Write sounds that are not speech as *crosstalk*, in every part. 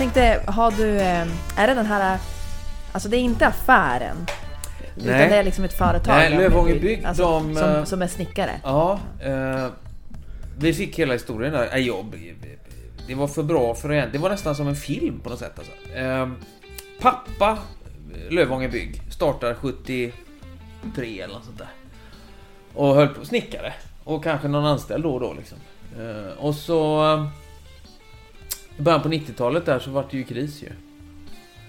tänkte, har du... eh, Är det den här... Alltså det är inte affären. Utan Nej. det är liksom ett företag. Nej. Bygg, alltså, de, eh, som, som är snickare. Ja, eh, vi fick hela historien där. Nej, jag, det var för bra för en. Det var nästan som en film på något sätt. Alltså. Eh, pappa Lövånger Bygg startar 73 eller något sånt där. Och höll på snickare. Och kanske någon anställd då och då liksom. Eh, och så... I början på 90-talet där så var det ju kris ju.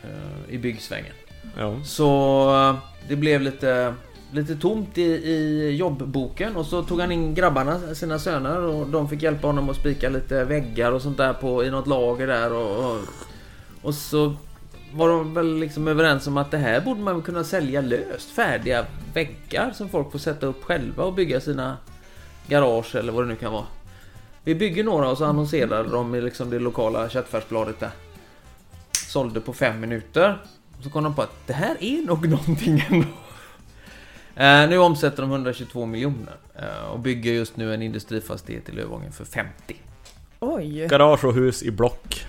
Eh, I byggsvängen. Ja. Så eh, det blev lite, lite tomt i, i jobbboken och så tog han in grabbarna, sina söner och de fick hjälpa honom att spika lite väggar och sånt där på, i något lager där och, och, och så var de väl liksom överens om att det här borde man kunna sälja löst. Färdiga väggar som folk får sätta upp själva och bygga sina garage eller vad det nu kan vara. Vi bygger några och så annonserade de i liksom det lokala köttfärsbladet där. Sålde på fem minuter. Och så kom de på att det här är nog *laughs* någonting ändå. Eh, nu omsätter de 122 miljoner eh, och bygger just nu en industrifastighet i Lövången för 50. Oj! Garage och hus i block.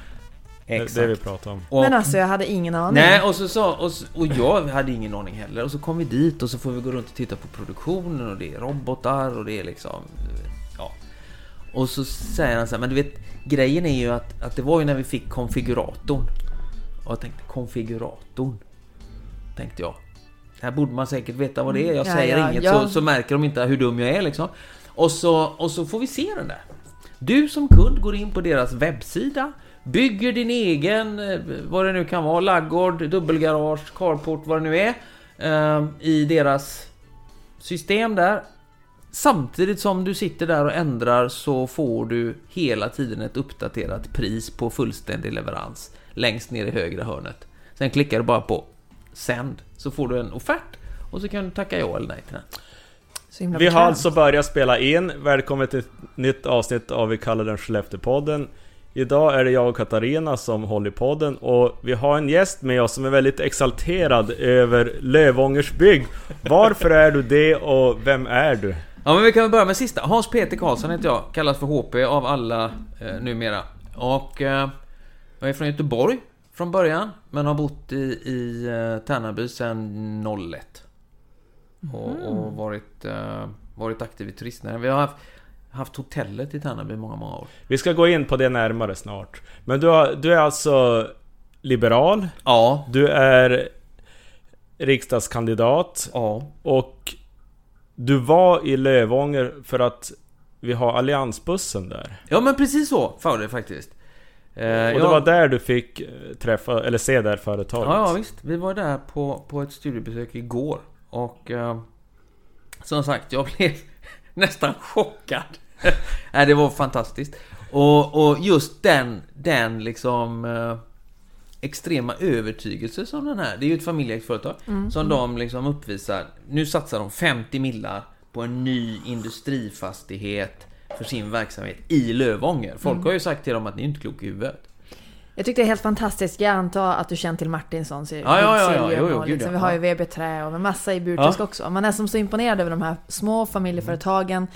Det är Exakt. det vi pratar om. Och, Men alltså jag hade ingen aning. nej, och så sa, och, och jag hade ingen aning heller. Och så kom vi dit och så får vi gå runt och titta på produktionen och det är robotar och det är liksom... Och så säger han så här, men du vet, grejen är ju att, att det var ju när vi fick konfiguratorn. Och jag tänkte, konfiguratorn? Tänkte jag. Här borde man säkert veta vad det är. Jag Ja, säger ja, inget ja. Så, så märker de inte hur dum jag är liksom. Och så, och så får vi se den där. Du som kund går in på deras webbsida, bygger din egen, eh, vad det nu kan vara, laggård, dubbelgarage, carport, vad det nu är, eh, i deras system där. Samtidigt som du sitter där och ändrar så får du hela tiden ett uppdaterat pris på fullständig leverans längst ner i högra hörnet. Sen klickar du bara på Send så får du en offert och så kan du tacka ja eller nej till den. Vi har alltså börjat spela in. Välkommen till ett nytt avsnitt av Vi kallar den Skellefteå-podden. Idag är det jag och Katarina som håller i podden och vi har en gäst med oss som är väldigt exalterad över Lövångers bygg. Varför är du det och vem är du? Ja men vi kan väl börja med sista. Hans Peter Karlsson heter jag, kallas för HP av alla eh, numera. Och eh, jag är från Göteborg från början, men har bott i, i eh, Tärnaby sedan 01. Och, och varit, eh, varit aktiv i turistnäringen. Vi har haft, haft hotellet i Tärnaby i många, många år. Vi ska gå in på det närmare snart. Men du, har, du är alltså liberal, Ja, du är riksdagskandidat ja. och du var i Lövånger för att vi har alliansbussen där. Ja men precis så var det faktiskt. Eh, Och det jag- var där du fick eh, träffa, eller se det här företaget. Ja, ja visst. Vi var där på, på ett studiebesök igår. Och eh, som sagt, jag blev *laughs* nästan chockad. *laughs* Nej, det var fantastiskt. Och, och just den, den liksom eh, extrema övertygelse som den här, det är ju ett familjeägt företag, som de liksom uppvisar. Nu satsar de 50 millar på en ny industrifastighet för sin verksamhet i Lövånger. Folk har ju sagt till dem att ni är inte kloka i huvudet. Jag tyckte det är helt fantastiskt. Jag antar att du känner till Martinssons i Ja, ja, ja, ja. Jo, jo, och liksom. Vi har ju. VB Trä och en massa i Burträsk också. Man är som så imponerad över de här små familjeföretagen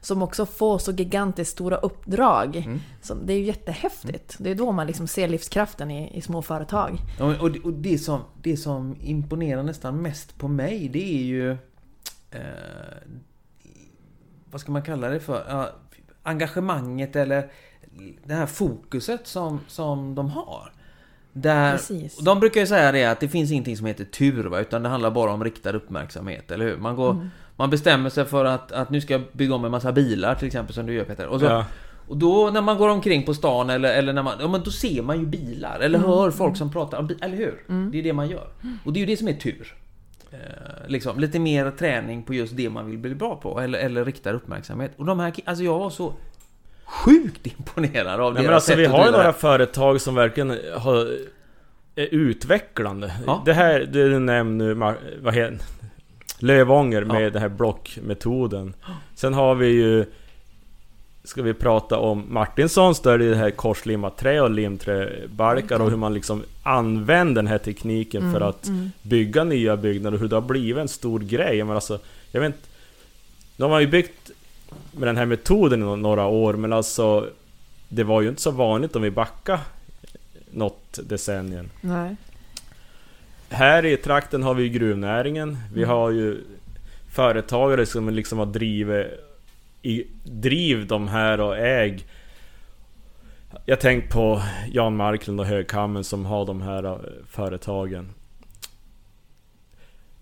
som också får så gigantiskt stora uppdrag. Mm. Som, det är ju jättehäftigt. Det är då man liksom ser livskraften i, i små företag. Ja, och det, och det, som, det som imponerar nästan mest på mig, det är ju... Eh, vad ska man kalla det för? Ja, engagemanget eller det här fokuset som, som de har. Där, Precis. de brukar ju säga det att det finns ingenting som heter tur, va? utan det handlar bara om riktad uppmärksamhet, eller hur? Man, går, Mm. Man bestämmer sig för att, att nu ska jag bygga om en massa bilar, till exempel, som du gör Peter. Och så, Ja. och då när man går omkring på stan eller, eller när man, ja men då ser man ju bilar eller hör folk som pratar om bi- eller hur? Det är det man gör. Och det är ju det som är tur. Eh, liksom, lite mer träning på just det man vill bli bra på eller, eller riktar uppmärksamhet. Och de här, alltså jag var så sjukt *laughs* imponerad av Nej, deras men alltså sätt vi har ju några företag som verkligen har, är utvecklande. Ja. Det här, det du nämner nu, vad heter Lövånger med Ja. den här blockmetoden. Sen har vi ju Ska vi prata om Martinssons, då är det det här korslimmat trä och limträbalkar och hur man liksom använder den här tekniken för att bygga nya byggnader och hur det har blivit en stor grej. Men alltså, jag vet inte, De har ju byggt med den här metoden i några år men alltså Det var ju inte så vanligt om vi backar något decennium. Nej. Här i trakten har vi gruvnäringen. Vi Mm. har ju företagare som liksom har drivit i, driv de här och äg. Jag tänker på Jan Marklund och Högkammen som har de här eh, företagen.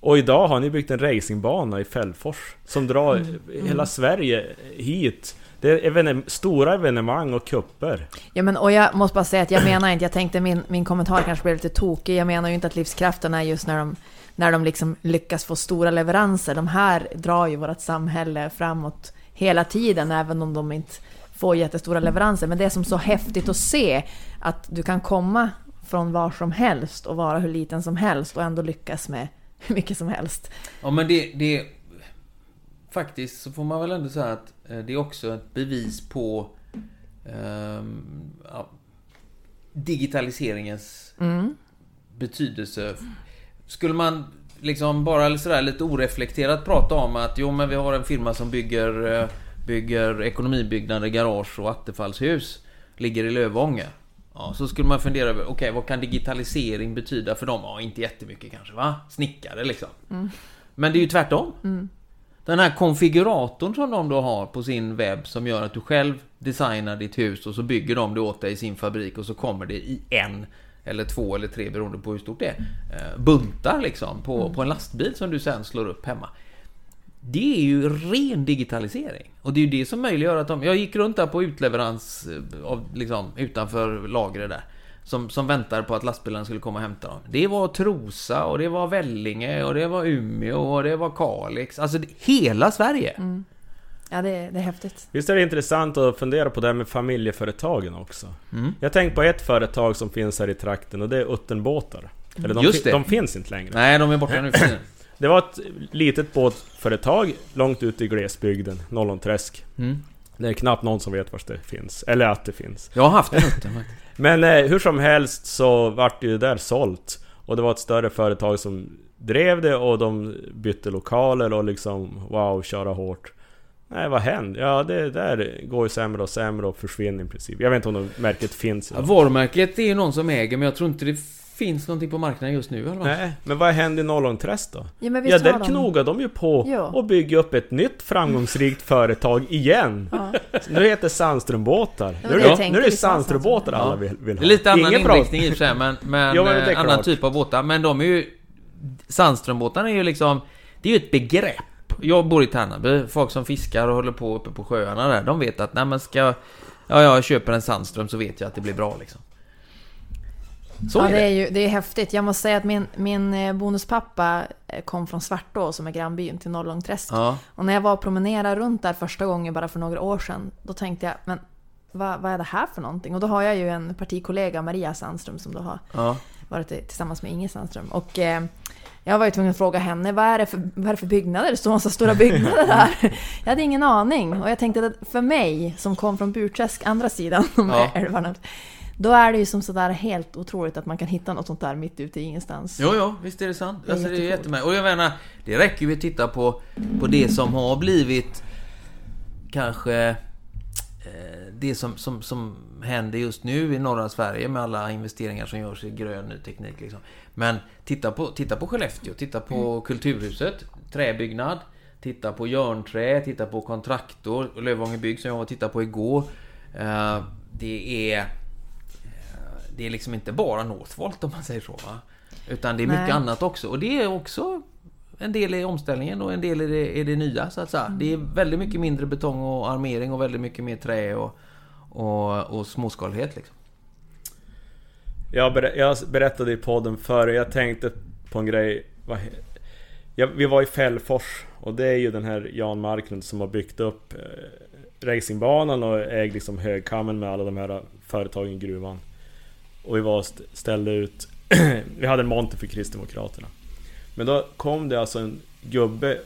Och idag har ni byggt en racingbana i Fällfors som drar Mm. hela Sverige hit. Det är evene- stora evenemang och kupper. Ja, men, och jag måste bara säga att jag menar inte, jag tänkte min, min kommentar kanske blev lite tokig. Jag menar ju inte att livskraften är just när de, när de liksom lyckas få stora leveranser. De här drar ju vårt samhälle framåt hela tiden, även om de inte får jättestora leveranser. Men det är som så häftigt att se att du kan komma från var som helst och vara hur liten som helst och ändå lyckas med hur mycket som helst. Ja men det, det... Faktiskt så får man väl ändå säga att eh, det är också ett bevis på ja, digitaliseringens Mm. betydelse. Skulle man liksom bara sådär lite oreflekterat prata om att jo men vi har en firma som bygger, eh, bygger ekonomibyggnader, garage och attefallshus. Ligger i Lövånger. Ja, så skulle man fundera över, okej vad kan digitalisering betyda för dem? Ja, inte jättemycket kanske va? Snickare liksom. Men det är ju tvärtom. Den här konfiguratorn som de då har på sin webb som gör att du själv designar ditt hus och så bygger de det åt dig i sin fabrik och så kommer det i en eller två eller tre beroende på hur stort det är. eh, Buntar liksom på, på en lastbil som du sen slår upp hemma. Det är ju ren digitalisering. Och det är ju det som möjliggör att de... Jag gick runt där på utleverans eh, av, liksom, utanför lagret där. Som, som väntade på att lastbilarna skulle komma och hämta dem. Det var Trosa och det var Vellinge och det var Umeå och det var Kalix. Alltså hela Sverige. Ja, det, är- det är häftigt. Visst är det intressant att fundera på det här med familjeföretagen också? Mm. Jag tänker på ett företag som finns här i trakten och det är Uttenbåtar. Eller de, Just det. de finns inte längre. Nej, de är borta nu. *clears throat* Det var ett litet båtföretag långt ute i glesbygden, Nollonträsk. Mm. Det är knappt någon som vet var det finns, eller att det finns. Jag har haft en Utten. Men eh, hur som helst så vart det ju där sålt. Och det var ett större företag som drev det och de bytte lokaler och liksom wow, köra hårt. Nej, vad hände? Ja, det där går ju sämre och sämre och försvinner i princip. Jag vet inte om märket finns. Ja, varumärket är ju någon som äger, men jag tror inte det finns någonting på marknaden just nu fall. Nej, men vad hände i Nollongträsk då? Ja, men Ja, där de... knogar de ju på Ja. och bygger upp ett nytt framgångsrikt *laughs* företag igen. Ja. Nu heter det Sandströmbåtar. Ja, Nu är det det, tänkte nu är det Sandströmbåtar Sandström. alla vill, vill Det ha. är lite annan Ingen inriktning i och för sig, men, *laughs* men, Ja, men det annan klart. typ av båtar. Men de är ju... Sandströmbåtarna är ju liksom... Det är ju ett begrepp. Jag bor i Tärnaby. Folk som fiskar och håller på uppe på sjöarna där, de vet att när man ska... Ja, jag köper en Sandström så vet jag att det blir bra liksom. Så ja, är det det. är ju det är häftigt. Jag måste säga att min, min eh, bonuspappa eh, kom från Svartå som är grannbyn till Norrlångträsk. Ja. Och när jag var och promenerade runt där första gången bara för några år sedan, då tänkte jag, men vad, vad är det här för någonting? Och då har jag ju en partikollega, Maria Sandström, som då har Ja. varit tillsammans med Inge Sandström. Och eh, jag var ju tvungen att fråga henne, vad är det för, vad är det för byggnader? Det står massa stora *laughs* byggnader där. Jag hade ingen aning. Och jag tänkte att för mig, som kom från Burträsk, andra sidan *laughs* om Ja. älvarna, då är det ju som sådär helt otroligt att man kan hitta något sånt där mitt ute i ingenstans. Jo, jo, visst är det sant. Det är alltså, det är jättemärkligt. Och jag menar, det räcker ju att titta på, på det som har blivit kanske eh, det som, som, som händer just nu i norra Sverige med alla investeringar som görs i grön ny teknik. Liksom. Men titta på, titta på Skellefteå, titta på Kulturhuset, träbyggnad. Titta på Jörnträ, titta på Kontraktor, Lövånger Bygg som jag var och tittade på igår. Eh, det är... Det är liksom inte bara Northvolt om man säger så va? Utan det är mycket Nej. annat också. Och det är också en del i omställningen och en del i det, i det nya så att säga. Det är väldigt mycket mindre betong och armering och väldigt mycket mer trä och, och, och småskalighet liksom. Jag, ber, jag berättade i podden förr, jag tänkte på en grej. Vad, he- ja, vi var i Fällfors och det är ju den här Jan Marklund som har byggt upp eh, racingbanan och äger liksom högkammen med alla de här företagen i gruvan. Och vi var ställde ut... *clears throat* vi hade en monter för Kristdemokraterna. Men då kom det alltså en gubbe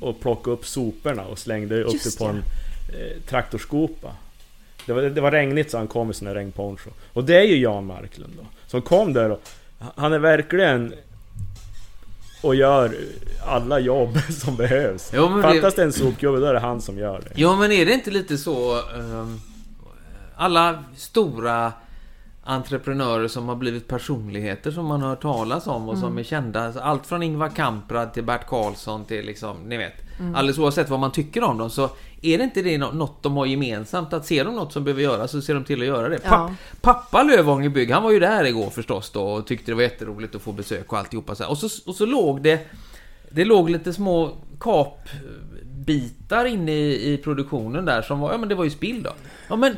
och plockade upp soporna och slängde upp det på en eh, traktorskopa. Det var, det var regnigt så han kom i här regnponcho. Och det är ju Jan Marklund då. Som kom där och... Han är verkligen... Och gör alla jobb *laughs* som behövs. Jo, men Fattas det en sopgubbe då är det han som gör det. Ja men är det inte lite så... ehm, alla stora entreprenörer som har blivit personligheter som man har hört talas om och som är kända. Alltså, Allt från Ingvar Kamprad till Bert Karlsson till liksom, ni vet. Alldeles oavsett vad man tycker om dem så är det inte det nå- något de har gemensamt? Att ser de något som behöver göras så ser de till att göra det. Ja. Papp, pappa Lövånger Bygg, han var ju där igår förstås då och tyckte det var jätteroligt att få besök och alltihopa så här. Och så, och så låg det Det låg lite små kapbitar inne i, i produktionen där som var, ja men det var ju spill då. Ja men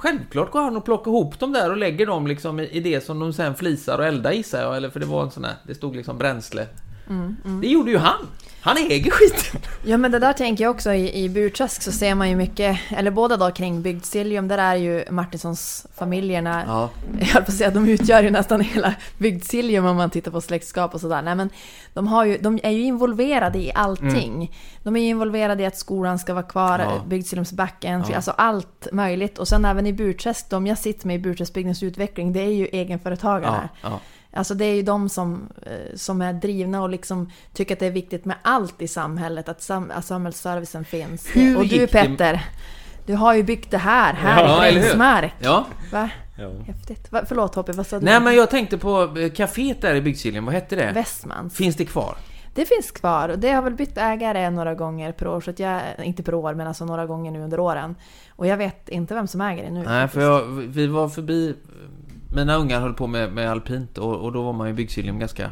Självklart går han och plockar ihop dem där och lägger dem liksom i, det som de sen flisar och eldar gissar jag, eller för det var en sån här, det stod liksom bränsle. Det gjorde ju han! Han äger skiten! Ja men det där tänker jag också i, i Burträsk så ser man ju mycket, eller båda då kring Bygdsiljum, där är ju Martinssons familjerna, Ja. *laughs* jag höll på att säga, de utgör ju nästan hela Bygdsiljum om man tittar på släktskap och sådär. Nej men de, har ju, de är ju involverade i allting. De är ju involverade i att skolan ska vara kvar, Mm. Ja. ja. Bygdsiljumsbacken, Ja. alltså allt möjligt. Och sen även i Burträsk, de jag sitter med i Burträskbygdens utveckling, det är ju egenföretagarna. Ja. Alltså det är ju de som, eh, som är drivna och liksom tycker att det är viktigt med allt i samhället, att, sam att samhällsservicen finns. Hur och du det- Petter, du har ju byggt det här, här Ja, i eller hur? Gränsmark. ja. Va? Ja. Häftigt. Va? Förlåt Hoppe, vad sa du? Nej men jag tänkte på eh, kaféet där i Bygdsiljan, vad hette det? Westmans. Finns det kvar? Det finns kvar och det har väl bytt ägare några gånger per år, så att jag, inte per år men alltså några gånger nu under åren. Och jag vet inte vem som äger det nu. Nej, faktiskt. för jag, vi var förbi... Mina ungar höll på med, med alpint och, och då var man ju i Bygdsiljan ganska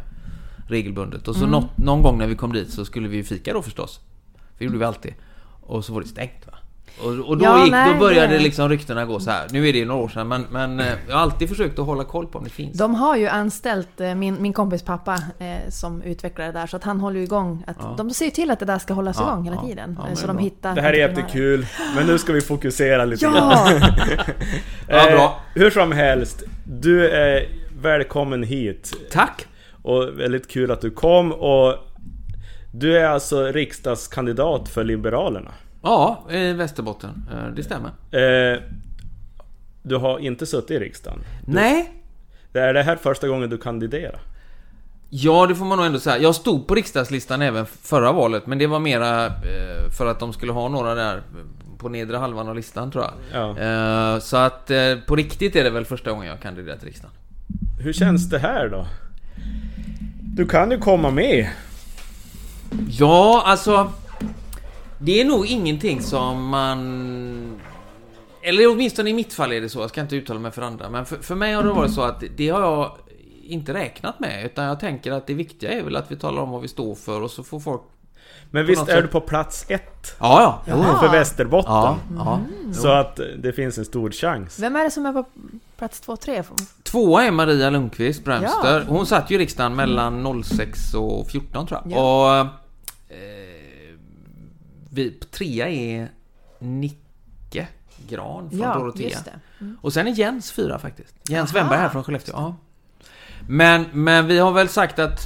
regelbundet. Och så något, någon gång när vi kom dit så skulle vi fika då förstås. För det gjorde vi alltid. Och så var det stängt va. Och, och då, Ja, gick, nej, då började det- liksom ryktena gå så här. Nu är det ju några år sedan men, men eh, jag har alltid försökt att hålla koll på om det finns. De har ju anställt eh, min, min kompis pappa eh, som utvecklar det där, så att han håller ju igång. Att, Ja. De ser ju till att det där ska hållas Ja, igång hela ja, tiden. ja, eh, så de bra. hittar Det här är jättekul, men nu ska vi fokusera lite grann. Ja! *laughs* Ja, bra. *laughs* Eh, hur som helst, du är välkommen hit. Tack! Och väldigt kul att du kom och du är alltså riksdagskandidat för Liberalerna. Ja, i Västerbotten. Eh, Det stämmer. Eh, du har inte suttit i riksdagen. Nej, Det är det här första gången du kandiderar? Ja, det får man nog ändå säga. Jag stod på riksdagslistan även förra valet, men det var mera eh, för att de skulle ha några där på nedre halvan av listan tror jag. Ja. Så att på riktigt är det väl första gången jag kandiderar till riksdagen. Hur känns det här då? Du kan ju komma med. Ja, alltså... Det är nog ingenting som man... Eller åtminstone i mitt fall är det så, jag ska inte uttala mig för andra. Men för, för mig har det varit så att det har jag inte räknat med. Utan jag tänker att det viktiga är väl att vi talar om vad vi står för och så får folk... Men visst är sätt. du på plats ett? Ja, ja. Ja. För Västerbotten? Ja, ja. Så att det finns en stor chans. Vem är det som är på plats två, tre? Tvåa är Maria Lundqvist Bremster. Ja. Hon satt ju i riksdagen mellan 06 och 14 tror jag. Ja. Och... Eh, vi, trea är Nicke Gran från Ja, Dorotea. just det. Mm. Och sen är Jens fyra faktiskt. Jens Aha. Wennberg här från Skellefteå. Ja. Men, men vi har väl sagt att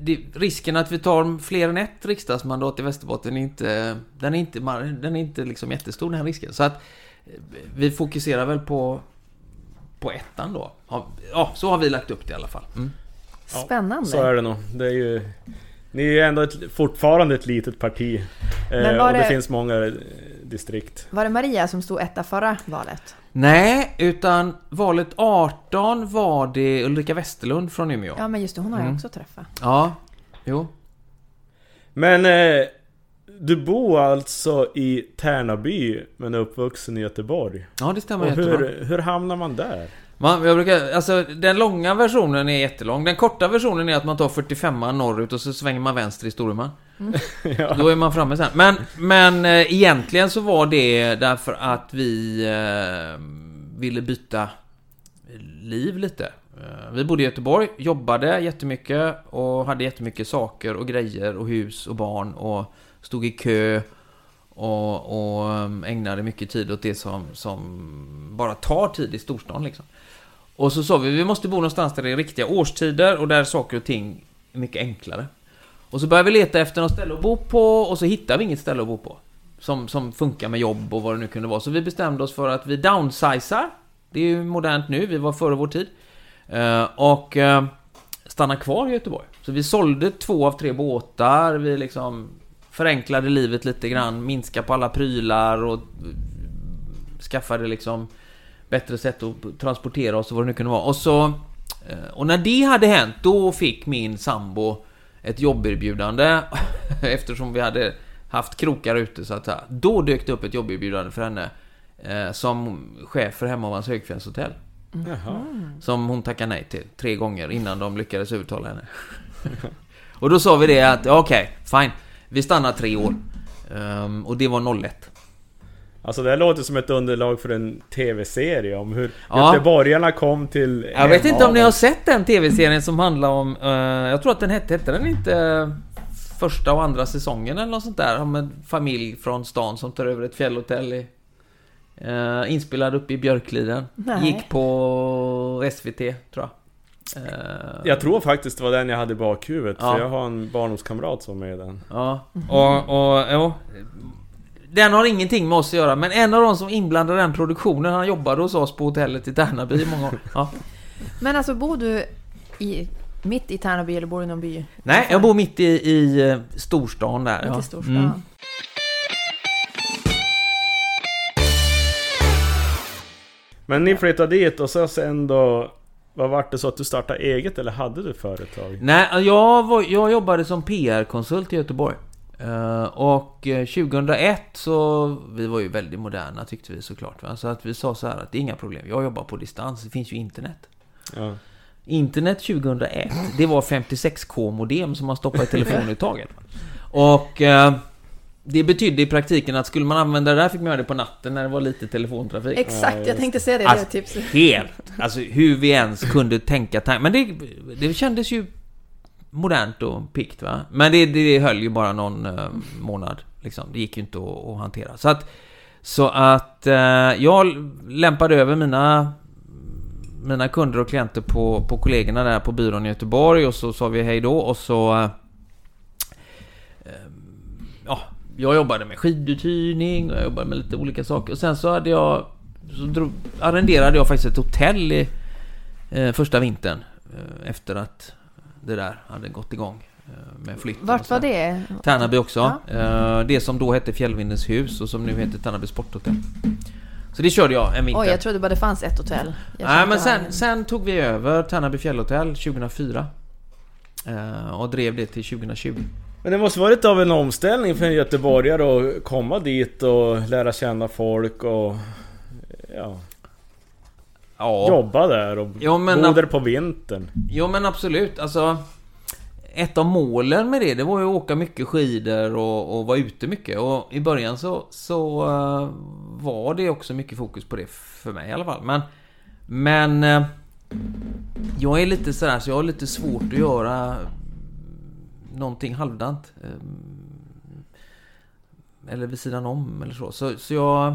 det, risken att vi tar fler än ett riksdagsmandat i Västerbotten är inte... Den är inte, den är inte liksom jättestor den här risken. Så att eh, vi fokuserar väl på, på ettan då. Ja, Ja, så har vi lagt upp det i alla fall. Mm. Ja, Spännande. Så är det nog. Det är ju... Ni är ju ändå ett, fortfarande ett litet parti. Men Eh, var och det, det- finns många eh, distrikt. Var det Maria som stod etta förra valet? Nej, utan valet 18 var det Ulrika Westerlund från Umeå. Ja, men just det, hon har jag Mm. också träffat. Ja, jo. Men... Eh, du bor alltså i Tärnaby, men är uppvuxen i Göteborg. Ja, det stämmer Och hur, hur hamnar man där? Man, jag brukar, alltså den långa versionen är jättelång. Den korta versionen är att man tar 45 norrut och så svänger man vänster i Storuman. *laughs* ja. Då är man framme sen. Men, men eh, egentligen så var det därför att vi eh, ville byta liv lite. Eh, vi bodde i Göteborg, jobbade jättemycket och hade jättemycket saker och grejer och hus och barn och stod i kö och, och ägnade mycket tid åt det som, som bara tar tid i storstan liksom. Och så sa vi, vi måste bo någonstans där det är riktiga årstider och där saker och ting är mycket enklare. Och så började vi leta efter något ställe att bo på och så hittade vi inget ställe att bo på. Som, som funkar med jobb och vad det nu kunde vara. Så vi bestämde oss för att vi downsizar. Det är ju modernt nu, vi var före vår tid. Eh, och uh, stannar kvar i Göteborg. Så vi sålde två av tre båtar, vi liksom förenklade livet lite grann, minskade på alla prylar och skaffade liksom bättre sätt att transportera oss och vad det nu kunde vara. Och så... eh, Och när det hade hänt, då fick min sambo ett jobberbjudande *laughs* eftersom vi hade haft krokar ute så att säga. Då dök det upp ett jobberbjudande för henne eh, som chef för Hemavans högfjällshotell. Jaha. Som hon tackade nej till tre gånger innan de lyckades övertala henne. *laughs* och då sa vi det att, okej, fine. Vi stannar tre år. Ehm, och det var 01. Alltså det här låter som ett underlag för en TV-serie om hur Ja. göteborgarna kom till... Jag vet inte om ni har sett den TV-serien som handlar om, eh, jag tror att den hette, hette den inte eh, första och andra säsongen eller något sånt där? Om en familj från stan som tar över ett fjällhotell i, eh, inspelad uppe i Björkliden. Nej. Gick på SVT, tror jag. Jag tror faktiskt det var den jag hade i bakhuvudet, Ja. för jag har en barndomskamrat som är med i den. Ja, och, och ja. Den har ingenting med oss att göra, men en av de som inblandade den produktionen, han jobbade hos oss på hotellet i Tärnaby i många år. *laughs* Ja. Men alltså bor du i, mitt i Tärnaby eller bor du i någon by? Nej, jag bor mitt i, i eh, storstan där. Mitt ja. i storstan? Mm. Men ni flyttade dit och så sen då... Vad vart det så att du startade eget eller hade du företag? Nej, jag, var, jag jobbade som PR-konsult i Göteborg. Eh, och eh, 2001 så, vi var ju väldigt moderna tyckte vi såklart. Va? Så att vi sa så här att det är inga problem, jag jobbar på distans, det finns ju internet. Ja. Internet 2001, det var 56k modem som man stoppade i telefonuttaget. Och eh, det betydde i praktiken att skulle man använda det där fick man göra det på natten när det var lite telefontrafik. Exakt, jag tänkte säga det. Alltså, det så. Helt! Alltså hur vi ens kunde tänka tanken. Men det, det kändes ju modernt och pikt va. Men det, det höll ju bara någon eh, månad. Liksom. Det gick ju inte att, att hantera. Så att, så att eh, jag lämpade över mina mina kunder och klienter på, på kollegorna där på byrån i Göteborg och så sa vi hej då och så... eh, eh ja, jag jobbade med skiduthyrning och jag jobbade med lite olika saker. Och sen så hade jag... Så drog, arrenderade jag faktiskt ett hotell i eh, första vintern. Eh, efter att det där hade gått igång. Eh, med flytten Vart var det? Tärnaby också. Eh, det som då hette Fjällvindens hus och som nu heter Tärnaby Sporthotell. Så det körde jag en vinter. Oj, jag trodde bara det fanns ett hotell. Jag Nej, men sen, jag- sen tog vi över Tärnaby fjällhotell 2004. Eh, och drev det till 2020. Men det måste varit av en omställning för en göteborgare att komma dit och lära känna folk och... Ja, Ja, jobba där och Ja, men- bo där på vintern. jo men absolut. Alltså, ett av målen med det, det var ju att åka mycket skidor och, och vara ute mycket. Och i början så, så eh, var det också mycket fokus på det för mig i alla fall. Men, men eh, jag är lite sådär så jag har lite svårt att göra någonting halvdant. eh, Eller vid sidan om eller så. Så, så jag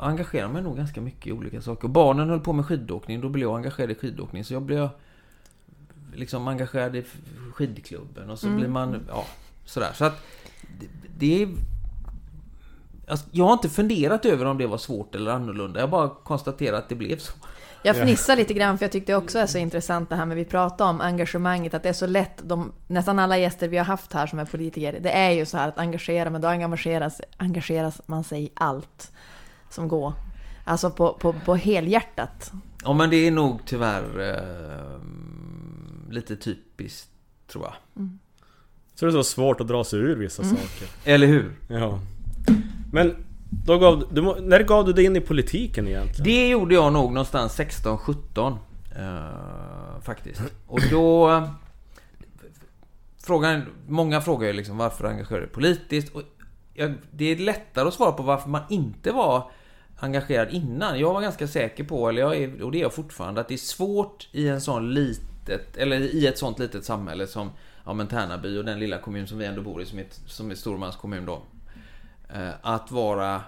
engagerar mig nog ganska mycket i olika saker. Barnen höll på med skidåkning, då blev jag engagerad i skidåkning. Så jag blev liksom engagerad i skidklubben och så Mm. blir man, ja, sådär. Så att det, det är... Alltså, jag har inte funderat över om det var svårt eller annorlunda. Jag bara konstaterar att det blev så. Jag fnissar lite grann för jag tyckte också är så intressant det här med vi pratar om engagemanget, att det är så lätt, de, nästan alla gäster vi har haft här som är politiker, det är ju så här att engagera, men då engageras, engageras man sig i allt som går. Alltså på, på, på helhjärtat. Ja, men det är nog tyvärr eh, lite typiskt, tror jag. Så det är så svårt att dra sig ur vissa Mm. saker. Eller hur? Ja. Men då gav du, när gav du dig in i politiken egentligen? Det gjorde jag nog någonstans 16-17 eh, Faktiskt. Och då... Frågan, många frågar ju liksom varför engagerar du dig politiskt? Och jag, det är lättare att svara på varför man inte var engagerad innan. Jag var ganska säker på, eller jag är, och det är jag fortfarande, att det är svårt i en sån litet, eller i ett sånt litet samhälle som ja, men Tärnaby och den lilla kommun som vi ändå bor i, som är, som är Stormans kommun då. Eh, att vara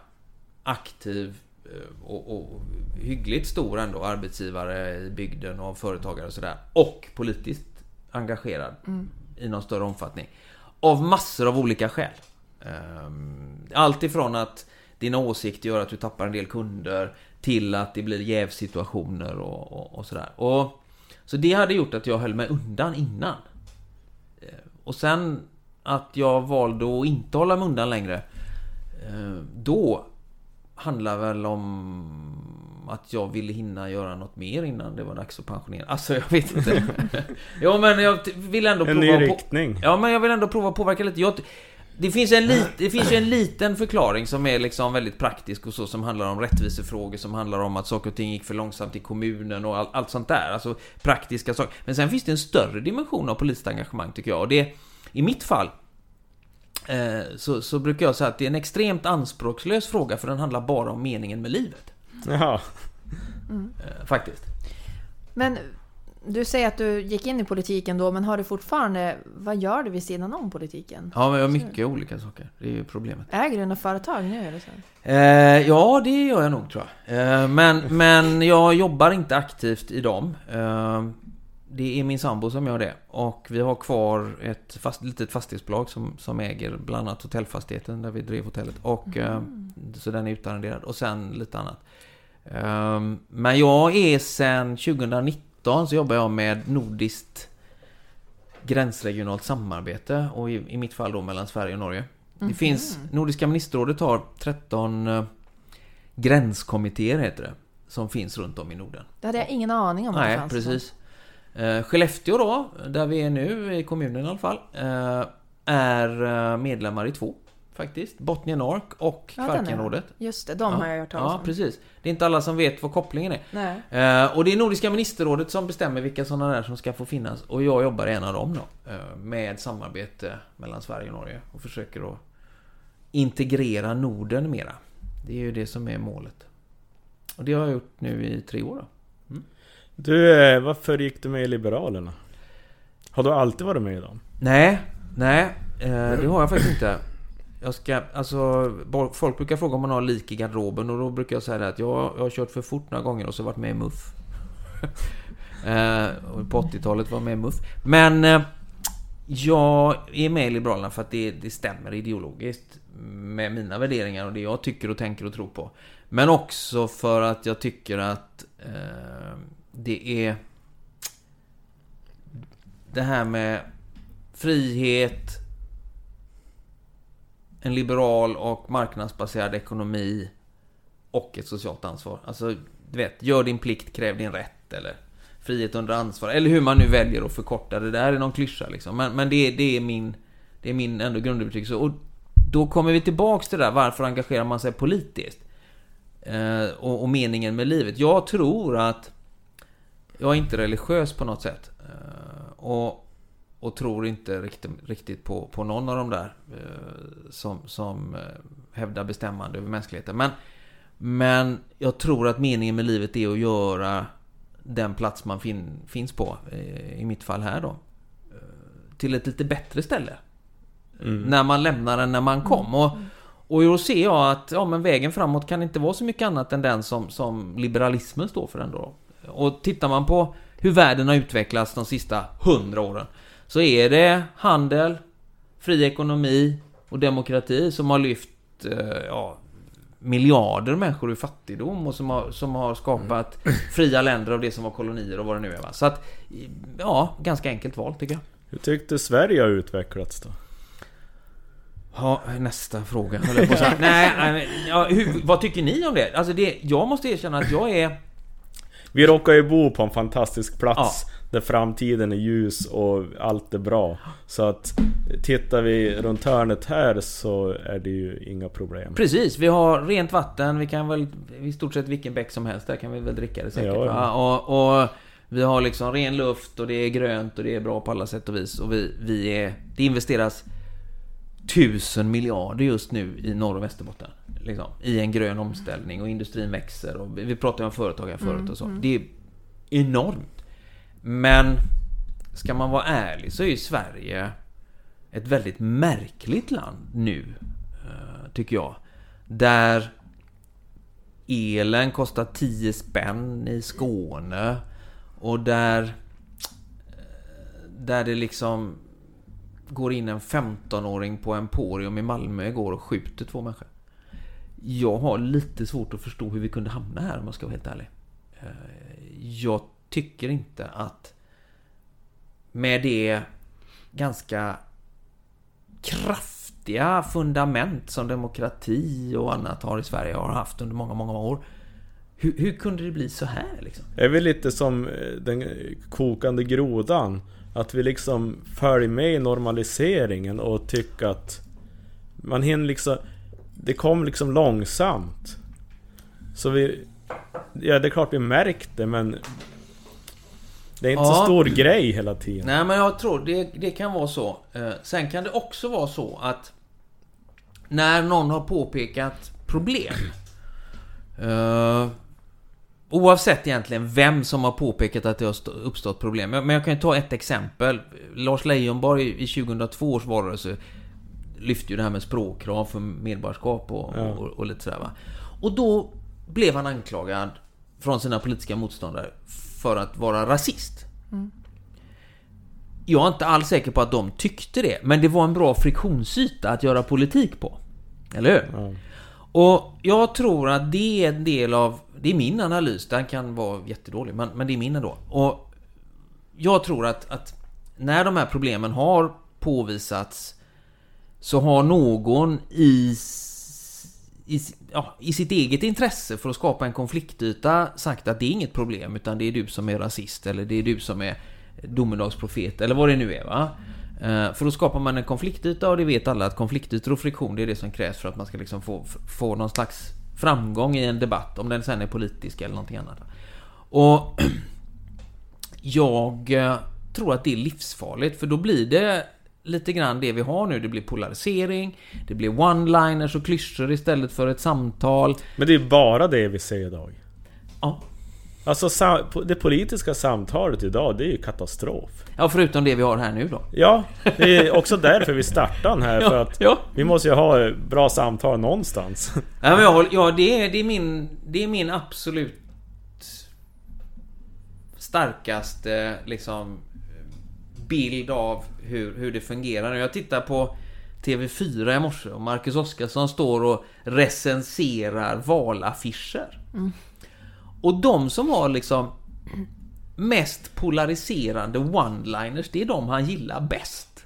aktiv eh, och, och hyggligt stor ändå arbetsgivare i bygden och företagare och sådär. Och politiskt engagerad i någon större omfattning. Av massor av olika skäl. Ehm, Allt ifrån att dina åsikter gör att du tappar en del kunder till att det blir jävsituationer och, och, och sådär. Och, så det hade gjort att jag höll mig undan innan. Eh, Och sen att jag valde att inte hålla mig undan längre. eh, Då handlar väl om att jag ville hinna göra något mer innan det var dags att pensionera. Alltså jag vet inte. *laughs* ja men jag vill ändå En prova... ny på- riktning. Ja men jag vill ändå prova att påverka lite. Jag, det, finns en lit, det finns ju en liten förklaring som är liksom väldigt praktisk och så som handlar om rättvisefrågor som handlar om att saker och ting gick för långsamt i kommunen och all, allt sånt där. Alltså praktiska saker. Men sen finns det en större dimension av politiskt engagemang tycker jag. Och det, i mitt fall eh, så, så brukar jag säga att det är en extremt anspråkslös fråga för den handlar bara om meningen med livet. Jaha. Eh, faktiskt. Men du säger att du gick in i politiken då, men har du fortfarande... Vad gör du vid sidan om politiken? Ja, men jag har mycket olika saker. Det är ju problemet. Äger du något företag nu eller så? Eh, ja, det gör jag nog tror jag. Eh, men, men jag jobbar inte aktivt i dem. Eh, det är min sambo som gör det. Och vi har kvar ett fast, litet fastighetsbolag som, som äger bland annat hotellfastigheten där vi drev hotellet. Och, eh, så den är utarrenderad. Och sen lite annat. Eh, men jag är sen 2019 så jobbar jag med nordiskt gränsregionalt samarbete. Och i, i mitt fall då mellan Sverige och Norge. Det finns, Nordiska ministerrådet har 13 eh, gränskommittéer heter det. Som finns runt om i Norden. Det hade jag ingen aning om att det Nej, fanns. precis. Eh, Skellefteå då, där vi är nu, i kommunen i alla fall, eh, är eh, medlemmar i två. Faktiskt. Botnien Ork och Ja. Kvarkenrådet. Just det, de har jag hört talas Ja, om. precis. Det är inte alla som vet vad kopplingen är. Nej. Eh, och det är Nordiska ministerrådet som bestämmer vilka sådana där som ska få finnas. Och jag jobbar i en av dem då. Eh, med samarbete mellan Sverige och Norge. Och försöker att integrera Norden mera. Det är ju det som är målet. Och det har jag gjort nu i tre år då. Du, eh, varför gick du med i Liberalerna? Har du alltid varit med i dem? Nej, nej. Eh, det har jag faktiskt inte. Jag ska, alltså, folk brukar fråga om man har lik i garderoben och då brukar jag säga att jag, jag har kört för fort några gånger och så varit med i MUF. *laughs* eh, på 80-talet var jag med i MUF. Men eh, jag är med i Liberalerna för att det, det stämmer ideologiskt med mina värderingar och det jag tycker och tänker och tror på. Men också för att jag tycker att eh, det är det här med frihet, en liberal och marknadsbaserad ekonomi och ett socialt ansvar. Alltså, du vet, gör din plikt, kräv din rätt eller frihet under ansvar. Eller hur man nu väljer att förkorta det. där är någon klyscha liksom. Men, men det, det är min, det är min ändå grundövertygelse. Och då kommer vi tillbaks till det där, varför engagerar man sig politiskt? Eh, och, och meningen med livet. Jag tror att jag är inte religiös på något sätt. Eh, och, och tror inte riktigt, riktigt på, på någon av de där eh, som, som eh, hävdar bestämmande över mänskligheten. Men, men jag tror att meningen med livet är att göra den plats man fin, finns på, eh, i mitt fall här då, till ett lite bättre ställe. När man lämnar den när man kom. Och, och då ser jag att ja, men vägen framåt kan inte vara så mycket annat än den som, som liberalismen står för ändå. Och tittar man på hur världen har utvecklats de sista hundra åren så är det handel, fri ekonomi och demokrati som har lyft eh, ja, miljarder människor ur fattigdom och som har, som har skapat *clears throat* fria länder av det som var kolonier och vad det nu är. Va? Så att, ja, ganska enkelt val tycker jag. Hur tyckte Sverige har utvecklats då? Ja, nästa fråga höll jag på att säga. *laughs* Nej, nej, ja, hur, vad tycker ni om det? Alltså det, jag måste erkänna att jag är... Vi råkar ju bo på en fantastisk plats Där framtiden är ljus och allt är bra Så att Tittar vi runt hörnet här så är det ju inga problem Precis, vi har rent vatten, vi kan väl i stort sett vilken bäck som helst där kan vi väl dricka det säkert Ja, ja. Och, och vi har liksom ren luft och det är grönt och det är bra på alla sätt och vis och vi, vi är... Det investeras tusen miljarder just nu i Norr och Västerbotten. Liksom, I en grön omställning och industrin växer och vi, vi pratade om företag här förut och så. Det är enormt. Men ska man vara ärlig så är ju Sverige ett väldigt märkligt land nu, eh, tycker jag. Där elen kostar 10 spänn i Skåne och där eh, där det liksom går in en 15-åring på Emporium i Malmö igår och skjuter två människor. Jag har lite svårt att förstå hur vi kunde hamna här om jag ska vara helt ärlig. Eh, jag tycker inte att med det ganska kraftiga fundament som demokrati och annat har i Sverige har haft under många, många år. hur, hur kunde det bli så här liksom? Är väl lite som eh, den kokande grodan? Att vi liksom följer med i normaliseringen och tycker att man hinner liksom... Det kom liksom långsamt. Så vi... Ja, det är klart vi märkte, men... Det är inte Ja. så stor grej hela tiden. Nej, men jag tror det, det kan vara så. Eh, sen kan det också vara så att när någon har påpekat problem eh, Oavsett egentligen vem som har påpekat att det har stå- uppstått problem. Men men jag kan ju ta ett exempel. Lars Leijonborg i 2002 års valrörelse lyfte ju det här med språkkrav för medborgarskap och, Ja. och, och lite sådär va. Och då blev han anklagad från sina politiska motståndare för att vara rasist. Jag är inte alls säker på att de tyckte det, men det var en bra friktionsyta att göra politik på. Eller hur? Ja. Och jag tror att det är en del av... Det är min analys, den kan vara jättedålig, men, men det är min ändå. Och jag tror att, att när de här problemen har påvisats så har någon i, i, ja, i sitt eget intresse för att skapa en konfliktyta sagt att det är inget problem utan det är du som är rasist eller det är du som är domedagsprofet eller vad det nu är va. Eh, för då skapar man en konfliktyta och det vet alla att konfliktytor och friktion det är det som krävs för att man ska liksom få, få någon slags framgång i en debatt om den sen är politisk eller någonting annat. Och *clears throat* jag eh, tror att det är livsfarligt för då blir det lite grann det vi har nu. Det blir polarisering, det blir one-liners och klyschor istället för ett samtal. Men det är bara det vi ser idag. Ja, Alltså det politiska samtalet idag, det är ju katastrof. ja förutom det vi har här nu då. Ja, det är också därför vi startar den här. *laughs* Ja, För att ja. vi måste ju ha bra samtal någonstans. *laughs* Ja, men jag, ja det, är, det, är min, det är min absolut starkaste liksom bild av hur, hur det fungerar. Jag tittar på TV4 i morse och Marcus Oskarsson står och recenserar valaffischer. Och de som har liksom mest polariserande one-liners, det är de han gillar bäst.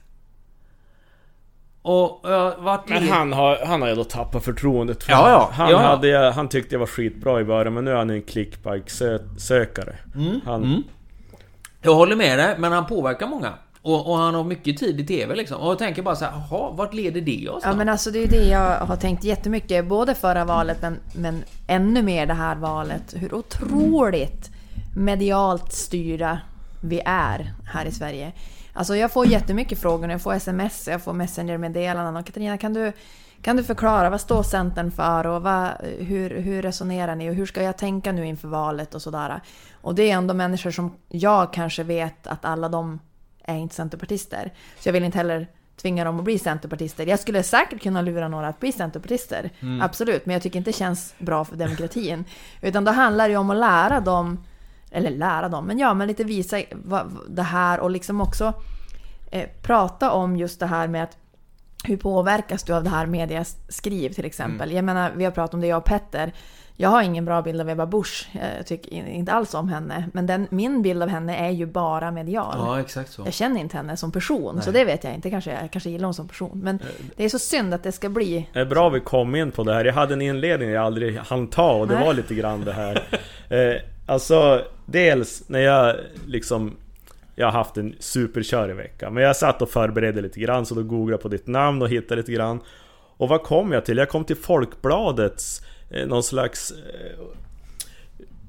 Och jag vart Men han har, han har ju då tappat förtroendet för Ja, ja. Han, Ja. Hade, han tyckte jag var skitbra i början men nu är han en clickbike-sökare. Han, Mm. Jag håller med dig, men han påverkar många. Och, och han har mycket tid i TV liksom. Och jag tänker bara så här, jaha, vart leder det oss då? Ja men alltså det är ju det jag har tänkt jättemycket, både förra valet men, men ännu mer det här valet. Hur otroligt medialt styrda vi är här i Sverige. Alltså jag får jättemycket frågor, jag får sms, jag får messengermeddelanden och Katarina kan du, kan du förklara vad står Centern för och vad, hur, hur resonerar ni och hur ska jag tänka nu inför valet och sådär. Och det är ändå människor som jag kanske vet att alla de är inte centerpartister. Så jag vill inte heller tvinga dem att bli centerpartister. Jag skulle säkert kunna lura några att bli centerpartister. Absolut, men jag tycker inte det känns bra för demokratin. Utan då handlar det ju om att lära dem, eller lära dem, men ja, men lite visa vad, det här och liksom också eh, prata om just det här med att hur påverkas du av det här mediaskriv till exempel? Jag menar, vi har pratat om det jag och Petter. Jag har ingen bra bild av Ebba Busch. Jag tycker inte alls om henne. Men den, min bild av henne är ju bara medial. Ja, exakt så. Jag känner inte henne som person, så Nej. det vet jag inte. Kanske, jag kanske gillar hon som person. Men det är så synd att det ska bli... Det är bra vi kom in på det här. Jag hade en inledning jag aldrig hann ta och det Nej. var lite grann det här. Eh, alltså, dels när jag liksom... Jag har haft en superkörig vecka. Men jag satt och förberedde lite grann så då googlade jag på ditt namn och hittade lite grann. Och vad kom jag till? Jag kom till Folkbladets eh, någon slags eh,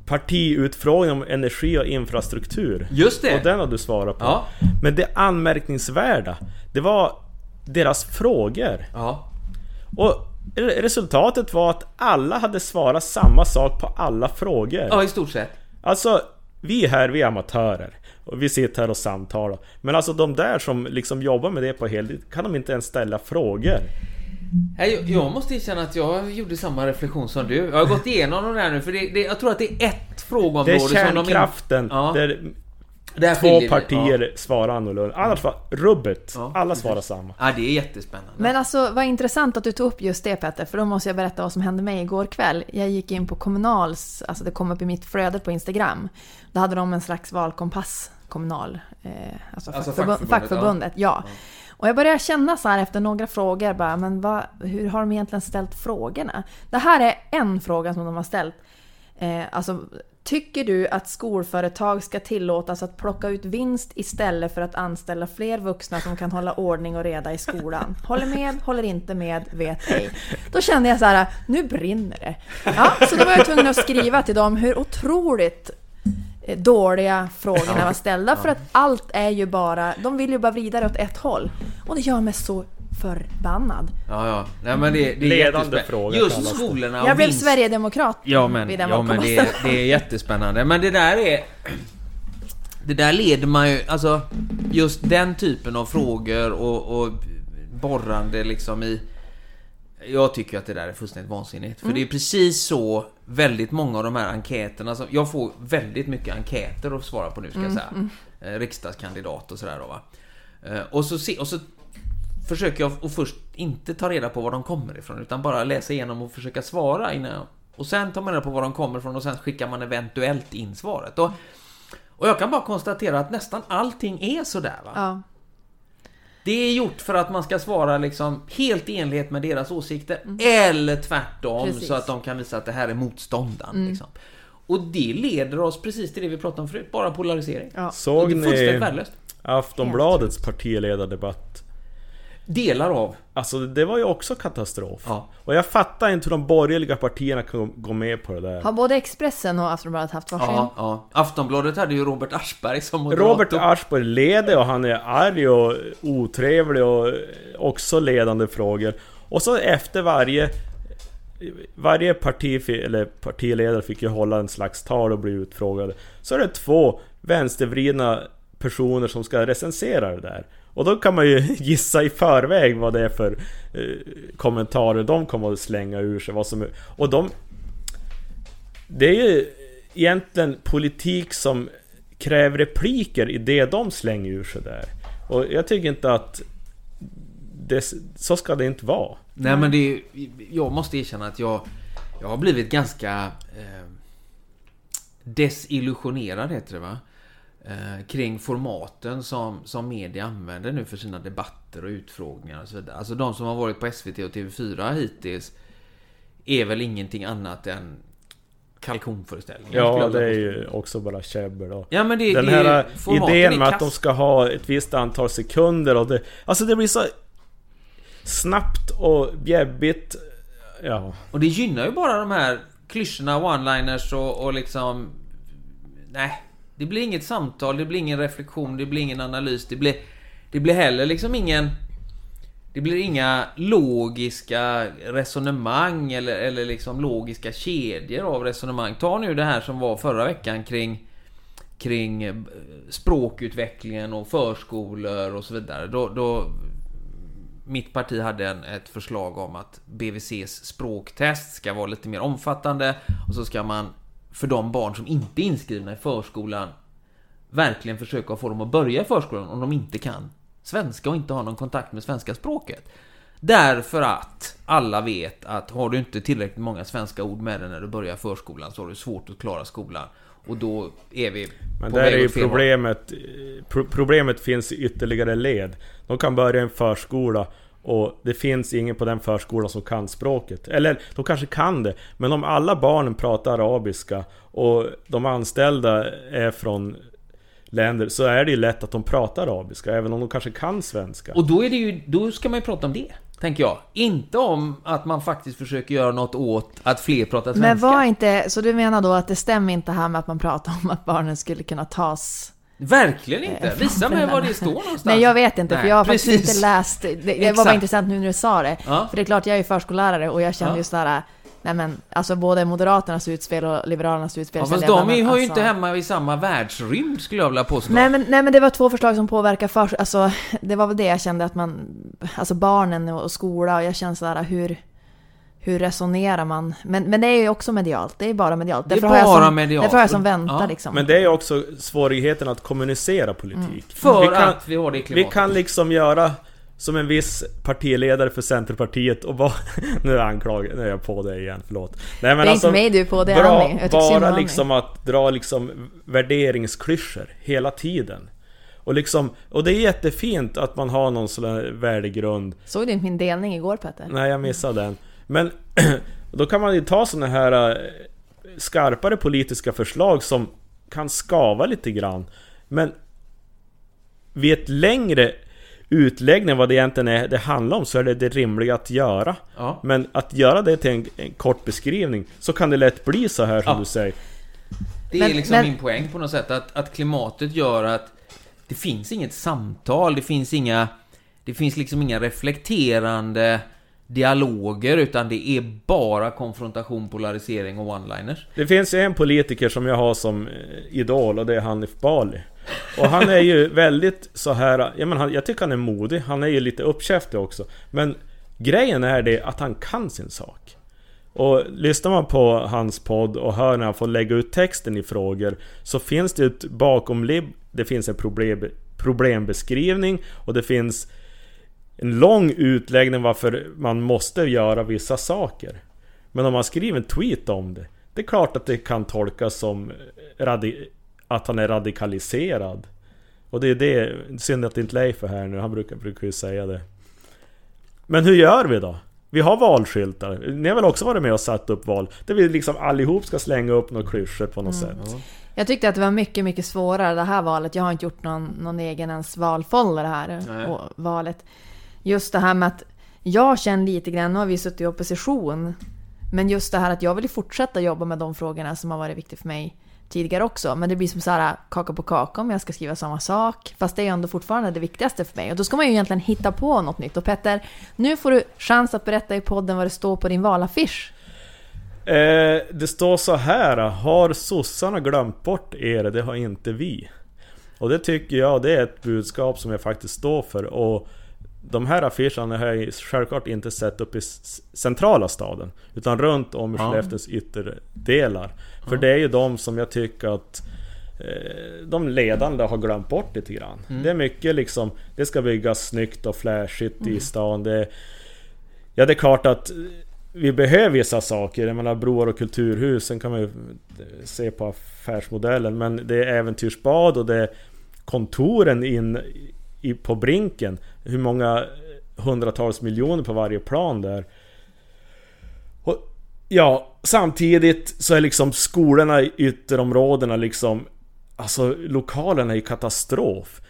partiutfrågning om energi och infrastruktur. Just det! Och den har du svarat på. Ja. Men det anmärkningsvärda, det var deras frågor. Ja. Och re- resultatet var att alla hade svarat samma sak på alla frågor. ja, i stort sett. Alltså, vi här, vi är amatörer. Och vi sitter här och samtalar. Men alltså de där som liksom jobbar med det på heltid, kan de inte ens ställa frågor? Jag, jag måste erkänna att jag gjorde samma reflektion som du. Jag har gått igenom de där nu, för det, det, jag tror att det är ett frågeområde Det är som de... in- kärnkraften, Ja. där två det. partier svarar annorlunda. Annars var rubbet, Ja. alla svarar samma. Ja. ja, det är jättespännande. Men alltså vad intressant att du tog upp just det Petter, för då måste jag berätta vad som hände mig igår kväll. Jag gick in på Kommunals, alltså det kom upp i mitt flöde på Instagram. Då hade de en slags valkompass, Kommunal. Eh, alltså, Alltså fackförbund- fackförbundet, fackförbundet, ja. Och jag började känna så här efter några frågor, bara, men vad, hur har de egentligen ställt frågorna? Det här är en fråga som de har ställt. Eh, alltså, tycker du att skolföretag ska tillåtas att plocka ut vinst istället för att anställa fler vuxna som kan hålla ordning och reda i skolan? *laughs* Håller med, håller inte med, vet ej. Då kände jag så här, nu brinner det. Ja, så då var jag tvungen att skriva till dem hur otroligt dåliga frågorna var ställda för att allt är ju bara, de vill ju bara vrida det åt ett håll. Och det gör mig så förbannad. Ja, ja. Nej, men det, det är Ledande fråga Just skolorna och Jag blev vinst- Sverigedemokrat Ja men, vid den ja, men det, är, det är jättespännande. Men det där är... Det där leder man ju, alltså just den typen av frågor och, och borrande liksom i... Jag tycker att det där är fullständigt vansinnigt. För det är precis så väldigt många av de här enkäterna som... Jag får väldigt mycket enkäter att svara på nu ska jag säga. Eh, riksdagskandidat och sådär då va. Eh, och, så se, och så försöker jag att först inte ta reda på var de kommer ifrån utan bara läsa igenom och försöka svara innan jag, Och sen tar man reda på var de kommer ifrån och sen skickar man eventuellt in svaret. Och, och jag kan bara konstatera att nästan allting är sådär va. Ja. Det är gjort för att man ska svara liksom helt i enlighet med deras åsikter eller tvärtom Precis. så att de kan visa att det här är motståndaren. Liksom. Och det leder oss precis till det vi pratade om förut, bara polarisering. Ja. Såg ni. Aftonbladets partiledardebatt? Delar av. Alltså det var ju också katastrof. Ja. Och jag fattar inte hur de borgerliga partierna kan gå med på det där. Har både Expressen och Aftonbladet haft varsin? Ja, ja. Aftonbladet hade ju Robert Aschberg som moderat. Robert Aschberg leder och han är arg och otrevlig och också ledande frågor. Och så efter varje... Varje parti, eller partiledare fick ju hålla en slags tal och bli utfrågade. Så är det två vänstervridna personer som ska recensera det där. Och då kan man ju *laughs* gissa i förväg vad det är för eh, kommentarer de kommer att slänga ur sig. Vad som och de... Det är ju egentligen politik som kräver repliker i det de slänger ur sig där. Och jag tycker inte att... Det, så ska det inte vara. Nej men det är, Jag måste erkänna att jag... Jag har blivit ganska... Eh, desillusionerad heter det va? Eh, kring formaten som, som media använder nu för sina debatter och utfrågningar och så vidare. Alltså de som har varit på SVT och TV4 hittills är väl ingenting annat än kalkonföreställningar. Ja, det är ju också bara käbbel då. Ja men det, Den det, här idén med att de ska ha ett visst antal sekunder och det... Alltså det blir så... Snabbt och bjäbbigt. Ja. Och det gynnar ju bara de här klyschorna, one-liners och, och liksom... Nej. Det blir inget samtal, det blir ingen reflektion, det blir ingen analys, det blir... Det blir heller liksom ingen... Det blir inga logiska resonemang eller, eller liksom logiska kedjor av resonemang. Ta nu det här som var förra veckan kring kring eh, språkutvecklingen och förskolor och så vidare. Då, då mitt parti hade en, ett förslag om att BVCs språktest ska vara lite mer omfattande och så ska man för de barn som inte är inskrivna i förskolan verkligen försöka få dem att börja i förskolan om de inte kan svenska och inte har någon kontakt med svenska språket. Därför att alla vet att har du inte tillräckligt många svenska ord med dig när du börjar förskolan så har du svårt att klara skolan. Och då är vi Men på där väg är ju problemet... eh, Pro problemet finns i ytterligare led. De kan börja i en förskola och det finns ingen på den förskolan som kan språket. Eller de kanske kan det, men om alla barnen pratar arabiska och de anställda är från länder så är det ju lätt att de pratar arabiska, även om de kanske kan svenska. Och då är det ju, då ska man ju prata om det. Tänker jag. Inte om att man faktiskt försöker göra något åt att fler pratar svenska. Men var inte, så du menar då att det stämmer inte här med att man pratar om att barnen skulle kunna tas... Verkligen inte! Eh, Visa mig var det står någonstans. Nej jag vet inte för Nej, jag har faktiskt precis. inte läst, det, det var bara intressant nu när du sa det. Ja. För det är klart jag är ju förskollärare och jag känner Ja. just sådär, nej men alltså både Moderaternas utspel och Liberalernas utspel. Ja, kände fast de är ju- ju alltså- inte hemma i samma världsrymd skulle jag vilja påstå. Nej men, nej men det var två förslag som påverkar för, alltså det var väl det jag kände att man, alltså barnen och skola och jag känner sådär hur, hur resonerar man? Men, men det är ju också medialt, det är bara medialt. Det är Därför bara som, medialt. Därför har jag som väntar Ja. liksom. Men det är ju också svårigheten att kommunicera politik. För vi kan, att vi har det Vi klimatet. kan liksom göra som en viss partiledare för Centerpartiet och bara... *laughs* Nu anklagar nu är jag på det igen, förlåt. Nej, det är inte mig du är på, det är bra, Annie. Jag Bara liksom att dra liksom värderingsklyschor hela tiden. Och liksom, och det är jättefint att man har någon sån här värdegrund. Såg du inte min delning igår Petter? Nej, jag missade den. Men *clears throat* då kan man ju ta såna här... eh, skarpare politiska förslag som kan skava lite grann. Men vid ett längre utläggning vad det egentligen är det handlar om så är det det rimliga att göra. Ja. Men att göra det till en, en kort beskrivning så kan det lätt bli så här som Ja. du säger. Det är Men- liksom men- min poäng på något sätt, att, att klimatet gör att det finns inget samtal, det finns inga... Det finns liksom inga reflekterande dialoger, utan det är bara konfrontation, polarisering och one-liners. Det finns en politiker som jag har som eh, idol och det är Hanif Bali. Och han är ju väldigt så här, jag, menar, jag tycker han är modig, han är ju lite uppkäftig också. Men grejen är det att han kan sin sak. Och lyssnar man på hans podd och hör när han får lägga ut texten i frågor Så finns det ett bakomlibb, Det finns en problem, problembeskrivning och det finns en lång utläggning varför man måste göra vissa saker Men om man skriver en tweet om det Det är klart att det kan tolkas som radi- Att han är radikaliserad Och det är det Synd att inte Leif är här nu, han brukar, brukar ju säga det Men hur gör vi då? Vi har valskyltar. Ni har väl också varit med och satt upp val? Där vi liksom allihop ska slänga upp några klyschor på något sätt. Jag tyckte att det var mycket, mycket svårare det här valet. Jag har inte gjort någon, någon egen ens valfolder här, Nej. och valet. Just det här med att jag känner lite grann, nu har vi suttit i opposition, men just det här att jag vill fortsätta jobba med de frågorna som har varit viktiga för mig tidigare också. Men det blir som så här kaka på kaka om jag ska skriva samma sak. Fast det är ju ändå fortfarande det viktigaste för mig. Och då ska man ju egentligen hitta på något nytt. Och Petter, nu får du chans att berätta i podden vad det står på din valaffisch. Eh, det står så här. Har sossarna glömt bort er? Det har inte vi. Och det tycker jag, det är ett budskap som jag faktiskt står för. Och de här affischerna har jag självklart inte sett upp i centrala staden. Utan runt om i Ja. Skellefteås ytterdelar. För det är ju de som jag tycker att eh, de ledande har glömt bort lite grann. Det är mycket liksom, det ska byggas snyggt och flashigt i stan. Det, ja, det är klart att vi behöver vissa saker. Jag menar broar och kulturhus, sen kan man ju se på affärsmodellen. Men det är äventyrsbad och det är kontoren in i, på brinken. Hur många hundratals miljoner på varje plan där. Och, ja, samtidigt så är liksom skolorna i ytterområdena liksom... Alltså lokalerna är katastrof.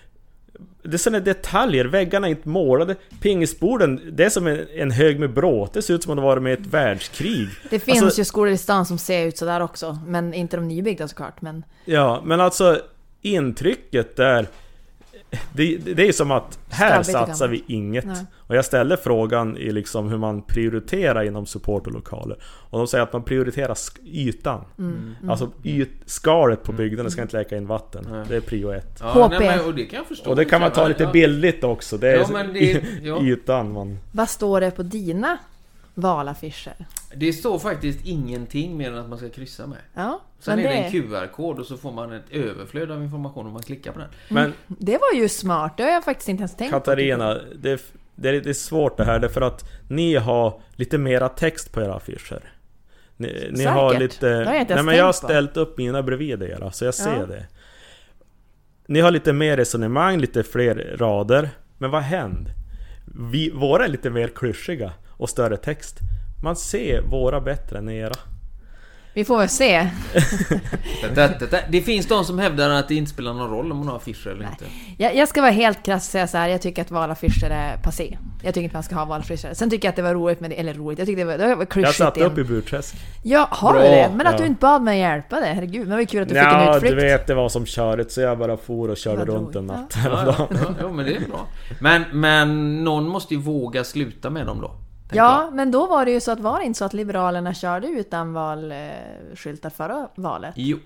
Det är sådana detaljer, väggarna är inte målade. Pingisborden, det är som en, en hög med bråte, det ser ut som om det varit med ett världskrig. Det finns Alltså- ju skolor i stan som ser ut sådär också. Men inte de nybyggda såklart. Men Ja, men alltså intrycket där... *laughs* Det, det är ju som att här och satsar vi inget. Nej. Och jag ställde frågan i liksom hur man prioriterar inom supporterlokaler. Och de säger att man prioriterar ytan. Mm, Alltså yt, skalet på byggnaden ska inte läcka in vatten. Nej. Det är prio ett. Ja, HP. nej, men, och det kan jag förstå. Och det kan man ta lite billigt också. Det är Ja, men det- *laughs* ja. ytan man... vad står det på dina valaffischer? Det står faktiskt ingenting mer än att man ska kryssa med. Ja, Sen är det, det en QR-kod och så får man ett överflöd av information om man klickar på den. Men det var ju smart. Det har jag faktiskt inte ens tänkt Katarina, det är, det är svårt det här därför att ni har lite mera text på era affischer. Ni, ni har lite... Det har jag inte nej men jag har tänkt på. ställt upp mina bredvid era, så jag ser Ja. det. Ni har lite mer resonemang, lite fler rader. Men vad händer? Vi, våra är lite mer klyschiga och större text. Man ser våra bättre än era. Vi får väl se. *laughs* Det, finns de som hävdar att det inte spelar någon roll om man har affischer eller inte. Jag, jag ska vara helt krass och säga så här. Jag tycker att valaffischer är passé. Jag tycker inte man ska ha valaffischer. Sen tycker jag att det var roligt med det. Eller roligt. Jag tyckte det var, det var Jag klyschigt. satte igen. upp i Burträsk. Ja, har du det? Men att ja. du inte bad mig hjälpa dig. Herregud. Men det var kul att du fick en Ja, utflykt. du vet det var som körigt så jag bara for och körde runt en natt Ja, ja, ja, jo, men det är bra. Men, men någon måste ju våga sluta med dem då. Ja, men då var det ju så att var det inte så att Liberalerna körde utan valskyltar förra valet? jag. Jo,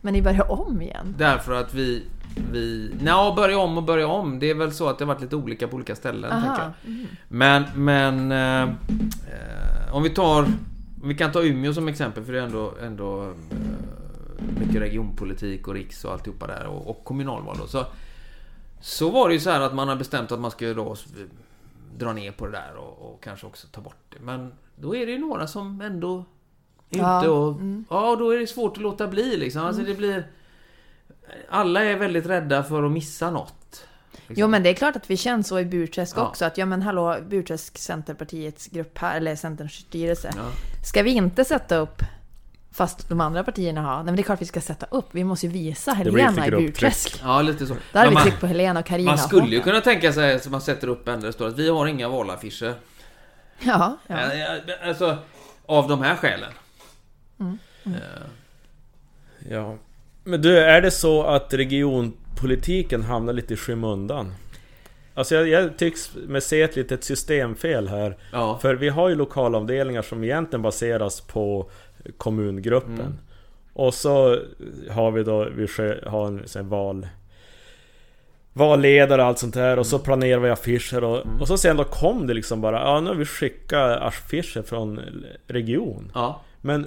Men ni började om igen? därför att vi... vi Nja, börja om och börja om. Det är väl så att det har varit lite olika på olika ställen, tänker jag. Mm. Men, men... Eh, eh, om vi tar... Om vi kan ta Umeå som exempel, för det är ändå, ändå eh, mycket regionpolitik och riks och alltihopa där och, och kommunalval då. Så, så var det ju så här att man har bestämt att man ska då dra ner på det där och, och kanske också ta bort det. Men då är det ju några som ändå Ja, och... mm. Ja, då är det svårt att låta bli liksom. Alltså det blir... Alla är väldigt rädda för att missa något. liksom. Jo men det är klart att vi känner så i Burträsk Ja. också. Att ja men hallå, Burträsk Centerpartiets grupp här, eller Centerns styrelse. Ja. Ska vi inte sätta upp Fast de andra partierna har, nej men det är klart vi ska sätta upp, vi måste ju visa Helena i. Burträsk. Ja, lite så. Där har vi tryckt på Helena och Carina man skulle ju kunna tänka sig att man sätter upp en där det står att vi har inga valaffischer. Ja, ja. Alltså, av de här skälen. Mm. Eh, Ja. Men du, är det så att regionpolitiken hamnar lite i skymundan? Alltså jag, jag tycks med se ett litet systemfel här. Ja. För vi har ju lokalavdelningar som egentligen baseras på kommungruppen. Mm. Och så har vi då, vi har en här val... Valledare och allt sånt där och så planerar vi affischer och, Mm. och så sen då kom det liksom bara Ja nu har vi skickat affischer från region ja. Men...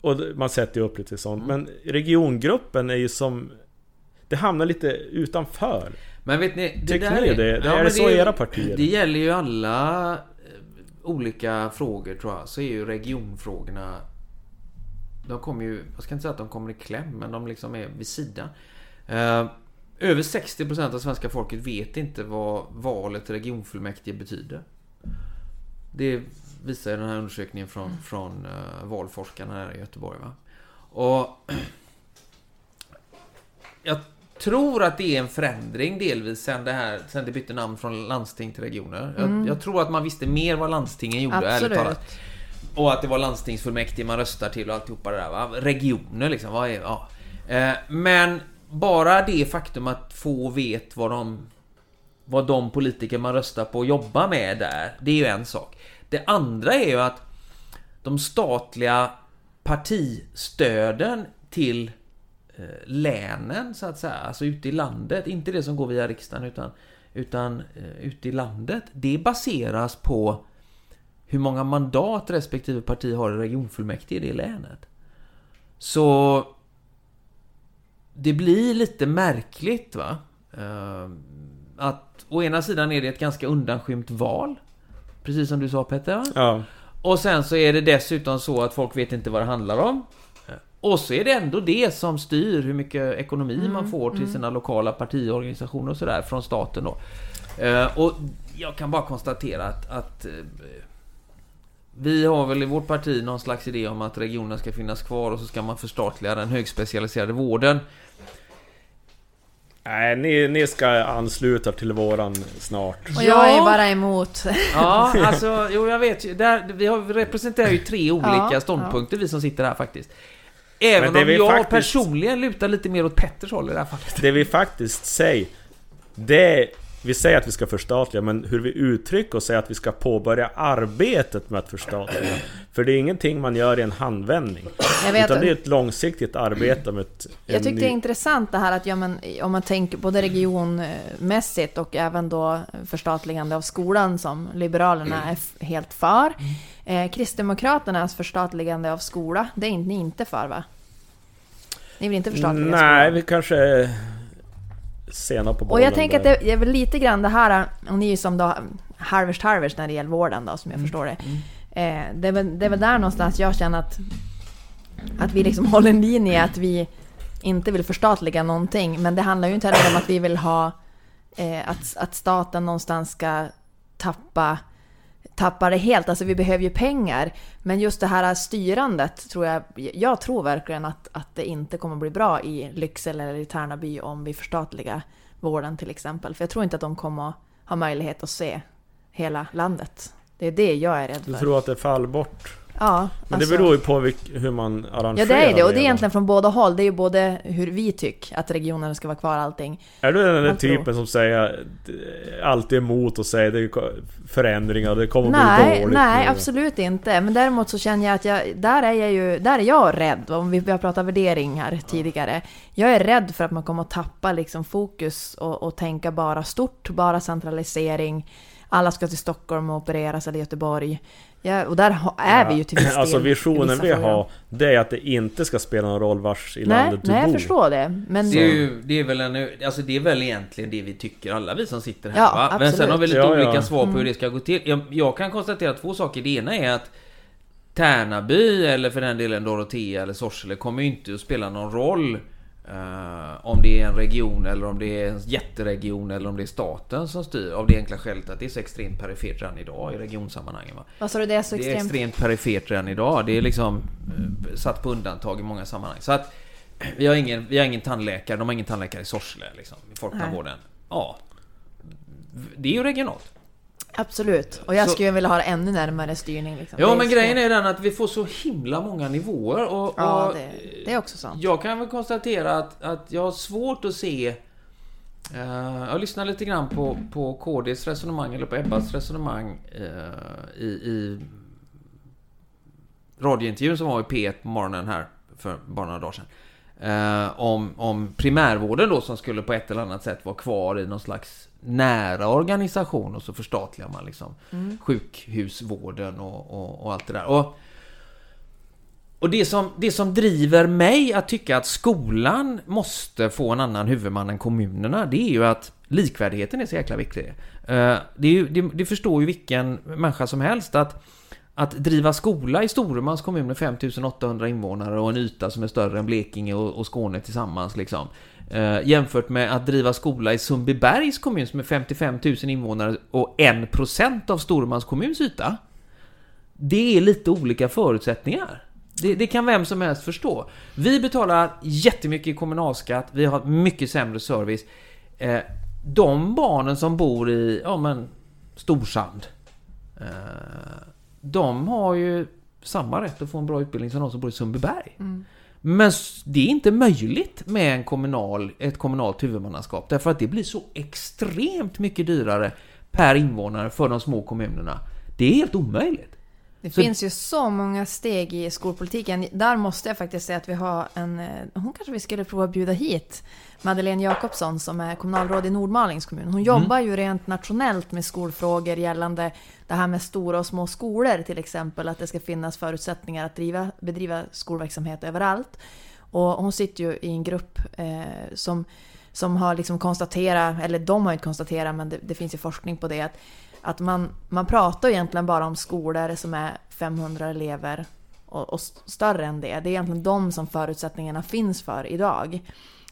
Och man sätter ju upp lite sånt Mm. men regiongruppen är ju som... Det hamnar lite utanför Men vet ni, det Tycker där ni det? är men det så i era partier? Det gäller ju alla olika frågor tror jag. Så är ju regionfrågorna... De kommer ju... Jag ska inte säga att de kommer i kläm, men de liksom är vid sidan. Eh, över 60% av svenska folket vet inte vad valet till regionfullmäktige betyder. Det visar den här undersökningen från, från uh, valforskarna här i Göteborg. Va? Och *clears throat* jag tror att det är en förändring delvis sen det här, sen det bytte namn från landsting till regioner. Jag, jag tror att man visste mer vad landstingen gjorde, ärligt Absolut. talat. Och att det var landstingsfullmäktige man röstar till och alltihopa det där va. Regioner liksom, vad är, ja. Eh, Men bara det faktum att få vet vad de vad de politiker man röstar på jobbar med där, det är ju en sak. Det andra är ju att de statliga partistöden till länen så att säga, alltså ute i landet, inte det som går via riksdagen utan, utan eh, ute i landet, det baseras på hur många mandat respektive parti har i regionfullmäktige i det länet. Så det blir lite märkligt va? Eh, Att å ena sidan är det ett ganska undanskymt val. Precis som du sa Petter? Ja Och sen så är det dessutom så att folk vet inte vad det handlar om. Och så är det ändå det som styr hur mycket ekonomi man får till sina lokala partiorganisationer och sådär från staten då. Eh, Och jag kan bara konstatera att, att eh, vi har väl i vårt parti någon slags idé om att regionen ska finnas kvar och så ska man förstatliga den högspecialiserade vården. Nej, ni, ni ska ansluta till våran snart Och jag är Ja. bara emot. Ja, *laughs* alltså, jo jag vet ju. Där, vi, har, representerar ju tre olika Ja, ståndpunkter vi som sitter här faktiskt. Även om jag faktiskt- personligen lutar lite mer åt Petters håll i det här fallet. Det vi faktiskt säger Det Vi säger att vi ska förstatliga men hur vi uttrycker oss är att vi ska påbörja arbetet med att förstatliga. För det är ingenting man gör i en handvändning. Jag vet, Utan det är ett långsiktigt arbete med ett, Jag tyckte ny- det är intressant det här att ja, men, om man tänker både regionmässigt och även då förstatligande av skolan som Liberalerna är f- helt för. Eh, Kristdemokraternas förstatligande av skola, det är inte, ni inte för va? Ni vill inte förstatliga Nej, skolan? vi kanske är sena på Och bollen jag tänker att det är väl lite grann det här, och ni är ju som då harvest harvest när det gäller vården då, som jag förstår det. Eh, det, är väl, det är väl där någonstans jag känner att, att vi liksom *laughs* håller en linje att vi inte vill förstatliga någonting. Men det handlar ju inte heller om att vi vill ha eh, att, att staten någonstans ska tappa tappa det helt. Alltså vi behöver ju pengar. Men just det här styrandet tror jag, jag tror verkligen att, att det inte kommer bli bra i Lycksele eller i Tärnaby om vi förstatligar vården till exempel. För jag tror inte att de kommer ha möjlighet att se hela landet. Det är det jag är rädd Du för. tror att det faller bort? Ja, Men alltså- det beror ju på hur man arrangerar Ja det är det och det är egentligen från båda håll. Det är ju både hur vi tycker att regionerna ska vara kvar allting. Är du den där tror. typen som säger eh, alltid emot och säger det är förändringar, det kommer bli Nej, dåligt nej nu. absolut inte. Men däremot så känner jag att jag, där är jag ju, där är jag rädd. Om vi, har pratat värdering här tidigare. Jag är rädd för att man kommer att tappa liksom fokus och, och tänka bara stort, bara centralisering. Alla ska till Stockholm och opereras eller Göteborg. Ja, och där är vi ju till viss *clears throat* del. Alltså visionen vi har, det är att det inte ska spela någon roll vars i Nej, landet du nej jag bor. förstår det. Men Det är, ju, det är väl en, alltså det är väl egentligen det vi tycker alla vi som sitter här Ja, va? Men sen har vi lite. Ja, olika ja. svar på Mm. hur det ska gå till. Jag, jag kan konstatera två saker. Det ena är att Tärnaby, eller för den delen Dorotea eller Sorsele, kommer ju inte att spela någon roll Eh, om det är en region eller om det är en jätteregion eller om det är staten som styr. Av det enkla skälet att det är så extremt perifert redan idag i regionsammanhangen. Va? Vad sa du, det är så Det är extremt? extremt perifert redan idag. Det är liksom eh, satt på undantag i många sammanhang. Så att *clears throat* vi har ingen, vi har ingen tandläkare, de har ingen tandläkare i Sorsele liksom, i folktandvården. Ja. Det är ju regionalt. Absolut. Och jag Så- skulle vilja ha ännu närmare styrning. Liksom. Ja Det men grejen är den att vi får så himla många nivåer och, Ja, och det, det är också sant. jag kan väl konstatera att, att jag har svårt att se eh, jag lyssnar lite grann på, på KDs resonemang, eller på Ebbas resonemang eh, i, i radiointervjun som var i P1 på morgonen här för bara några dagar sedan. Eh, om, om primärvården då som skulle på ett eller annat sätt vara kvar i någon slags nära organisation och så förstatligar man liksom sjukhusvården och, och, och allt det där. Och, och det som, det som driver mig att tycka att skolan måste få en annan huvudman än kommunerna, det är ju att likvärdigheten är så jäkla viktig. Eh, Det, ju, det, det förstår ju vilken människa som helst att att driva skola i Storumans kommun med 5800 invånare och en yta som är större än Blekinge och, och Skåne tillsammans liksom. Eh, jämfört med att driva skola i Sundbybergs kommun som är 55 000 invånare och 1% av Storumans kommuns yta. Det är lite olika förutsättningar. Det, det kan vem som helst förstå. Vi betalar jättemycket i kommunalskatt, vi har mycket sämre service. Eh, de barnen som bor i, ja men, Storsand. Eh, de har ju samma rätt att få en bra utbildning som de som bor i Sundbyberg. Mm. Men det är inte möjligt med en kommunal, ett kommunalt huvudmannaskap därför att det blir så extremt mycket dyrare per invånare för de små kommunerna. Det är helt omöjligt. Det Så- finns ju så många steg i skolpolitiken. Där måste jag faktiskt säga att vi har en... eh, Hon kanske vi skulle prova att bjuda hit. Madeleine Jakobsson som är kommunalråd i Nordmalings kommun. Hon jobbar ju rent nationellt med skolfrågor gällande det här med stora och små skolor till exempel. Att det ska finnas förutsättningar att driva, bedriva skolverksamhet överallt. Och hon sitter ju i en grupp eh, som, som har liksom konstaterat, eller de har inte konstaterat men det, det finns ju forskning på det, att, att man, man pratar egentligen bara om skolor som är 500 elever och, och st- större än det. Det är egentligen de som förutsättningarna finns för idag.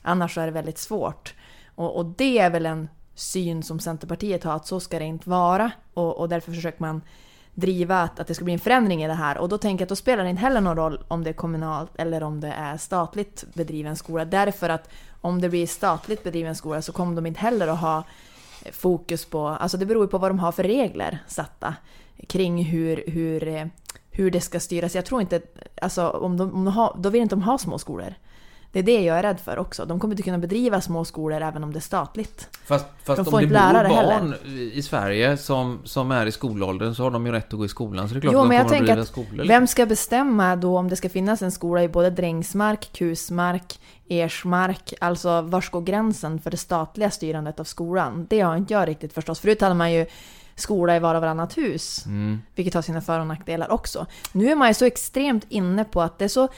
Annars är det väldigt svårt. Och, och det är väl en syn som Centerpartiet har, att så ska det inte vara. Och, och därför försöker man driva att, att det ska bli en förändring i det här. Och då tänker jag att då spelar det inte heller någon roll om det är kommunalt eller om det är statligt bedriven skola. Därför att om det blir statligt bedriven skola så kommer de inte heller att ha fokus på, alltså det beror ju på vad de har för regler satta kring hur, hur, hur det ska styras. Jag tror inte, alltså om de, om de har, då vill inte de ha små skolor. Det är det jag är rädd för också. De kommer inte kunna bedriva små skolor även om det är statligt. Fast, fast De om får det inte bor lärare barn i Sverige som, som är i skolåldern så har de ju rätt att gå i skolan. Så det är klart Jo, att de men jag kommer att tänker att skolor. Vem ska bestämma då om det ska finnas en skola i både Drängsmark, Kusmark, Ersmark? Alltså var går gränsen för det statliga styrandet av skolan? Det har inte jag riktigt förstått. Förut hade man ju skola i var och varannat hus. Mm. Vilket har sina för och nackdelar också. Nu är man ju så extremt inne på att det är så,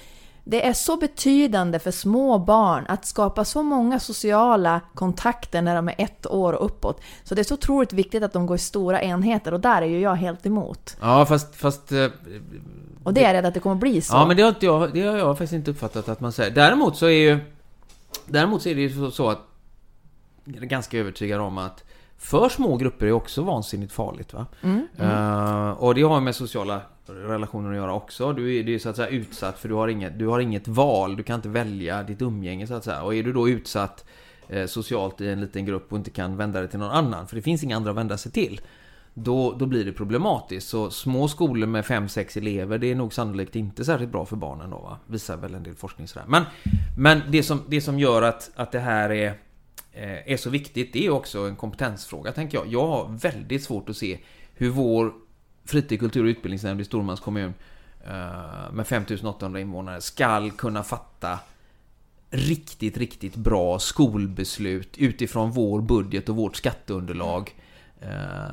det är så betydande för små barn att skapa så många sociala kontakter när de är ett år och uppåt. Så det är så otroligt viktigt att de går i stora enheter och där är ju jag helt emot. Ja, fast... fast eh, Och det är jag rädd att det kommer bli så. Ja, men det har, inte jag, det har jag faktiskt inte uppfattat att man säger. Däremot så är ju... Däremot så är det ju så, så att... Jag är ganska övertygad om att för små grupper är också vansinnigt farligt. Va? Mm, Eh, och det har med sociala relationer att göra också. Du är, du är så att säga utsatt för du har, inget, du har inget val. Du kan inte välja ditt umgänge så att säga. Och är du då utsatt eh, socialt i en liten grupp och inte kan vända dig till någon annan, för det finns inga andra att vända sig till. Då, då blir det problematiskt. Så små skolor med 5-6 elever, det är nog sannolikt inte särskilt bra för barnen då va? Visar väl en del forskning sådär. Men, men det, som, det som gör att, att det här är, Eh, är så viktigt, det är också en kompetensfråga tänker jag. Jag har väldigt svårt att se hur vår fritid, kultur och utbildningsnämnd i Stormans kommun eh, med 5800 invånare skall kunna fatta riktigt, riktigt bra skolbeslut utifrån vår budget och vårt skatteunderlag. Eh,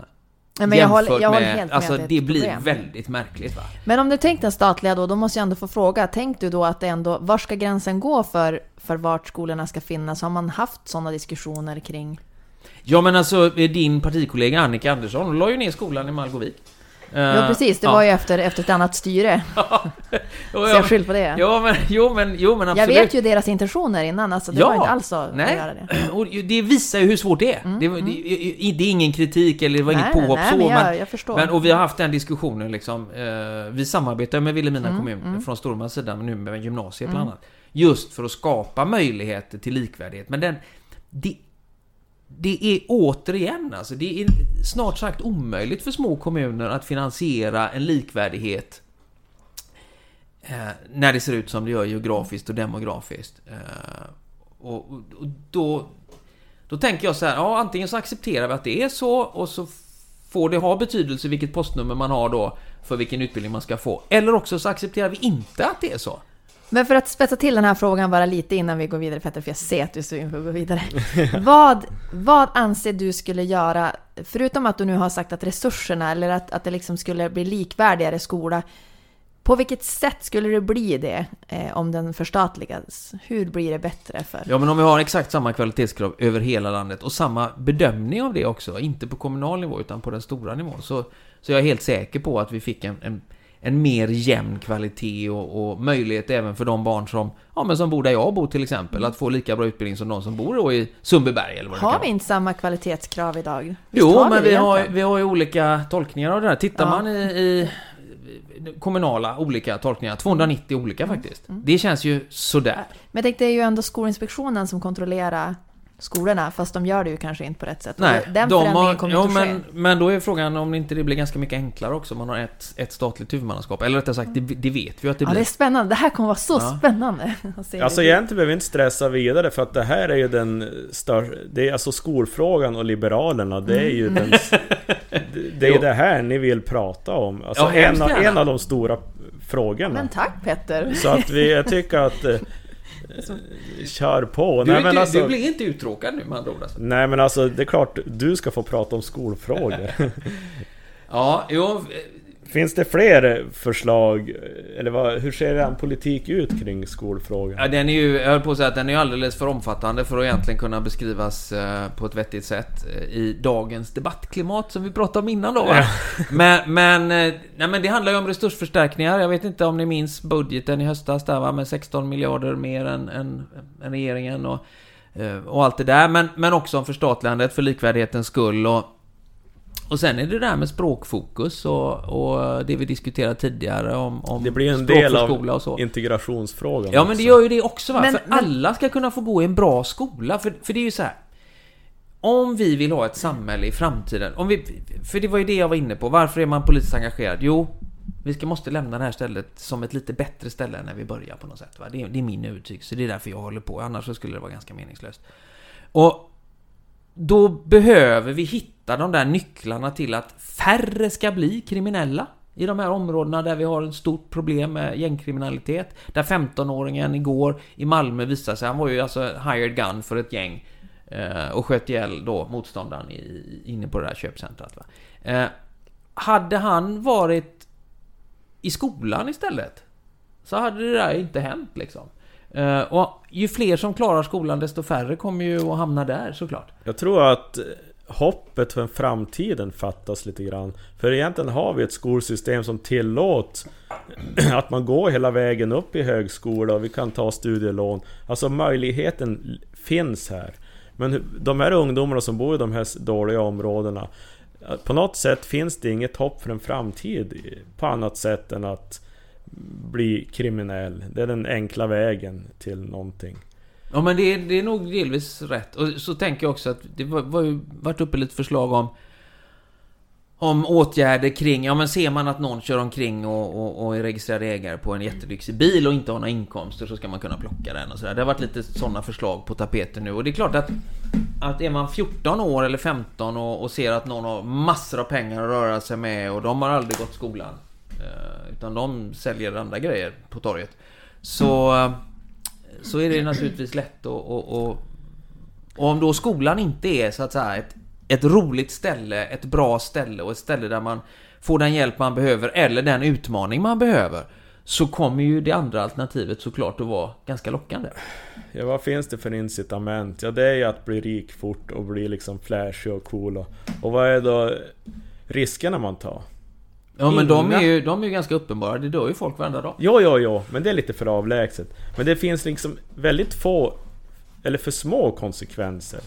men jag håller, jämfört jag håller med- helt med Alltså ett det blir problem. väldigt märkligt va? Men om du tänkt den statliga då, då måste jag ändå få fråga. Tänk du då att det ändå, var ska gränsen gå för, för vart skolorna ska finnas? Har man haft sådana diskussioner kring? Ja men alltså din partikollega Annika Andersson, la ju ner skolan i Malgovik. Ja, precis. Det var ju efter, efter ett annat styre. *laughs* Så ja, jag skyller på det. ja, men, jo, men, jo, men Jag absolut. vet ju deras intentioner innan, alltså det Ja, var inte alls så att nej. göra det. *clears throat* Och det visar ju hur svårt det är. det, var- det, det är ingen kritik eller det var inget Mm, Nej, påhopp nej, så, men jag, jag förstår. men, och vi har haft den diskussionen liksom. Eh, vi samarbetar med Vilhelmina Mm, kommun från Storumans sida nu med gymnasiet bland annat. Just för att skapa möjligheter till likvärdighet. Men den, det, det är återigen alltså, det är snart sagt omöjligt för små kommuner att finansiera en likvärdighet eh, när det ser ut som det gör geografiskt och demografiskt. Eh, och, och, då, då tänker jag så här, ja antingen så accepterar vi att det är så och så får det ha betydelse vilket postnummer man har då för vilken utbildning man ska få. Eller också så accepterar vi inte att det är så. Men för att spetsa till den här frågan bara lite innan vi går vidare Petter, för jag ser att du är sugen på att gå vidare. *laughs* vad, vad anser du skulle göra, förutom att du nu har sagt att resurserna, eller att, att det liksom skulle bli likvärdigare skola, på vilket sätt skulle det bli det eh, om den förstatligas? Hur blir det bättre för... Ja, men om vi har exakt samma kvalitetskrav över hela landet och samma bedömning av det också, inte på kommunal nivå utan på den stora nivån, så, så jag är helt säker på att vi fick en, en, en mer jämn kvalitet och, och möjlighet även för de barn som, ja, men som bor där jag bor till exempel, att få lika bra utbildning som de som bor i Sundbyberg eller vad det Har vi inte samma kvalitetskrav idag? Visst Jo, men det vi har, vi har ju olika tolkningar av det här. Tittar Ja. man i, i kommunala olika tolkningar, 290 olika Mm. faktiskt. Det känns ju sådär. Men jag tänkte, det är ju ändå Skolinspektionen som kontrollerar skolorna, fast de gör det ju kanske inte på rätt sätt. Nej, den de förändringen har, kommer ja, inte att ske. men, men då är frågan om inte det blir ganska mycket enklare också om man har ett, ett statligt huvudmannaskap. Eller rättare sagt, det, det vet vi ju att det Ja, blir. det är spännande. Det här kommer vara så Ja. spännande. *laughs* att se Alltså egentligen behöver vi inte stressa vidare för att det här är ju den största... Det är alltså skolfrågan och Liberalerna, det är ju den... *laughs* Det, det är Jo. det här ni vill prata om. Alltså Ja, en, av, en av de stora frågorna. Men tack Petter! Så att vi, jag tycker att... Eh, kör på. du, nej, men du, alltså, du blir inte uttråkad nu med andra ord alltså. nej men alltså, det är klart du ska få prata om skolfrågor. *laughs* Ja, jo, Finns det fler förslag? Eller vad, hur ser er politik ut kring skolfrågan? Ja, den är ju, jag höll på att säga att den är alldeles för omfattande för att egentligen kunna beskrivas eh, på ett vettigt sätt eh, i dagens debattklimat som vi pratade om innan då va? *laughs* Men, men, eh, nej, men det handlar ju om resursförstärkningar. Jag vet inte om ni minns budgeten i höstas där va, med 16 miljarder mer än, än, än regeringen och, och allt det där. Men, men också om förstatligandet för likvärdighetens skull och och sen är det det där med språkfokus och, och det vi diskuterade tidigare om, om Det blir en del av och så. integrationsfrågan Ja men det också. gör ju det också va? Men- för men- alla ska kunna få gå i en bra skola. För, för det är ju så här. Om vi vill ha ett samhälle i framtiden. Om vi, för det var ju det jag var inne på. Varför är man politiskt engagerad? Jo, vi ska, måste lämna det här stället som ett lite bättre ställe än när vi börjar på något sätt. Va? Det, är, det är min övertygelse. Det är därför jag håller på. Annars så skulle det vara ganska meningslöst. Och då behöver vi hitta de där nycklarna till att färre ska bli kriminella i de här områdena där vi har ett stort problem med gängkriminalitet. Där 15-åringen igår i Malmö visade sig, han var ju alltså hired gun för ett gäng eh, och sköt ihjäl då motståndaren i, inne på det där köpcentret. Va? Eh, hade han varit i skolan istället så hade det där inte hänt liksom. Eh, och ju fler som klarar skolan desto färre kommer ju att hamna där såklart. Jag tror att hoppet för framtiden fattas lite grann. För egentligen har vi ett skolsystem som tillåts *clears throat* att man går hela vägen upp i högskola och vi kan ta studielån. Alltså möjligheten finns här. Men de här ungdomarna som bor i de här dåliga områdena eh, På något sätt finns det inget hopp för en framtid på annat sätt än att bli kriminell. Det är den enkla vägen till någonting. Ja men det är, det är nog delvis rätt. Och så tänker jag också att det var, var ju varit uppe lite förslag om om åtgärder kring, ja men ser man att någon kör omkring och, och, och är registrerad ägare på en jättelyxig bil och inte har några inkomster så ska man kunna plocka den och sådär. Det har varit lite sådana förslag på tapeten nu och det är klart att att är man 14 år eller 15 och, och ser att någon har massor av pengar att röra sig med och de har aldrig gått skolan Eh, utan de säljer andra grejer på torget Så Så är det naturligtvis lätt att och, och, och om då skolan inte är så att säga ett, ett roligt ställe, ett bra ställe och ett ställe där man får den hjälp man behöver eller den utmaning man behöver så kommer ju det andra alternativet såklart att vara ganska lockande. Ja, vad finns det för incitament? Ja, det är ju att bli rik fort och bli liksom flashig och cool. Och, och vad är då riskerna man tar? Ja men de är, ju, de är ju ganska uppenbara, det dör ju folk varenda dag. Jo, jo, jo, men det är lite för avlägset. Men det finns liksom väldigt få, eller för små konsekvenser.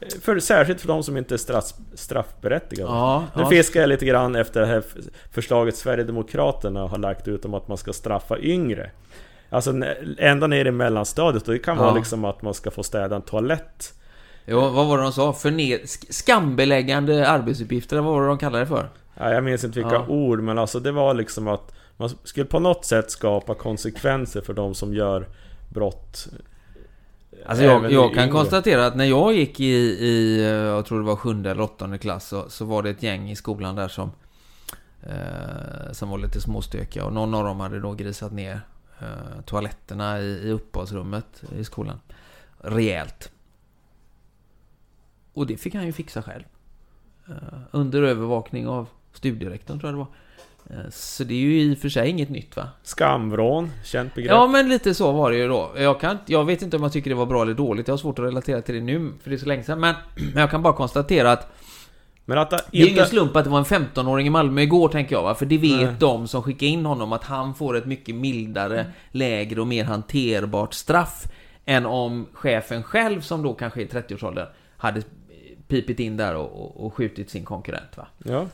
Eh, För, särskilt för de som inte är straff, straffberättigade. Ja, Nu ja. fiskar jag lite grann efter det här förslaget Sverigedemokraterna har lagt ut om att man ska straffa yngre. Alltså ända ner i mellanstadiet, och det kan Ja. vara liksom att man ska få städa en toalett. Jo, vad var det de sa? Förned... sk- Skambeläggande arbetsuppgifter, vad var det de kallade det för? Ja, jag minns inte vilka Ja. ord, men alltså det var liksom att man skulle på något sätt skapa konsekvenser för de som gör brott. Alltså jag, jag kan konstatera att när jag gick i, i, eh, jag tror det var sjunde eller åttonde klass, så, så var det ett gäng i skolan där som eh, Som var lite småstökiga och någon av dem hade då grisat ner eh, toaletterna i, i uppehållsrummet i skolan. Rejält. Och det fick han ju fixa själv. Eh, under övervakning av studierektorn tror jag det var. Eh, så det är ju i och för sig inget nytt va? Skamvrån, känt begrepp. Ja, men lite så var det ju då. Jag, kan, inte- jag vet inte om jag tycker det var bra eller dåligt. Jag har svårt att relatera till det nu, för det är så länge sedan. Men, *clears throat* men jag kan bara konstatera att Men att det det är ingen inte... slump att det var en 15-åring i Malmö igår, tänker jag. Va? För det vet Nej. de som skickade in honom, att han får ett mycket mildare, lägre och mer hanterbart straff än om chefen själv, som då kanske är i 30-årsåldern, hade pipit in där och, och, och skjutit sin konkurrent. Va? Ja.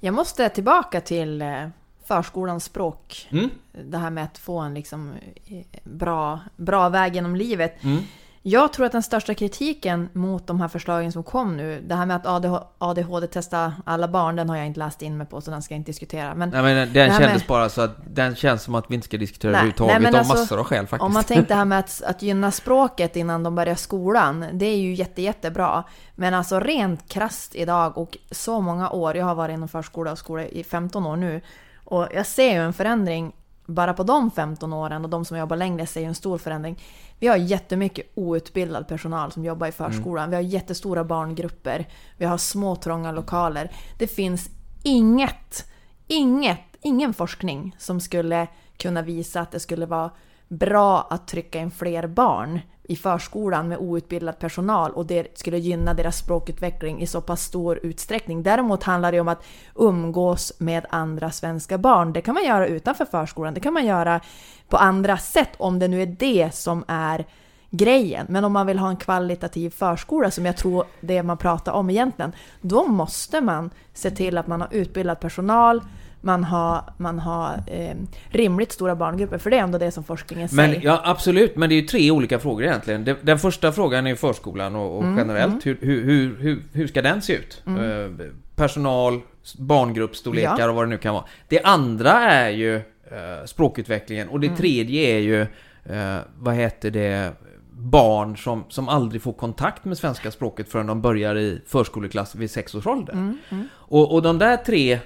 Jag måste tillbaka till eh, förskolans språk. Mm? Det här med att få en liksom eh, bra, bra väg genom livet. Mm? Jag tror att den största kritiken mot de här förslagen som kom nu, det här med att ADH ADHD-testa alla barn, den har jag inte läst in mig på så den ska jag inte diskutera. Men Nej, men den kändes med- bara så att den känns som att vi inte ska diskutera Nej, överhuvudtaget nej, av alltså, massor av skäl faktiskt. Om man tänkte det här med att, att gynna språket innan de börjar skolan, det är ju jätte, jättebra. Men alltså rent krasst idag och så många år, jag har varit inom förskola och skola i 15 år nu, och jag ser ju en förändring bara på de 15 åren och de som jobbar längre ser en stor förändring. Vi har jättemycket outbildad personal som jobbar i förskolan. Vi har jättestora barngrupper. Vi har små trånga lokaler. Det finns inget, inget, ingen forskning som skulle kunna visa att det skulle vara bra att trycka in fler barn i förskolan med outbildad personal och det skulle gynna deras språkutveckling i så pass stor utsträckning. Däremot handlar det om att umgås med andra svenska barn. Det kan man göra utanför förskolan, det kan man göra på andra sätt om det nu är det som är grejen. Men om man vill ha en kvalitativ förskola, som jag tror det man pratar om egentligen, då måste man se till att man har utbildad personal, man har, man har eh, rimligt stora barngrupper, för det är ändå det som forskningen Men, säger. ja, absolut, men det är ju tre olika frågor egentligen. Det- Den första frågan är ju förskolan och, och Mm, generellt. Hur, hur, hur, hur, hur ska den se ut? Eh, personal, barngruppsstorlekar Ja. och vad det nu kan vara. Det andra är ju eh, språkutvecklingen och det Mm. tredje är ju, eh, vad heter det, barn som, som aldrig får kontakt med svenska språket förrän de börjar i förskoleklass vid sex års ålder. Mm, mm. Och, och de där tre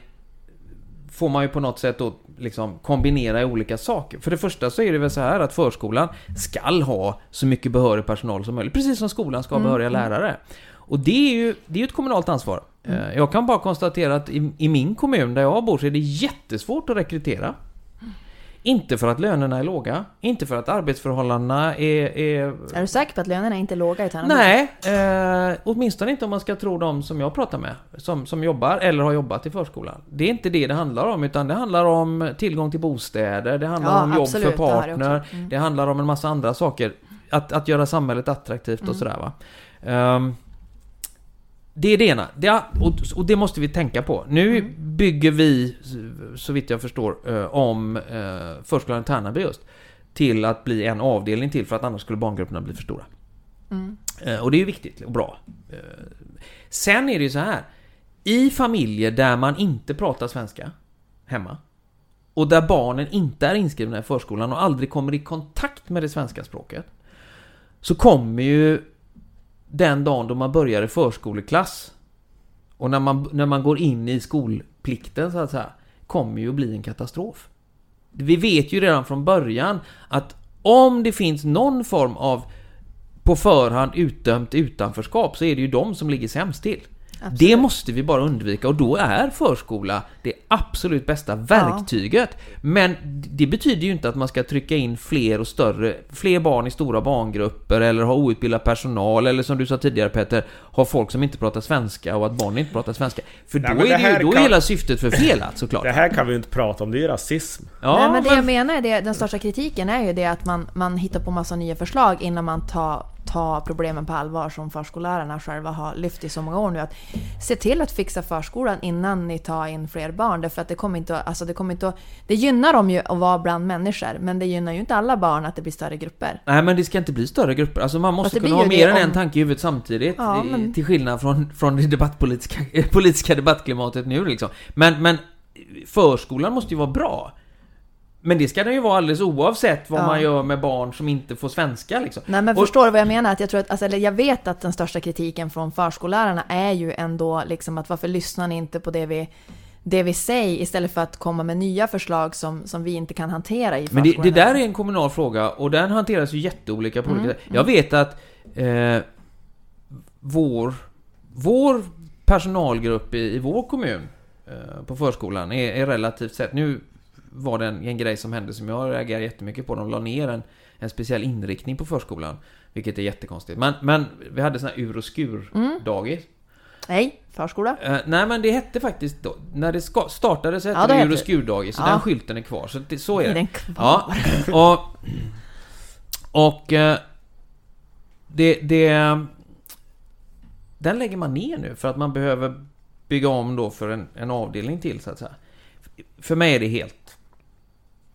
får man ju på något sätt då liksom kombinera olika saker. För det första så är det väl så här att förskolan skall ha så mycket behörig personal som möjligt. Precis som skolan ska ha Mm, behöriga mm. lärare. Och det är ju, det är ett kommunalt ansvar. Mm. Eh, Jag kan bara konstatera att i, i min kommun där jag bor så är det jättesvårt att rekrytera. Inte för att lönerna är låga, inte för att arbetsförhållandena är, är Är du säker på att lönerna inte är låga i Tärnaby? Nej, eh, åtminstone inte om man ska tro de som jag pratar med. Som, som jobbar eller har jobbat i förskolan. Det är inte det det handlar om, utan det handlar om tillgång till bostäder, det handlar Ja, om jobb absolut, för det det partner, också. Mm. det handlar om en massa andra saker. Att, att göra samhället attraktivt och Mm. sådär va. Ehm, det är det ena. Det, och, och det måste vi tänka på. Nu Mm. bygger vi, så vitt jag förstår, eh, om eh, förskolan i Tärnaby just. Till att bli en avdelning till, för att annars skulle barngrupperna bli för stora. Mm. Eh, Och det är ju viktigt och bra. Sen är det ju så här. I familjer där man inte pratar svenska hemma och där barnen inte är inskrivna i förskolan och aldrig kommer i kontakt med det svenska språket så kommer ju den dagen då man börjar i förskoleklass och när man, när man går in i skolplikten så att säga kommer ju att bli en katastrof. Vi vet ju redan från början att om det finns någon form av på förhand utdömt utanförskap så är det ju de som ligger sämst till. Absolut. Det måste vi bara undvika och då är förskola det absolut bästa verktyget. Men det betyder ju inte att man ska trycka in fler och större, fler barn i stora barngrupper eller ha outbildad personal eller som du sa tidigare Peter, ha folk som inte pratar svenska och att barn inte pratar svenska. För Nej, då är, det det ju, då är kan- hela syftet förfelat såklart. Det här kan vi ju inte prata om, det är rasism. Ja, Nej, men det men- jag menar är det, den största kritiken är ju det att man, man hittar på massa nya förslag innan man tar, tar problemen på allvar som förskollärarna själva har lyft i så många år nu. Att se till att fixa förskolan innan ni tar in fler barn. Därför att det kommer inte alltså det kommer inte Det gynnar dem ju att vara bland människor, men det gynnar ju inte alla barn att det blir större grupper. Nej men det ska inte bli större grupper, alltså man måste kunna ha mer än en om- tanke i huvudet samtidigt. Ja, i- men- Till skillnad från, från det debattpolitiska *laughs* politiska debattklimatet nu liksom. Men, men förskolan måste ju vara bra. Men det ska den ju vara alldeles oavsett vad Ja. man gör med barn som inte får svenska liksom. Nej men Och- förstår du vad jag menar? Att jag, tror att, alltså, eller jag vet att den största kritiken från förskollärarna är ju ändå liksom att varför lyssnar ni inte på det vi, det vi säger istället för att komma med nya förslag som, som vi inte kan hantera i Men det, det där är en kommunal fråga och den hanteras ju jätteolika på olika Mm, sätt. Jag vet att eh, vår, vår personalgrupp i, i vår kommun eh, på förskolan är, är relativt sett... Nu var det en, en grej som hände som jag reagerar jättemycket på. De la ner en, en speciell inriktning på förskolan. Vilket är jättekonstigt. Men, men vi hade sån här ur och skur-dagis. Nej, förskola. Eh, nej men det hette faktiskt då, när det ska, startade så hette Ja, det det ur och skurdagis. Så Ja. den skylten är kvar. Så, det, så är Är det. den kvar? Ja, och... Och... eh, Det, det... Den lägger man ner nu för att man behöver bygga om då för en, en avdelning till så att säga. För mig är det helt...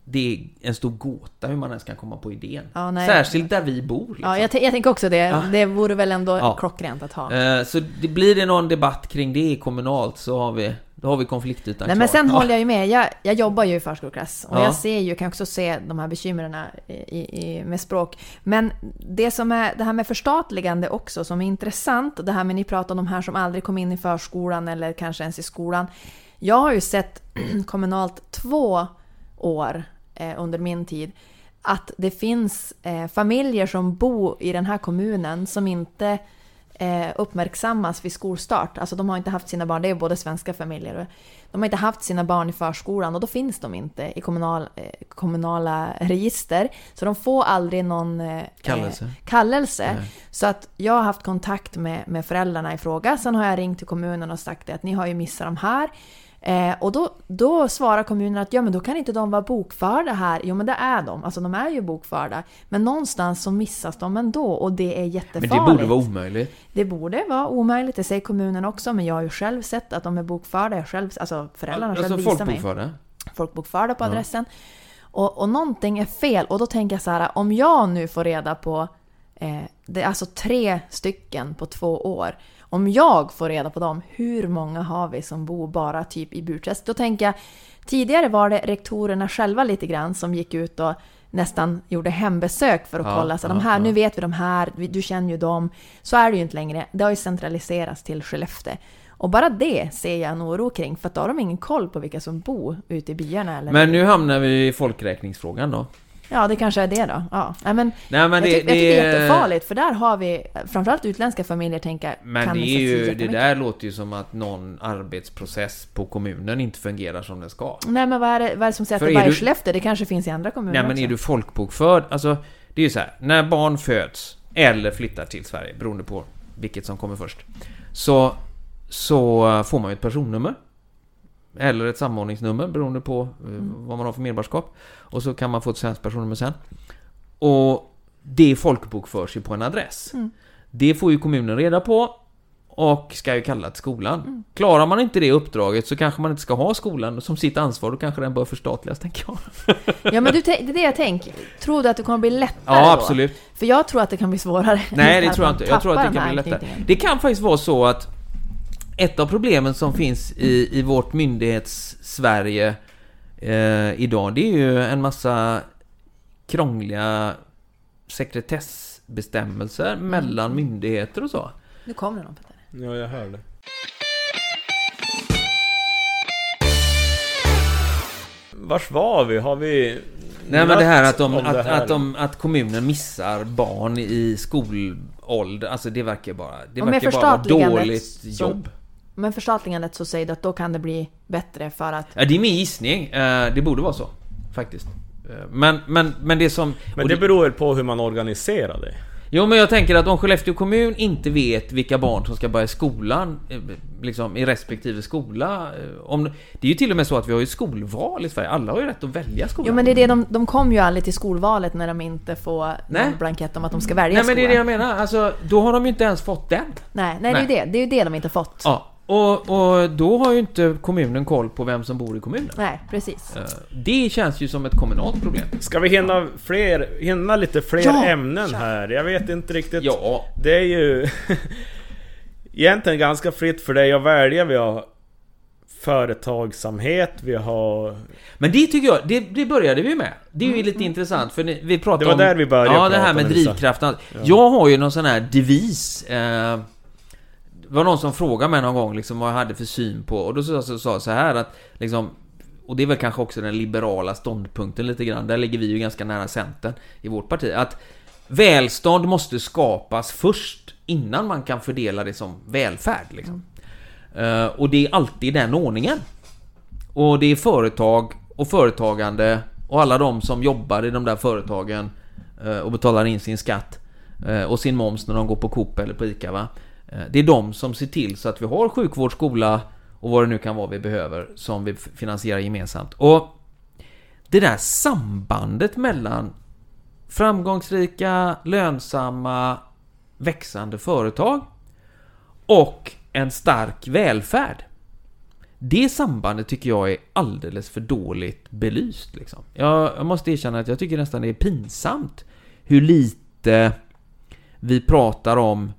Det är en stor gåta hur man ens kan komma på idén. Ja, nej. Särskilt där vi bor. Liksom. Ja, jag, jag tänker också det. Ja. Det vore väl ändå Ja. klockrent att ha. Eh, Så det blir det någon debatt kring det kommunalt så har vi, då har vi konfliktytan Nej men klar. sen Ja. håller jag ju med. Jag, jag jobbar ju i förskoleklass och Ja. jag ser ju, kan också se de här bekymren i, i, med språk. Men det som är det här med förstatligande också som är intressant, och det här med ni pratar om de här som aldrig kom in i förskolan eller kanske ens i skolan. Jag har ju sett *clears throat* kommunalt två år eh, under min tid att det finns eh, familjer som bor i den här kommunen som inte eh, uppmärksammas vid skolstart. Alltså de har inte haft sina barn, det är både svenska familjer. De har inte haft sina barn i förskolan och då finns de inte i kommunal, eh, kommunala register. Så de får aldrig någon eh, Kallelse. Eh, kallelse. Så att jag har haft kontakt med, med föräldrarna i fråga. Sen har jag ringt till kommunen och sagt att ni har ju missat de här. Eh, och då, då svarar kommunen att ja men då kan inte de vara bokförda här. Jo men det är de, alltså de är ju bokförda. Men någonstans så missas de ändå och det är Men jättefarligt. det borde vara omöjligt. Det borde vara omöjligt, det säger kommunen också, men jag har ju själv sett att de är bokförda. Jag själv, alltså föräldrarna har Alltså själv visat mig. folkbokförda. På Ja. adressen. Och, och någonting är fel och då tänker jag så här, om jag nu får reda på, eh, det är alltså tre stycken på två år. Om jag får reda på dem, hur många har vi som bor bara typ i Burträsk? Då tänker jag, tidigare var det rektorerna själva lite grann som gick ut och nästan gjorde hembesök för att Ja, kolla. Så ja, de här, ja. nu vet vi de här, du känner ju dem. Så är det ju inte längre. Det har ju centraliserats till Skellefteå. Och bara det ser jag en oro kring, för att då har de ingen koll på vilka som bor ute i byarna. Eller Men nu hamnar vi i folkräkningsfrågan då. Ja, det kanske är det då. Ja. Nej, men Nej men det, jag tycker det är jättefarligt, för där har vi framförallt utländska familjer tänker men kan det är ju, det där låter ju som att någon arbetsprocess på kommunen inte fungerar som den ska. Nej, men vad är, det, vad är det som säger För att det bara är du- Skellefteå? Det kanske finns i andra kommuner Nej men också. är du folkbokförd, alltså det är ju så här, när barn föds eller flyttar till Sverige, beroende på vilket som kommer först, så, så får man ju ett personnummer. Eller ett samordningsnummer beroende på eh, vad man har för medborgarskap. Och så kan man få ett svenskt personnummer sen. Och det folkbokförs ju på en adress. Mm. Det får ju kommunen reda på och ska ju kalla till skolan. Mm. Klarar man inte det uppdraget så kanske man inte ska ha skolan som sitt ansvar. Då kanske den bör förstatligas, tänker jag. *laughs* Ja, men du, det är det jag tänker. Tror du att det kommer bli lättare Ja, då? absolut. För jag tror att det kan bli svårare. Nej, det tror jag inte. Jag tror att det kan bli lättare. Det kan faktiskt vara så att ett av problemen som finns i, i vårt myndighets-Sverige eh, idag, det är ju en massa krångliga sekretessbestämmelser Mm. mellan myndigheter och så. Nu kommer det någon Peter. Ja, jag hör det. Vars var vi? Har vi... Nej men det här att, de, att, här? att, de, att kommunen missar barn i skolålder, alltså det verkar bara, det Och verkar bara vara dåligt så- jobb. Men förstatligandet så säger du att då kan det bli bättre för att... Ja, det är min gissning. Eh, Det borde vara så. Faktiskt. Eh, Men, men, men det som... Men och det beror väl på hur man organiserar det. Jo men jag tänker att om Skellefteå kommun inte vet vilka barn som ska börja i skolan, eh, liksom i respektive skola. Om, det är ju till och med så att vi har ju skolval i Sverige. Alla har ju rätt att välja skola. Jo men det är det, de, de kom ju aldrig till skolvalet när de inte får Nej. någon blankett om att de ska välja Nej men det är skola. det jag menar. Alltså, då har de ju inte ens fått den. Nej, nej, det är ju det. Det är ju det de inte fått. Ja. Och, och då har ju inte kommunen koll på vem som bor i kommunen. Nej, precis. Eh, Det känns ju som ett kommunalt problem. Ska vi hinna, fler, hinna lite fler Ja, ämnen kör. här? Jag vet inte riktigt. Ja, Det är ju *laughs* egentligen ganska fritt för dig att välja. Vi har företagsamhet, vi har... Men det tycker jag, det, det började vi med. Det är ju lite intressant för ni, vi pratade Mm. Det var om... där vi började Ja, det här med drivkraften. Jag har ju någon sån här devis. Eh, det var någon som frågade mig någon gång liksom vad jag hade för syn på... Och då sa jag så, så, så här att liksom... Och det är väl kanske också den liberala ståndpunkten lite grann. Där ligger vi ju ganska nära Centern i vårt parti. Att välstånd måste skapas först innan man kan fördela det som välfärd. Liksom. Eh, och det är alltid den ordningen. Och det är företag och företagande och alla de som jobbar i de där företagen eh, och betalar in sin skatt eh, och sin moms när de går på Coop eller på ICA va. Eh, det är de som ser till så att vi har sjukvård, skola och vad det nu kan vara vi behöver som vi finansierar gemensamt. Och det där sambandet mellan framgångsrika, lönsamma, växande företag och en stark välfärd. Det sambandet tycker jag är alldeles för dåligt belyst. Liksom. Jag måste erkänna att jag tycker nästan det är pinsamt hur lite vi pratar om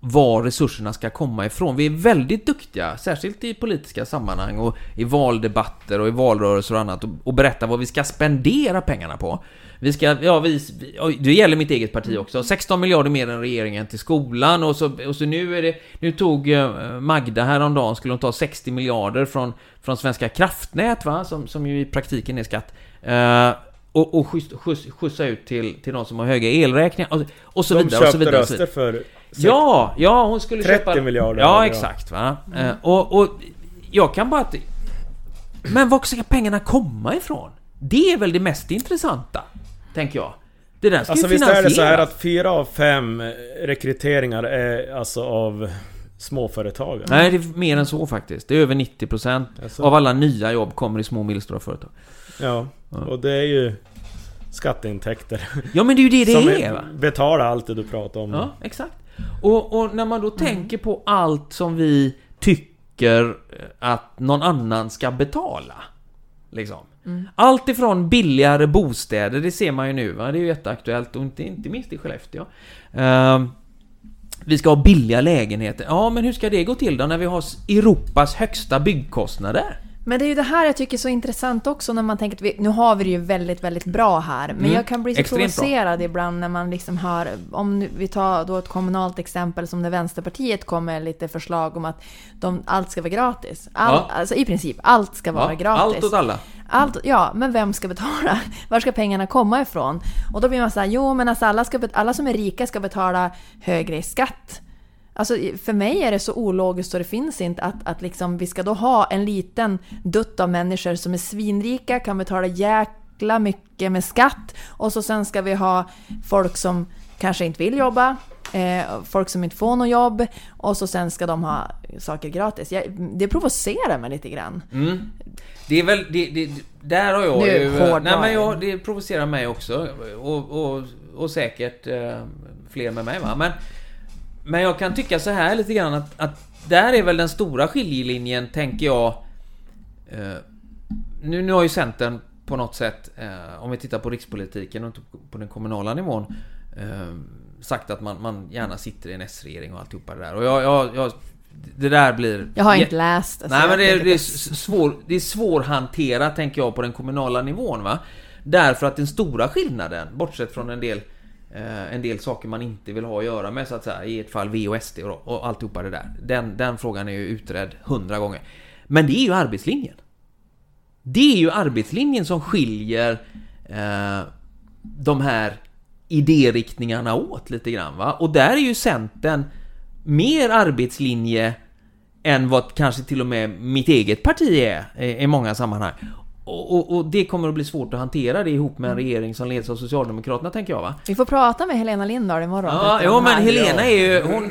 var resurserna ska komma ifrån. Vi är väldigt duktiga, särskilt i politiska sammanhang och i valdebatter och i valrörelser och annat, och, och berätta vad vi ska spendera pengarna på. Vi ska, ja vi, det gäller mitt eget parti också, 16 miljarder mer än regeringen till skolan och så, och så nu är det, nu tog eh, Magda häromdagen, skulle hon ta 60 miljarder från, från Svenska kraftnät va, som, som ju i praktiken är skatt. Eh, och, och skjuts, skjuts, skjutsa ut till, till de som har höga elräkningar och, och så De vidare och så köpte. Och så vidare. röster för... Ja, ja hon skulle 30 köpa... miljarder Ja, exakt va. Eh, och, och jag kan bara... Men var ska pengarna komma ifrån? Det är väl det mest intressanta, tänker jag. Det där ska Alltså ju visst är det så här finansieras. att fyra av fem eh, rekryteringar är alltså av småföretagare? Nej, det är mer än så faktiskt. Det är över 90% Alltså, av alla nya jobb kommer i små och medelstora företag. Ja, och det är ju skatteintäkter Ja, men det är ju det som det är va? betalar allt det du pratar om. Ja, exakt. Och, och när man då tänker på allt som vi tycker eh, att någon annan ska betala. Liksom. Allt ifrån billigare bostäder, det ser man ju nu va? Det är ju jätteaktuellt och inte, inte minst i Skellefteå. Ehm, vi ska ha billiga lägenheter. Ja, men hur ska det gå till då när vi har Europas högsta byggkostnader? Men det är ju det här jag tycker är så intressant också när man tänker att vi, nu har vi det ju väldigt, väldigt bra här. Men Mm, jag kan bli så extremt bra. provocerad ibland när man liksom hör, om vi tar då ett kommunalt exempel som när Vänsterpartiet kommer lite förslag om att de, allt ska vara gratis. All, Ja. Alltså i princip, allt ska vara Ja, gratis. allt åt alla. Allt, ja, men vem ska betala? *laughs* Var ska pengarna komma ifrån? Och då blir man så här, jo men alltså alla, ska, alla som är rika ska betala högre skatt. Alltså för mig är det så ologiskt så det finns inte att, att liksom, vi ska då ha en liten dutt av människor som är svinrika, kan betala jäkla mycket med skatt och så sen ska vi ha folk som kanske inte vill jobba, eh, folk som inte får något jobb och så sen ska de ha saker gratis. Jag, det provocerar mig lite grann. Mm. Det är väl, det, det, där har jag Nu ju... Nej men jag, det provocerar mig också. Och, och, och säkert eh, fler med mig va. Men, men jag kan tycka så här lite grann att, att där är väl den stora skiljelinjen, tänker jag. Eh, nu, nu har ju Centern på något sätt, eh, om vi tittar på rikspolitiken och på den kommunala nivån, eh, sagt att man, man gärna sitter i en S-regering och alltihopa det där. Och jag, jag, jag det där blir... Jag har inte läst så Nej men det det, är inte. svår, det är svårhanterat tänker jag på den kommunala nivån va. Därför att den stora skillnaden, bortsett från en del Eh, en del saker man inte vill ha att göra med så att säga, i ett fall V och SD och, och alltihopa det där. Den, den frågan är ju utredd hundra gånger. Men det är ju arbetslinjen. Det är ju arbetslinjen som skiljer eh, de här idériktningarna åt lite grann va. Och där är ju Centern mer arbetslinje än vad kanske till och med mitt eget parti är i många sammanhang. Och, och, och, det kommer att bli svårt att hantera det ihop med en regering som leds av Socialdemokraterna, tänker jag va? Vi får prata med Helena Lindahl imorgon. Ja, jo, men Helena är ju... Hon,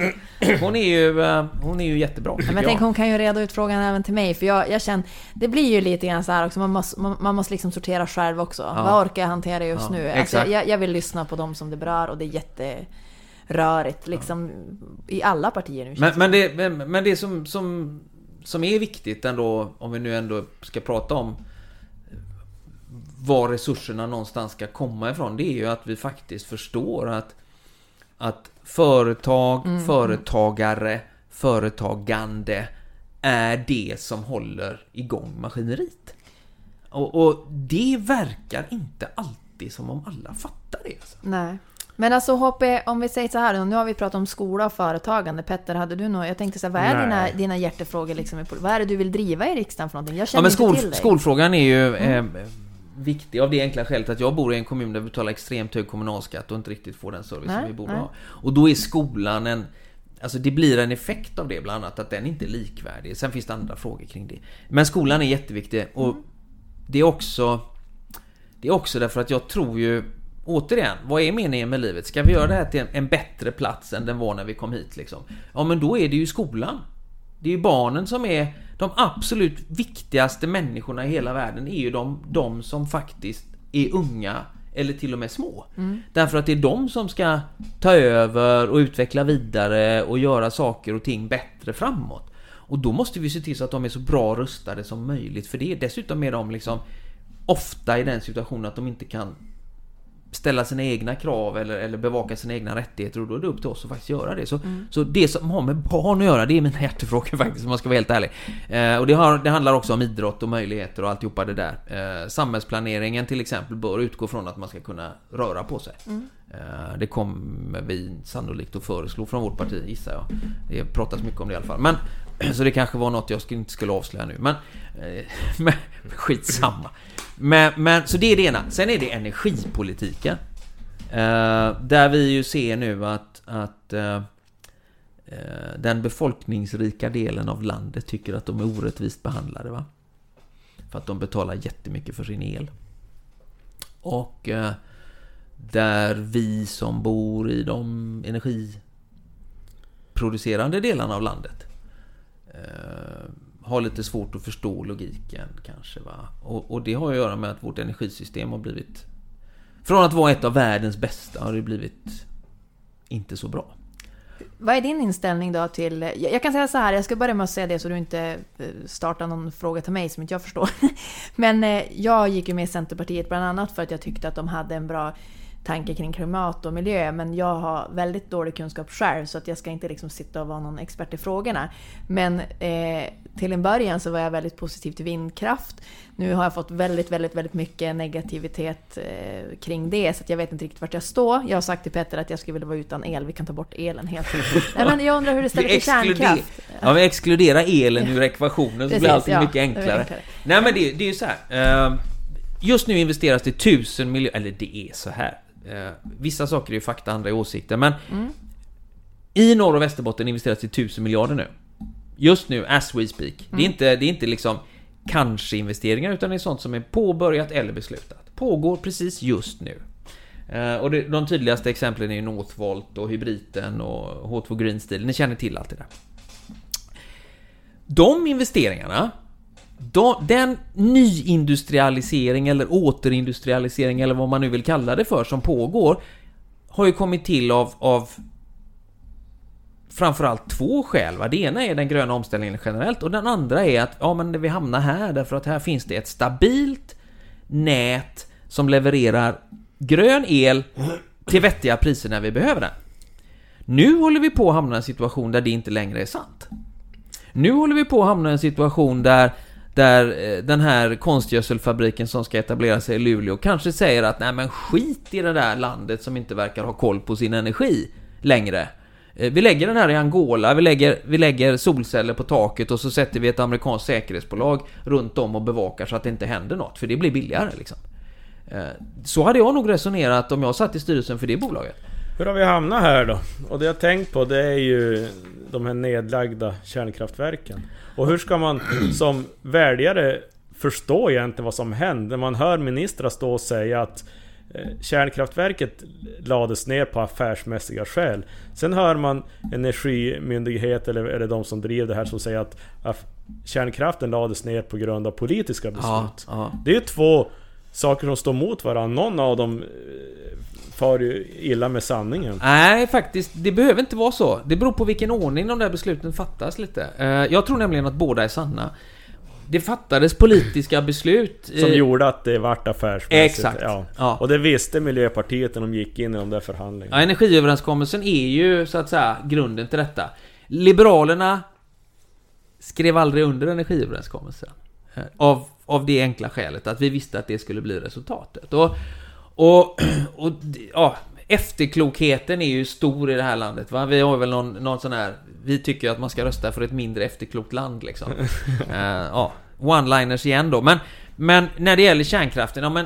hon, är ju... Eh, hon är ju jättebra, ja, Men tänk, hon kan ju reda ut frågan även till mig, för jag, jag känner... Det blir ju lite grann så här också, man måste, man, man måste liksom sortera själv också. Ja. Vad orkar jag hantera just ja, nu? Alltså, jag, jag vill lyssna på dem som det berör och det är jätterörigt, liksom i alla partier nu. Men, men, det, men, men det som, som, som är viktigt ändå, om vi nu ändå ska prata om var resurserna någonstans ska komma ifrån, det är ju att vi faktiskt förstår att, att företag, mm. företagare, företagande är det som håller igång maskineriet. Och, och det verkar inte alltid som om alla fattar det. Alltså. Nej. Men alltså HP, om vi säger så här, nu har vi pratat om skola och företagande. Petter, hade du något? Jag tänkte så här, vad är dina, dina hjärtefrågor liksom? Vad är det du vill driva i riksdagen för någonting? Jag känner ja, men skol, inte till dig. Skolfrågan är ju mm. eh, viktig av det enkla skälet att jag bor i en kommun där vi betalar extremt hög kommunalskatt och inte riktigt får den service nej, som vi borde nej. ha. Och då är skolan en... Alltså det blir en effekt av det bland annat, att den inte är likvärdig. Sen finns det andra frågor kring det. Men skolan är jätteviktig och mm. det är också... Det är också därför att jag tror ju... Återigen, vad är meningen med livet? Ska vi göra det här till en, en bättre plats än den var när vi kom hit liksom? Ja men då är det ju skolan. Det är ju barnen som är de absolut viktigaste människorna i hela världen är ju de, de som faktiskt är unga eller till och med små. Mm. Därför att det är de som ska ta över och utveckla vidare och göra saker och ting bättre framåt. Och då måste vi se till så att de är så bra rustade som möjligt för det. Dessutom är de liksom ofta i den situationen att de inte kan ställa sina egna krav eller, eller bevaka sina egna rättigheter och då är det upp till oss att faktiskt göra det. Så, mm. så det som har med barn att göra, det är mina *laughs* hjärtefrågor faktiskt om man ska vara helt ärlig. Eh, och det, har, det, handlar också om idrott och möjligheter och alltihopa det där. Eh, samhällsplaneringen till exempel bör utgå från att man ska kunna röra på sig. Mm. Eh, det kommer vi sannolikt att föreslå från vårt parti gissar jag. Det pratas mycket om det i alla fall. Men, *clears throat* så det kanske var något jag inte skulle avslöja nu. Men, eh, *laughs* men skitsamma. Men, men, så det är det ena. Sen är det energipolitiken. Eh, där vi ju ser nu att, att eh, den befolkningsrika delen av landet tycker att de är orättvist behandlade. Va? För att de betalar jättemycket för sin el. Och där vi som bor i de energiproducerande delarna av landet Eh, har lite svårt att förstå logiken kanske. Va? Och, och, det har att göra med att vårt energisystem har blivit... Från att vara ett av världens bästa har det blivit inte så bra. Vad är din inställning då till... Jag kan säga så här, jag ska börja med att säga det så du inte eh, startar någon fråga till mig som inte jag förstår. *laughs* Men eh, jag gick ju med i Centerpartiet bland annat för att jag tyckte att de hade en bra tanke kring klimat och miljö men jag har väldigt dålig kunskap själv så att jag ska inte liksom sitta och vara någon expert i frågorna. Men eh, till en början så var jag väldigt positiv till vindkraft. Nu har jag fått väldigt, väldigt, väldigt mycket negativitet eh, kring det så att jag vet inte riktigt vart jag står. Jag har sagt till Petter att jag skulle vilja vara utan el, vi kan ta bort elen helt. *laughs* Nej, men jag undrar hur det ställer till kärnkraft. Ja, vi exkluderar elen ur ekvationen så blir allting ja, mycket enklare. enklare. Nej men det, det är ju så här. Uh, just nu investeras det tusen miljoner, eller det är så här. Uh, vissa saker är ju fakta, andra är åsikter, men mm. i Norr och Västerbotten investeras det tusen miljarder nu. Just nu, as we speak. Mm. Det, är mm. inte, det är inte liksom kanske investeringar utan det är sånt som är påbörjat eller beslutat. Pågår precis just nu. Uh, och det, de tydligaste exemplen är ju Northvolt och Hybriten och H2 Green Steel. Ni känner till allt det där. De investeringarna, de, den nyindustrialisering eller återindustrialisering eller vad man nu vill kalla det för som pågår har ju kommit till av, av framförallt två skäl. Va? Det ena är den gröna omställningen generellt och den andra är att ja, men vi hamnar här därför att här finns det ett stabilt nät som levererar grön el till vettiga priser när vi behöver den. Nu håller vi på att hamna i en situation där det inte längre är sant. Nu håller vi på att hamna i en situation där där eh, den här konstgödselfabriken som ska etablera sig i Luleå kanske säger att nej men skit i det där landet som inte verkar ha koll på sin energi längre. Eh, vi lägger den här i Angola, vi lägger, vi lägger solceller på taket och så sätter vi ett amerikanskt säkerhetsbolag runt om och bevakar så att det inte händer något, för det blir billigare liksom. Eh, så hade jag nog resonerat om jag satt i styrelsen för det bolaget. Hur har vi hamnat här då? Och det jag tänkt på det är ju de här nedlagda kärnkraftverken. Och hur ska man som väljare förstå egentligen vad som händer? När man hör ministrar stå och säga att eh, Kärnkraftverket lades ner på affärsmässiga skäl. Sen hör man Energimyndighet eller, eller de som driver det här som säger att kärnkraften lades ner på grund av politiska beslut. Ja, ja. Det är ju två saker som står mot varandra. Någon av dem eh, far ju illa med sanningen. Nej, faktiskt. Det behöver inte vara så. Det beror på vilken ordning de där besluten fattas lite. Eh, Jag tror nämligen att båda är sanna. Det fattades politiska beslut. Som eh, gjorde att det vart affärsmässigt. Exakt. Ja. Ja. Och det visste Miljöpartiet när de gick in i de där förhandlingarna. Ja, energiöverenskommelsen är ju så att säga grunden till detta. Liberalerna skrev aldrig under energiöverenskommelsen. Eh, Av, av det enkla skälet att vi visste att det skulle bli resultatet. Och, och, *clears throat* och ja, efterklokheten är ju stor i det här landet. Va? Vi har väl någon, någon sån här... Vi tycker att man ska rösta för ett mindre efterklokt land liksom. *laughs* Eh, ja, one-liners igen då. Men, men när det gäller kärnkraften, ja men...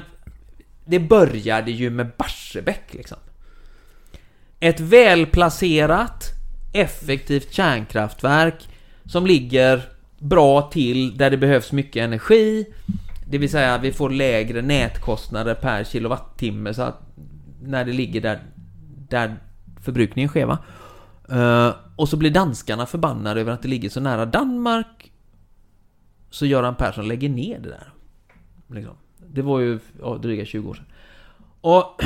Det började ju med Barsebäck liksom. Ett välplacerat, effektivt kärnkraftverk som ligger bra till där det behövs mycket energi. Det vill säga vi får lägre nätkostnader per kilowattimme så att när det ligger där, där förbrukningen sker va. Eh, och så blir danskarna förbannade över att det ligger så nära Danmark. Så Göran Persson lägger ner det där. Liksom. Det var ju ja, dryga 20 år sedan. Och,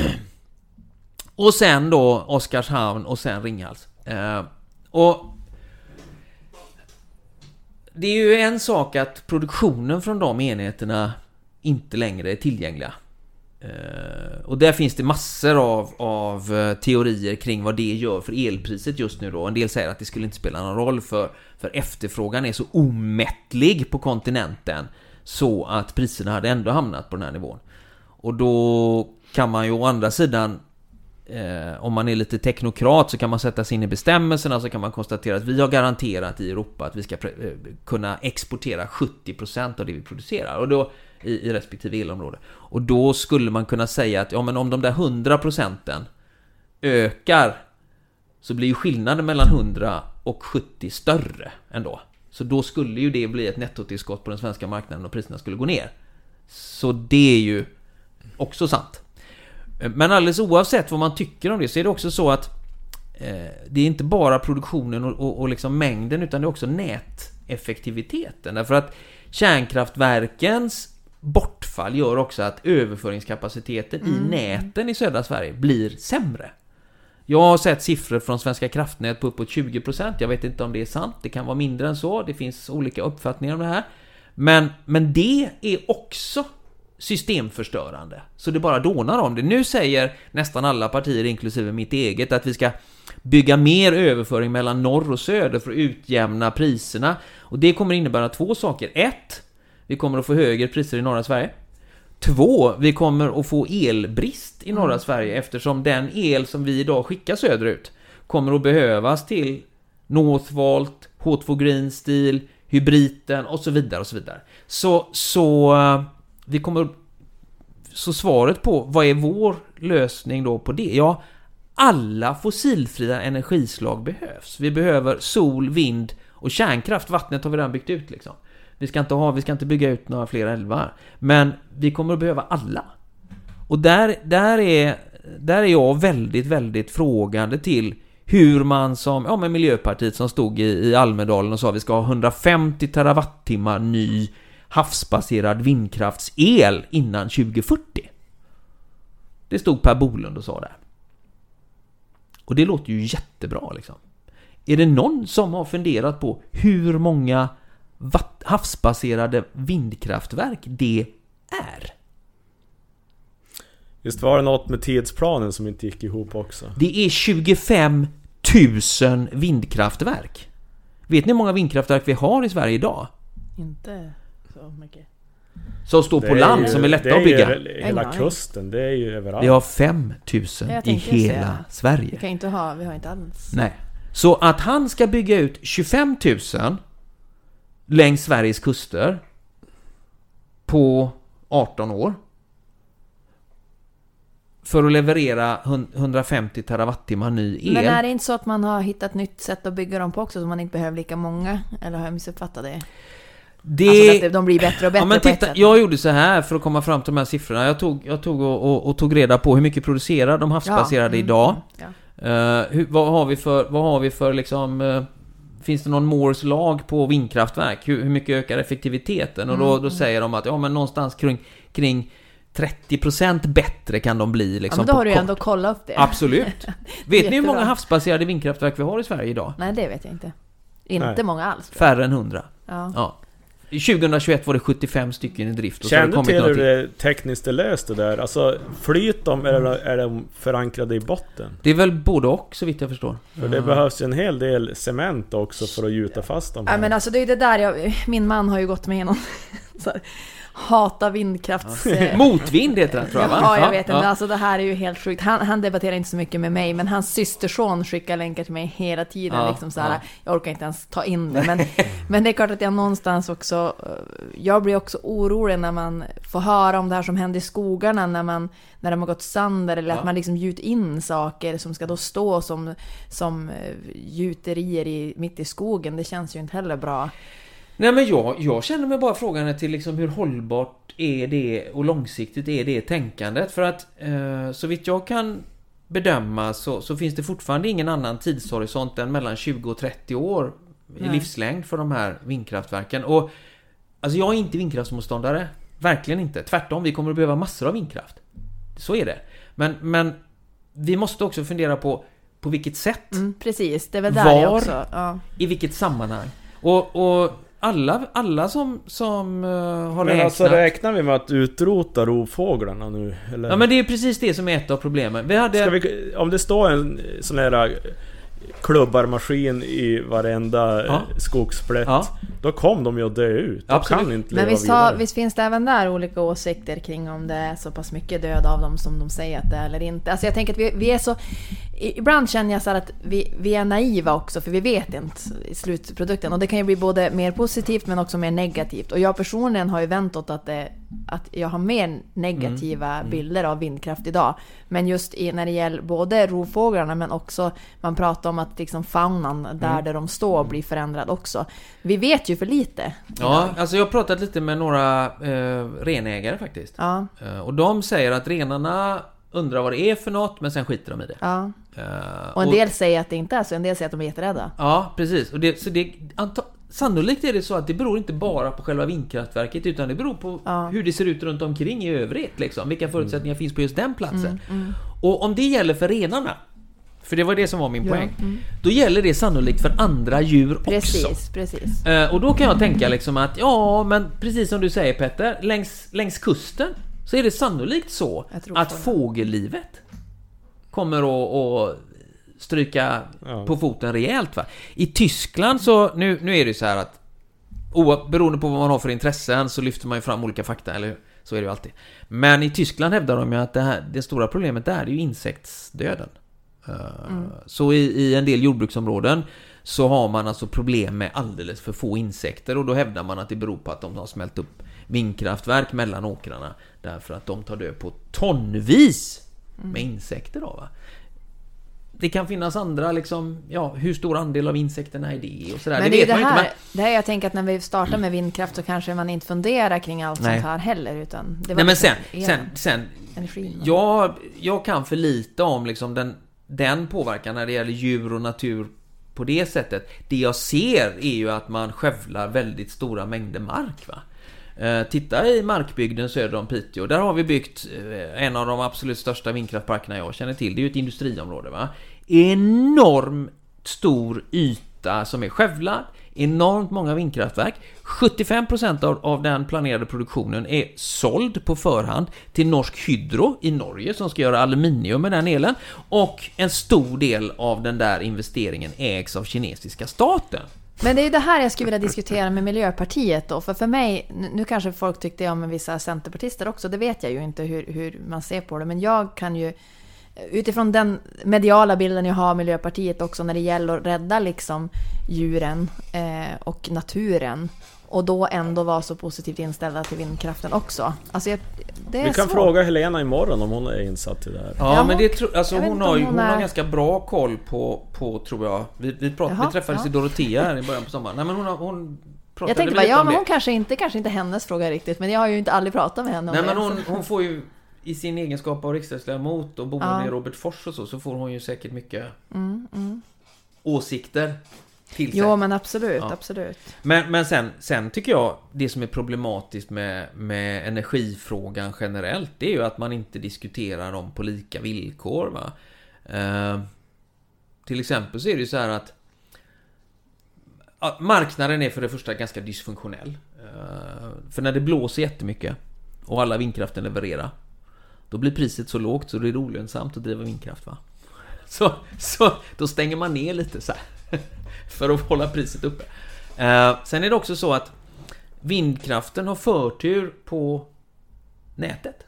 *clears throat* och sen då Oskarshamn och sen Ringhals. Eh, och det är ju en sak att produktionen från de enheterna inte längre är tillgängliga. Eh, och där finns det massor av, av eh, teorier kring vad det gör för elpriset just nu då. En del säger att det skulle inte spela någon roll för, för efterfrågan är så omättlig på kontinenten så att priserna hade ändå hamnat på den här nivån. Och då kan man ju å andra sidan Eh, om man är lite teknokrat så kan man sätta sig in i bestämmelserna så kan man konstatera att vi har garanterat i Europa att vi ska eh, kunna exportera 70% av det vi producerar och då i, i respektive elområde. Och då skulle man kunna säga att ja, men om de där 100% ökar så blir ju skillnaden mellan 100 och 70 större ändå. Så då skulle ju det bli ett nettotillskott på den svenska marknaden och priserna skulle gå ner. Så det är ju också sant. Men alldeles oavsett vad man tycker om det så är det också så att eh, det är inte bara produktionen och, och, och liksom mängden utan det är också näteffektiviteten. Därför att kärnkraftverkens bortfall gör också att överföringskapaciteten i näten i södra Sverige blir sämre. Jag har sett siffror från Svenska kraftnät på uppåt 20%. Jag vet inte om det är sant. Det kan vara mindre än så. Det finns olika uppfattningar om det här. Men, men det är också systemförstörande. Så det bara dånar om det. Nu säger nästan alla partier, inklusive mitt eget, att vi ska bygga mer överföring mellan norr och söder för att utjämna priserna. Och det kommer innebära två saker. Ett, vi kommer att få högre priser i norra Sverige. Två, vi kommer att få elbrist i norra Sverige eftersom den el som vi idag skickar söderut kommer att behövas till Northvolt, H2 Green Steel, hybriten och så vidare och så vidare. Så, så vi kommer... Så svaret på vad är vår lösning då på det? Ja, alla fossilfria energislag behövs. Vi behöver sol, vind och kärnkraft. Vattnet har vi redan byggt ut liksom. Vi ska inte ha, vi ska inte bygga ut några fler älvar. Men vi kommer att behöva alla. Och där, där, är, där är jag väldigt, väldigt frågande till hur man som, ja men Miljöpartiet som stod i, i Almedalen och sa att vi ska ha 150 terawattimmar ny havsbaserad vindkraftsel innan 2040. Det stod Per Bolund och sa det. Och det låter ju jättebra liksom. Är det någon som har funderat på hur många havsbaserade vindkraftverk det är? Visst var det något med tidsplanen som inte gick ihop också? Det är 25 000 vindkraftverk. Vet ni hur många vindkraftverk vi har i Sverige idag? Inte så mycket. Som står på land, ju- som är lätta att bygga. ju hela Nej. kusten, det är ju överallt. Vi har 5 000 Jag i tänkte hela säga. Vi Sverige. kan inte ha, vi har inte alls. Nej. Så att han ska bygga ut 25 000 längs Sveriges kuster på 18 år. för att leverera hun- 150 terawattimmar ny el. Men är det inte så att man har hittat nytt sätt att bygga dem på också, så man inte behöver lika många? Eller har jag missuppfattat det? Det... Alltså att de blir bättre och bättre Ja, men titta, jag gjorde så här för att komma fram till de här siffrorna. Jag tog, jag tog och, och, och tog reda på hur mycket producerar de havsbaserade Ja, mm, idag. Ja. Eh, hur, vad har vi för, vad har vi för liksom... eh, finns det någon Moores lag på vindkraftverk? Hur, hur mycket ökar effektiviteten? Och då, Mm, då säger de att ja, men någonstans kring, kring 30% bättre kan de bli ja, liksom men då på har du ju ändå kollat upp det. Absolut. *laughs* Vet ni hur många havsbaserade vindkraftverk vi har i Sverige idag? Nej, det vet jag inte. Inte Nej. många alls. Färre än 100. jag. Ja. Ja. 2021 var det 75 stycken i drift och det Kände till hur det tekniskt är löst det där? Alltså, flyt de eller är de förankrade i botten? Det är väl både och så vitt jag förstår. För det behövs ju en hel del cement också för att gjuta fast dem Ja, men alltså det är det där jag... Min man har ju gått med i någon... *laughs* hata vindkrafts... *laughs* Motvind heter den tror jag va? Ja, jag vet inte. Ja. Alltså det här är ju helt sjukt. Han, han debatterar inte så mycket med mig, men hans systerson skickar länkar till mig hela tiden. Ja, liksom så här, ja. Jag orkar inte ens ta in det. Men, *laughs* men det är klart att jag någonstans också... eh, Jag blir också orolig när man får höra om det här som händer i skogarna när, man, när de har gått sönder eller att man liksom gjut in saker som ska då stå som, som eh, gjuterier i, mitt i skogen. Det känns ju inte heller bra. Nej men jag, jag känner mig bara frågan till liksom hur hållbart är det och långsiktigt är det tänkandet? För att eh, så vitt jag kan bedöma så, så finns det fortfarande ingen annan tidshorisont än mellan 20 och 30 år i Nej. livslängd för de här vindkraftverken. Och alltså jag är inte vindkraftsmotståndare. Verkligen inte. Tvärtom, vi kommer att behöva massor av vindkraft. Så är det. Men, men vi måste också fundera på på vilket sätt, Mm, precis, det är väl där jag Var? också... Ja. i vilket sammanhang. Och, och alla, alla som, som uh, har Men alltså räknat... räknar vi med att utrota rovfåglarna nu? Eller? Ja men det är precis det som är ett av problemen. Vi hade... Ska vi, om det står en sån här klubbarmaskin i varenda Ja. ja. skogsplätt. Ja. Då kom de ju att dö ut. De Absolut. kan inte Men leva visst, har, visst finns det även där olika åsikter kring om det är så pass mycket död av dem som de säger att det är eller inte. Alltså jag tänker att vi, vi är så... Ibland känner jag så att vi, vi är naiva också för vi vet inte slutprodukten. Och det kan ju bli både mer positivt men också mer negativt. Och jag personligen har ju vänt åt att, det, att jag har mer negativa bilder av vindkraft idag. Men just i, när det gäller både rovfåglarna men också man pratar om att liksom faunan där, där de står blir förändrad också. Vi vet ju för lite. Ja, idag. alltså jag har pratat lite med några eh, renägare faktiskt. Ja, Eh, och de säger att renarna undrar vad det är för något, men sen skiter de i det. ja. Eh, Och en del säger att det inte är så, en del säger att de är jätterädda. Ja, precis. Och det, så det, anta, sannolikt är det så att det beror inte bara på själva vindkraftverket, utan det beror på Ja. hur det ser ut runt omkring i övrigt. Liksom. Vilka förutsättningar finns på just den platsen. Mm, Och om det gäller för renarna, för det var det som var min Ja, poäng, mm. då gäller det sannolikt för andra djur också. Precis, precis. Eh, och då kan jag tänka liksom att, ja, men precis som du säger Petter, längs, längs kusten så är det sannolikt så att fågellivet kommer att, att stryka Ja. på foten rejält. Va? I Tyskland så, nu, nu är det ju så här att beroende på vad man har för intressen så lyfter man ju fram olika fakta, eller hur? Så är det ju alltid. Men i Tyskland hävdar de ju att det, här, det stora problemet där är ju insektsdöden. Eh, Så i, i en del jordbruksområden så har man alltså problem med alldeles för få insekter och då hävdar man att det beror på att de har smält upp vindkraftverk mellan åkrarna därför att de tar död på tonvis med insekter då va. Det kan finnas andra liksom, ja hur stor andel av insekterna är det och sådär. Men det det man här, inte det här jag tänker att när vi startar med vindkraft så kanske man inte funderar kring allt Nej. sånt här heller utan... Det var men... Nej men sen, sen, sen energin. jag, jag kan för lite om liksom den, den påverkan när det gäller djur och natur på det sättet. Det jag ser är ju att man skövlar väldigt stora mängder mark. Va? Eh, titta i markbygden söder om Piteå. Där har vi byggt eh, en av de absolut största vindkraftparkerna jag känner till. Det är ju ett industriområde. Va? Enormt stor yta som är skövlad. Enormt många vindkraftverk. 75% av, av den planerade produktionen är såld på förhand till Norsk Hydro i Norge som ska göra aluminium med den elen. Och en stor del av den där investeringen ägs av kinesiska staten. Men det är ju det här jag skulle vilja diskutera med Miljöpartiet då. För för mig, nu- nu kanske folk tyckte om vissa centerpartister också, det vet jag ju inte hur, hur man ser på det. Men jag kan ju utifrån den mediala bilden jag har av Miljöpartiet också när det gäller att rädda liksom djuren eh, och naturen. Och då ändå vara så positivt inställda till vindkraften också. Alltså jag, det är Vi kan svårt. fråga Helena imorgon om hon är insatt i det här. Ja, Ja, men hon- det alltså hon har hon hon har ganska bra koll på, på tror jag. Vi, vi, prat, Jaha, vi träffades ja. i Dorotea här i början på sommaren. Nej men hon, har, hon pratade Jag tänkte bara, ja men hon kanske inte, kanske inte hennes fråga riktigt. Men jag har ju inte aldrig pratat med henne om Nej det. men hon, hon får ju i sin egenskap av riksdagsledamot och boende Ja. i Robertsfors och så, så får hon ju säkert mycket Mm, mm. åsikter till sig. Jo men absolut, Ja. absolut. Men, men sen, sen tycker jag det som är problematiskt med, med energifrågan generellt det är ju att man inte diskuterar dem på lika villkor. Va? Eh, till exempel så är det ju så här att ja, marknaden är för det första ganska dysfunktionell. Eh, för när det blåser jättemycket och alla vindkraften levererar då blir priset så lågt så det är olönsamt att driva vindkraft. Va? *laughs* Så, så då stänger man ner lite så här. *laughs* För att hålla priset uppe. Eh, sen är det också så att vindkraften har förtur på nätet.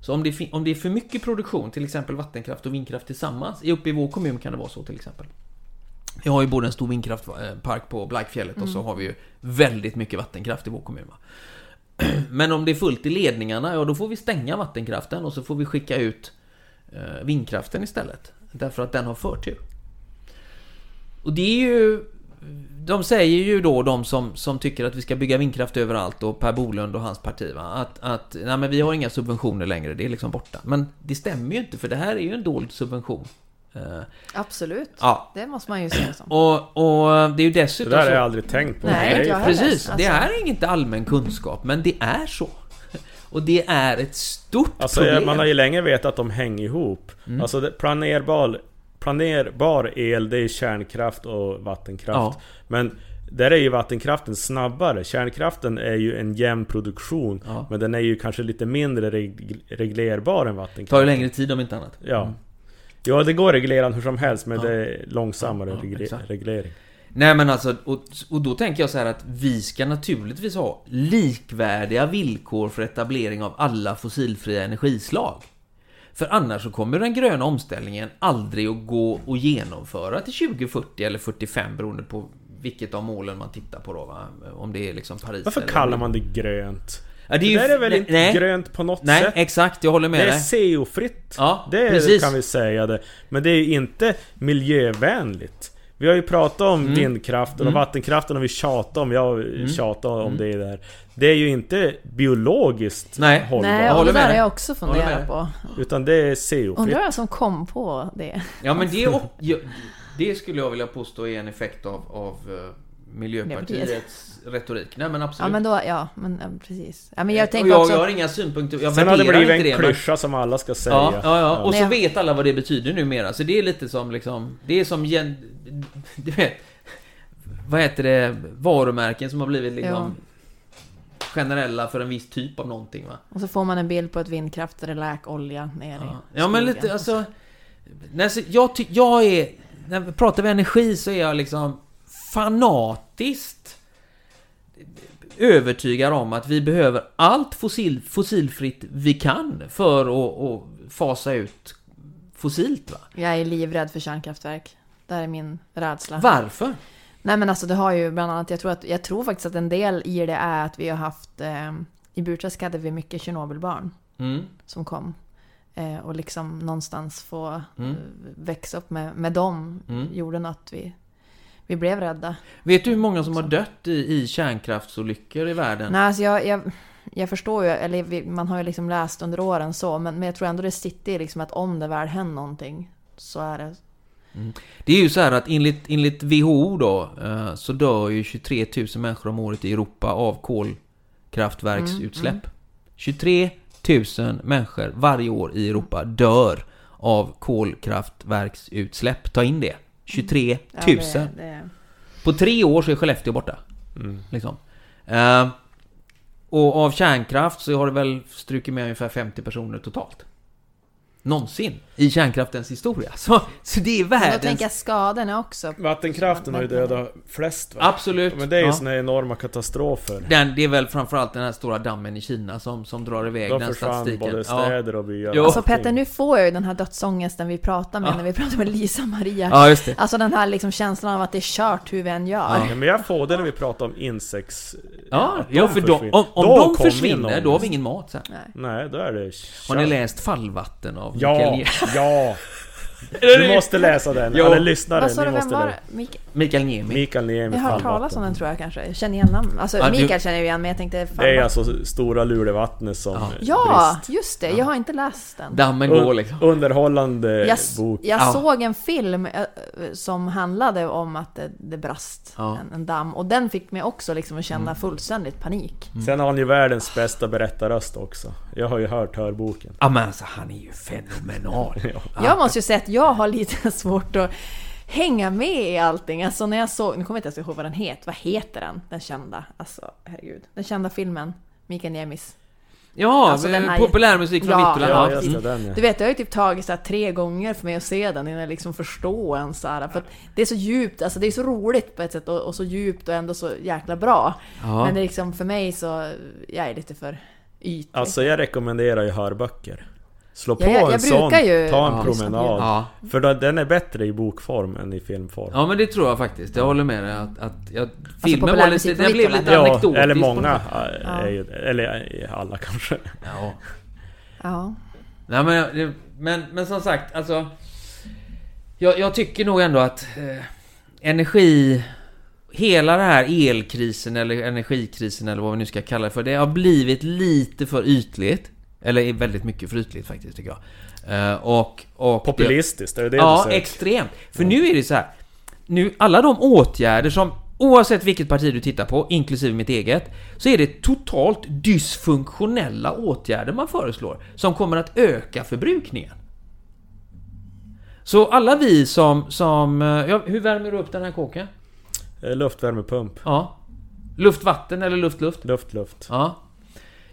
Så om det, om det är för mycket produktion, till exempel vattenkraft och vindkraft tillsammans, uppe i vår kommun kan det vara så till exempel. Vi har ju både en stor vindkraftpark på Blaikfjället och så har vi ju väldigt mycket vattenkraft i vår kommun. Va? *clears throat* Men om det är fullt i ledningarna, ja då får vi stänga vattenkraften och så får vi skicka ut eh, vindkraften istället. Därför att den har förtur. Och det är ju... De säger ju då, de som, som tycker att vi ska bygga vindkraft överallt och Per Bolund och hans parti va? Att, att nej men vi har inga subventioner längre, det är liksom borta. Men det stämmer ju inte för det här är ju en dold subvention. Eh, Absolut. ja. Det måste man ju se som. Och, och det är ju Det dessutom där har jag aldrig tänkt på. Nej, Det jag. Precis, det Alltså- är inte allmän kunskap, men det är så. Och det är ett stort Alltså problem. man har ju länge vetat att de hänger ihop. Mm. Alltså det, planerbar, planerbar el, det är kärnkraft och vattenkraft. Ja. Men där är ju vattenkraften snabbare. Kärnkraften är ju en jämn produktion. Ja. Men den är ju kanske lite mindre reg reglerbar än Det vattenkraft. tar ju längre tid om inte annat. Ja. Ja, det går att reglera hur som helst, men Ja. det är långsammare Ja, ja, regle- exakt. reglering. Nej men alltså, och, och då tänker jag så här att vi ska naturligtvis ha likvärdiga villkor för etablering av alla fossilfria energislag. För annars så kommer den gröna omställningen aldrig att gå att genomföra till 2040 eller 45 beroende på vilket av målen man tittar på då va? Om det är liksom Paris Varför eller... kallar man det grönt? Ja, Det, är ju- där är väl nej, inte nej, grönt på något Nej, sätt? exakt, jag håller med Det är. CO-fritt. Ja, Det precis. kan vi säga det. Men det är ju inte miljövänligt. Vi har ju pratat om Mm. vindkraften och Mm. vattenkraften och vi tjatar om, jag Mm. tjatar om Mm. det där. Det är ju inte biologiskt Nej. hållbart. Nej, Jag och håller det med där har jag också funderat på. Utan det är CO-fritt. Undrar vem som kom på det? Ja men det, *laughs* det skulle jag vilja påstå är en effekt av, av eh, Miljöpartiets retorik. Nej men absolut. Ja men då, ja men ja, precis. Ja, men jag och tänker jag, också... jag har inga synpunkter, jag Sen har det blivit en det, men- klyscha som alla ska säga. Ja, ja, ja. Och Men så jag- vet alla vad det betyder numera. Så det är lite som liksom... Det är som... gen- Du vet... Vad heter det? Varumärken som har blivit liksom... Generella för en viss typ av någonting va? Och så får man en bild på ett vindkraftsrelak olja ner i Ja, ja men lite alltså... Nej, så jag, ty, jag är... När vi pratar vi energi så är jag liksom fanatiskt övertygad om att vi behöver allt fossil, fossilfritt vi kan för att, att fasa ut fossilt va? Jag är livrädd för kärnkraftverk. Det är min rädsla. Varför? Nej men alltså det har ju bland annat, jag tror, att, jag tror faktiskt att en del i det är att vi har haft, eh, i Burträsk hade vi mycket Tjernobylbarn Mm. som kom. Eh, och liksom någonstans få Mm. eh, växa upp med, med dem Mm. gjorde nog att vi, vi blev rädda. Vet du hur många som har dött i, i kärnkraftsolyckor i världen? Nej alltså jag, jag, jag förstår ju, eller man har ju liksom läst under åren så, men, men jag tror ändå det sitter i liksom att om det väl händer någonting så är det... Det är ju så här att enligt, enligt WHO då eh, så dör ju 23 000 människor om året i Europa av kolkraftverksutsläpp. Mm, 23 000 människor varje år i Europa dör av kolkraftverksutsläpp. Ta in det. 23 000. Ja, det, det, På tre år så är Skellefteå borta. Mm. Liksom. Eh, och av kärnkraft så har det väl strukit med ungefär 50 personer totalt. Någonsin i kärnkraftens historia. Så, så det är Men då världens... tänker jag skadorna också. Vattenkraften har ju dödat flest va? Absolut. Men det är ju Ja. såna enorma katastrofer. Den, det är väl framförallt den här stora dammen i Kina som, som drar iväg Då den försvann statistiken. både städer och byar. Jo. Alltså. Petter, nu får jag ju den här dödsångesten vi pratar med Ja. när vi pratar med Lisa Maria. Ja, just det. Alltså den här liksom känslan av att det är kört hur vi än gör. Ja, men jag får det när vi pratar om insekts... Ja, ja för de, om, om Då de försvinner, då har vi ingen mat sen. Nej. Nej, då är det Har ni kört. läst Fallvatten av Ja, ja! Du måste läsa den, Jo. eller lyssnare, Vad sa ni du, vem måste var läsa. det? Mik- Mikael Niemi? Mikael Niemi, jag har hört talas om den tror jag kanske. Jag känner igen namn. Alltså Ja, du- Mikael känner jag igen men jag tänkte fan, Det är vad- alltså stora Lulevattnet som Ja. Ja, brist. just det. Jag har inte läst den. Dammen går liksom. Underhållande Jag, bok. jag Ja. såg en film eh, som handlade om att det, det brast Ja. en, en damm och den fick mig också liksom att känna fullständigt panik. Sen har han ju världens bästa berättarröst också. Jag har ju hört hörboken. Ja men alltså han är ju fenomenal. *laughs* Ja. Jag måste ju säga att jag har lite *laughs* svårt att hänga med i allting. Alltså när jag såg, nu kommer jag inte ens ihåg vad den heter. Vad heter den? Den kända, alltså herregud. Den kända filmen, Mikael Niemis. Ja, Alltså, här- populärmusik från Ja. Vittula. Ja, mm. den ja. Du vet, det har ju typ tagit så här tre gånger för mig att se den innan jag liksom förstår en så här, För att det är så djupt, alltså det är så roligt på ett sätt och, och så djupt och ändå så jäkla bra. Ja. Men det är liksom för mig så, jag är lite för ytlig. Alltså jag rekommenderar ju hörböcker. Slå på Ja, jag- jag en sån, ju- ta en Ja. promenad. Ja. För då, den är bättre i bokform än i filmform. ja, men det tror jag faktiskt. Jag håller med dig att, att jag, filmen var lite, den blev lite Ja, anekdotisk. eller många. Är ju, eller alla kanske. Ja. Ja. Nej men, men, men som sagt, alltså... Jag, jag tycker nog ändå att eh, energi... Hela den här elkrisen eller energikrisen eller vad vi nu ska kalla det för, det har blivit lite för ytligt. Eller är väldigt mycket för ytligt faktiskt, tycker jag. Eh, och... och Populistiskt, är det det Ja, du säger? extremt. För nu är det så här. Nu, alla de åtgärder som, oavsett vilket parti du tittar på, inklusive mitt eget, så är det totalt dysfunktionella åtgärder man föreslår, som kommer att öka förbrukningen. Så alla vi som, som... eh, Ja, hur värmer du upp den här kåken? Eh, Luftvärmepump. Ja. Luft, vatten eller luft, luft? Luft, luft. Ja.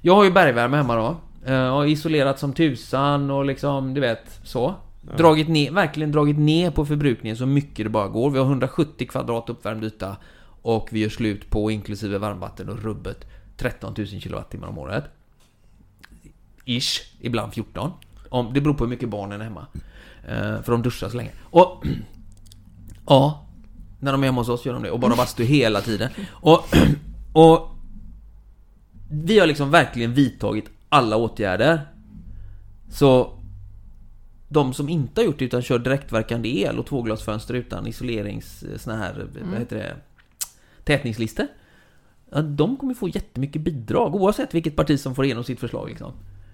Jag har ju bergvärme hemma då. Eh, Och isolerat som tusan och liksom, du vet, så. Dragit ner, verkligen dragit ner på förbrukningen så mycket det bara går. Vi har 170 kvadrat uppvärmd yta och vi gör slut på, inklusive varmvatten och rubbet, 13 000 kilowattimmar om året. Ish, ibland 14. Om, det beror på hur mycket barnen är hemma. Eh, för de duschar så länge. Och... *clears throat* Ja. När de är hemma hos oss gör de det. Och bara bastu hela tiden. Och... *clears throat* Och... Vi har liksom verkligen vidtagit alla åtgärder. Så... De som inte har gjort det utan kör direktverkande el och tvåglasfönster utan isolerings... Såna här... Vad heter det? Tätningslister. Ja, de kommer få jättemycket bidrag oavsett vilket parti som får igenom sitt förslag liksom.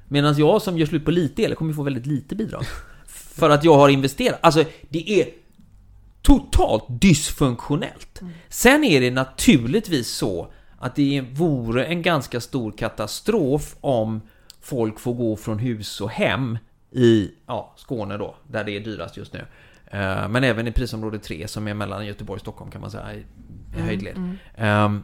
Medan jag som gör slut på lite el kommer få väldigt lite bidrag. *laughs* För att jag har investerat. Alltså, det är totalt dysfunktionellt. Sen är det naturligtvis så att det vore en ganska stor katastrof om folk får gå från hus och hem i ja, Skåne då, där det är dyrast just nu. Eh, Men även i prisområde 3 som är mellan Göteborg och Stockholm kan man säga i i höjdled. Ehm,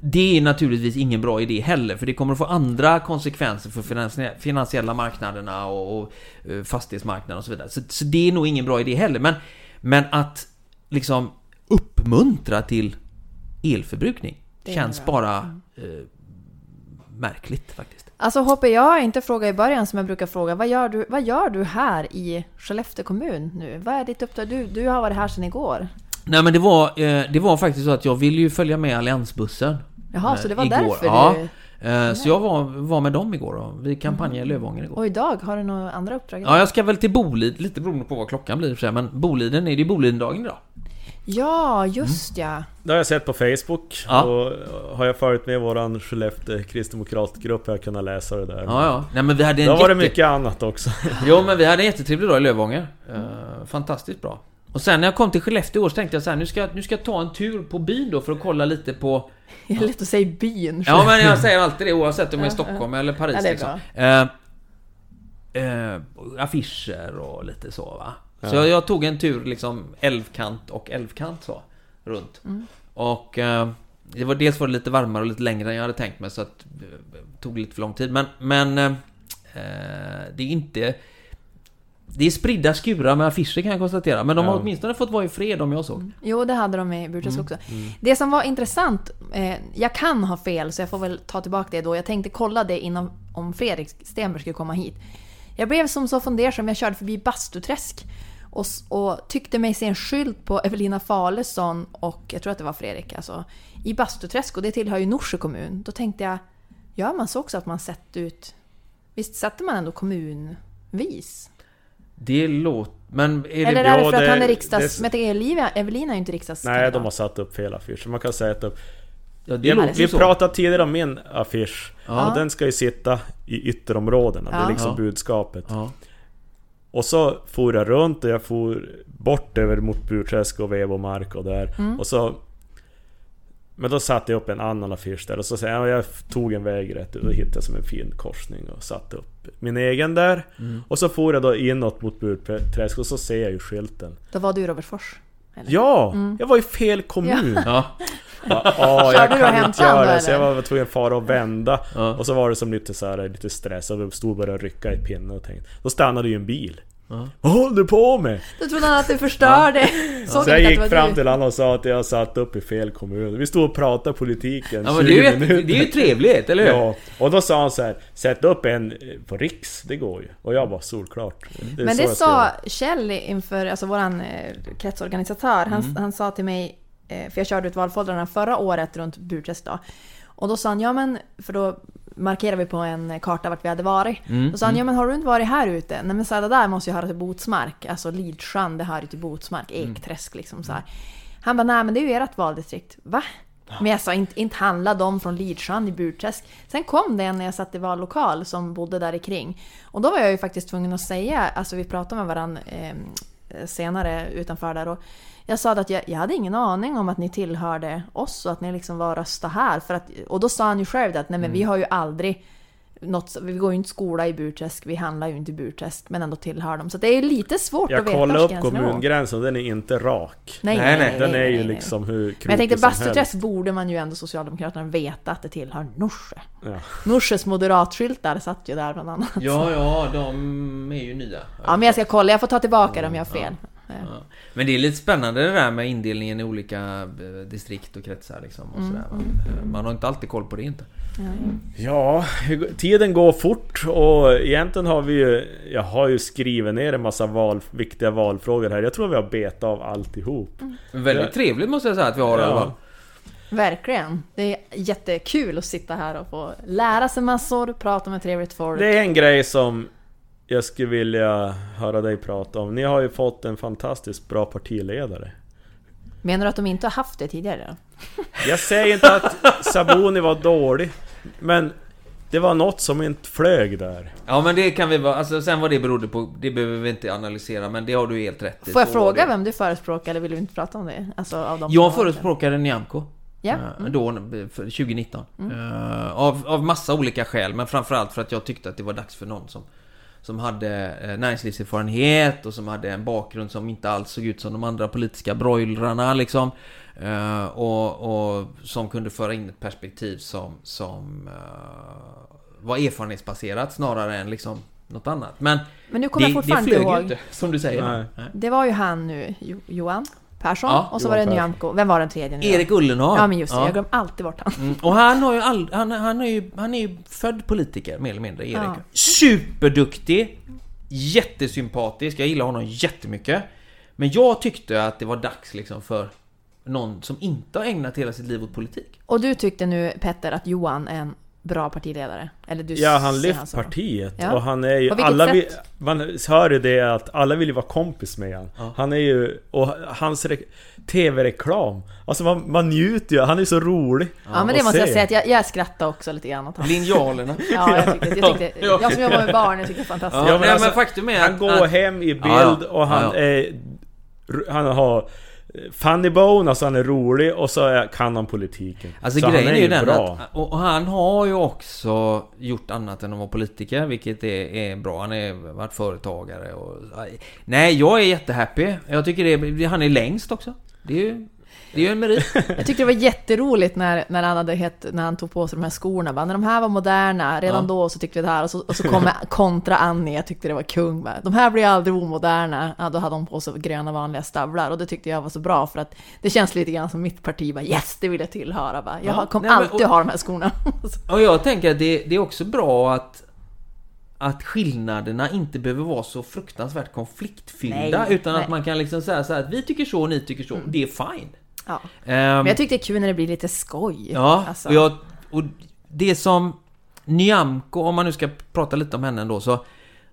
det är naturligtvis ingen bra idé heller, för det kommer att få andra konsekvenser för finansie- finansiella marknaderna och, eh, fastighetsmarknaden och så vidare. Så, det är nog ingen bra idé heller. Men, men att liksom uppmuntra till elförbrukning känns bra. bara eh, märkligt faktiskt. Alltså jag har inte frågat i början som jag brukar fråga. Vad gör du, vad gör du här i Skellefteå kommun nu? Vad är ditt uppdrag? Du, du har varit här sedan igår. Nej men det var, eh, det var faktiskt så att jag ville ju följa med alliansbussen. Jaha, eh, så det var igår. därför ja. du... Eh, Så jag var, var med dem igår och vi kampanjade i Lövånger igår. Och idag, har du några andra uppdrag? Ja, jag ska väl till Boliden, lite beroende på vad klockan blir för sig, men Boliden, är det Bolidendagen idag? Ja, just ja. Det har jag sett på Facebook. Ja. Och har jag följt med våran Skellefteå kristdemokratgrupp har jag kunnat läsa det där. Ja, ja. Nej men vi hade en Då var det jätte... mycket annat också. *laughs* Jo, men vi hade en jättetrevlig dag i Lövånger. Eh, fantastiskt bra. Och sen när jag kom till Skellefteå år så tänkte jag så här, nu ska, jag- nu ska jag ta en tur på byn då för att kolla lite på... *laughs* Det är lätt att säga byn. Ja, men jag säger alltid det oavsett om jag är i Stockholm eller Paris Ja, liksom. Eh, eh, affischer och lite så va. Så Ja. jag, jag tog en tur liksom älvkant och älvkant så. Runt. Mm. Och eh, det var dels var det lite varmare och lite längre än jag hade tänkt mig så att det tog lite för lång tid. Men, men eh, eh, det är inte... Det är spridda skurar med affischer kan jag konstatera. Men de har Ja. åtminstone fått vara i fred om jag såg. Jo, det hade de i Burträsk Mm. också. Det som var intressant, eh, jag kan ha fel så jag får väl ta tillbaka det då. Jag tänkte kolla det innan om Fredrik Stenberg skulle komma hit. Jag blev som så fundersam, jag körde förbi Bastuträsk och, och tyckte mig se en skylt på Evelina Falesson och jag tror att det var Fredrik alltså, i Bastuträsk och det tillhör ju Norsjö kommun. Då tänkte jag, gör man så också att man sett ut... Visst sätter man ändå kommunvis? Det låter... Men är det... Eller är det ja, för att det- han är riksdags... det- Men Evelina, Evelina är ju inte Nej, riksdagskandidat. de har satt upp fel affischer. Man kan sätta upp... Ja, det Vi, vi så. pratade tidigare om min affisch. Ja. Och den ska ju sitta i ytterområdena. Det Ja. är liksom Ja. budskapet. Ja. Och så for jag runt och jag for bort över mot Burträsk och Vevomark och där. Mm. Och så... Men då satte jag upp en annan affisch där och så säger jag, jag tog en väg rätt ut och hittade som en fin korsning och satte upp min egen där. Mm. Och så for jag då inåt mot Burträsk och så ser jag ju skylten. Då var du i Robertsfors. Eller? Ja! Jag var i fel kommun! Ja. Ja, ja, jag kan inte göra det så jag var tvungen att fara och vända. Ja. Och så var det som lite så här, lite stress och vi stod bara och rycka i pinnen och tänkte. Då stannade ju en bil. Ja. Vad håller du på med? Då trodde han att du förstörde. Såg Så jag gick det fram du. till honom och sa att jag satt upp i fel kommun. Vi stod och pratade politiken Ja, men det är, 20 minuter. det är ju trevligt, eller hur? Ja, och då sa han så här, sätt upp en eh, på Riks, det går ju. Och jag bara, solklart. är Men det sa. Kjell inför, alltså våran eh, kretsorganisatör, han, Mm. han sa till mig, för jag körde ut valfoldrarna förra året runt Burträsk då. Och då sa han, ja men, för då markerade vi på en karta vart vi hade varit. Mm, Då sa han, ja men har du inte varit här ute? Nej men så här, det där måste ju höra till Botsmark, alltså Lidsjön, det hör ju till Botsmark, Mm. Ekträsk liksom så här. Han bara, nej men det är ju ert valdistrikt. Va? Men jag sa, inte, inte handla de från Lidsjön i Burträsk. Sen kom det en när jag satt i vallokal som bodde där kring. Och då var jag ju faktiskt tvungen att säga, alltså vi pratade med varandra eh, senare utanför där och jag sa att jag, jag hade ingen aning om att ni tillhörde oss och att ni liksom var rösta här. För att, och då sa han ju själv att nej men vi Mm. har ju aldrig något, vi går ju inte skola i Burträsk, vi handlar ju inte i Burträsk, men ändå tillhör dem. Så det är lite svårt Jag att veta kollade vars upp kommungränsen den är inte rak. Nej, Nej, nej, Den nej, är ju nej, nej. liksom hur Men jag tänkte Bastuträsk borde man ju ändå Socialdemokraterna veta att det tillhör Norsjö. Ja. Norsjös moderatskyltar satt ju där bland annat. Ja, ja, de är ju nya. Ja, men jag ska kolla, jag får ta tillbaka det om jag har fel. Ja. Men det är lite spännande det där med indelningen i olika eh, distrikt och kretsar liksom och Mm, sådär, va? Eh, Man har inte alltid koll på det inte. Ja, tiden går fort och egentligen har vi ju... Jag har ju skrivit ner en massa val, viktiga valfrågor här. Jag tror vi har betat av alltihop. Men Väldigt Ja. trevligt måste jag säga att vi har det alla fall. Verkligen. Det är jättekul att sitta här och få lära sig massor, prata med trevligt folk. Det är en grej som jag skulle vilja höra dig prata om. Ni har ju fått en fantastiskt bra partiledare. Menar du att de inte har haft det tidigare? *laughs* Jag säger inte att Saboni var dålig, men det var något som inte flög där. Ja men det kan vi vara, alltså sen vad det berodde på, det behöver vi inte analysera men det har du helt rätt i. Får jag fråga det. vem du förespråkar eller vill du inte prata om det? Alltså av de Jag förespråkade Nyamko. Ja, Eh, mm. Då, för 2019. Eh, av, av massa olika skäl, men framförallt för att jag tyckte att det var dags för någon som som hade eh, näringslivserfarenhet och som hade en bakgrund som inte alls såg ut som de andra politiska broilerarna liksom. Eh, och, och som kunde föra in ett perspektiv som, som eh, var erfarenhetsbaserat snarare än liksom något annat. Men Men nu kommer det, jag det fortfarande flög inte ju ihåg. inte, som du säger. Nej. Det var ju han nu, Jo- Johan Persson, Ja, och så Johan var det. Nyamko. Vem var den tredje nu? Erik Ullenhag. Ja men just det, Ja. jag glömmer alltid bort han. Mm, och han har ju all, han, han, är ju, han är ju född politiker mer eller mindre, Erik. Ja. Superduktig! Jättesympatisk, jag gillar honom jättemycket. Men jag tyckte att det var dags liksom för någon som inte har ägnat hela sitt liv åt politik. Och du tyckte nu Petter att Johan är en bra partiledare? Eller du Ja, han lyft så. partiet Ja. och han är ju... Alla vill, man hör ju det att alla vill ju vara kompis med han. Ja. Han är ju... Och hans re, TV-reklam. Alltså man, man njuter ju, han är så rolig. Ja men det måste jag se. säga att jag, jag skrattade också lite grann åt honom. Linjalerna. *laughs* Ja, jag tyckte, jag, tyckte, Ja. jag som jobbar med barn, jag tyckte det var fantastiskt. Ja, men nej, alltså, men faktum är Han att... går att hem i bild Ja, ja. och han Ja, ja. är... Han har funny bone, alltså han är rolig och så kan han politiken. Alltså så grejen han är ju den bra. att, och och han har ju också gjort annat än att vara politiker, vilket är, är bra. Han har varit företagare och... Nej, jag är jättehappy. Jag tycker det är, han är längst också. Det är ju... Det är ju en merit. *laughs* Jag tyckte det var jätteroligt när, när, han hade hett, när han tog på sig de här skorna. Bara, när de här var moderna, redan Ja. då så tyckte vi det här. Och så, och så *laughs* kom kontra Annie, jag tyckte det var kung. Bara, de här blir aldrig omoderna. Ja, då hade hon på sig gröna vanliga stövlar. Och det tyckte jag var så bra för att det känns lite grann som mitt parti. Bara, yes, det vill jag tillhöra. Bara, jag Ja, kommer alltid och- ha de här skorna. *laughs* Och jag tänker att det, det är också bra att att skillnaderna inte behöver vara så fruktansvärt konfliktfyllda Nej, utan nej. att man kan liksom säga så här att vi tycker så, ni tycker så, det är fine. Ja. Ehm, Men jag tyckte det är kul när det blir lite skoj. Ja, Alltså, och, jag, och det som Nyamko, om man nu ska prata lite om henne ändå, så,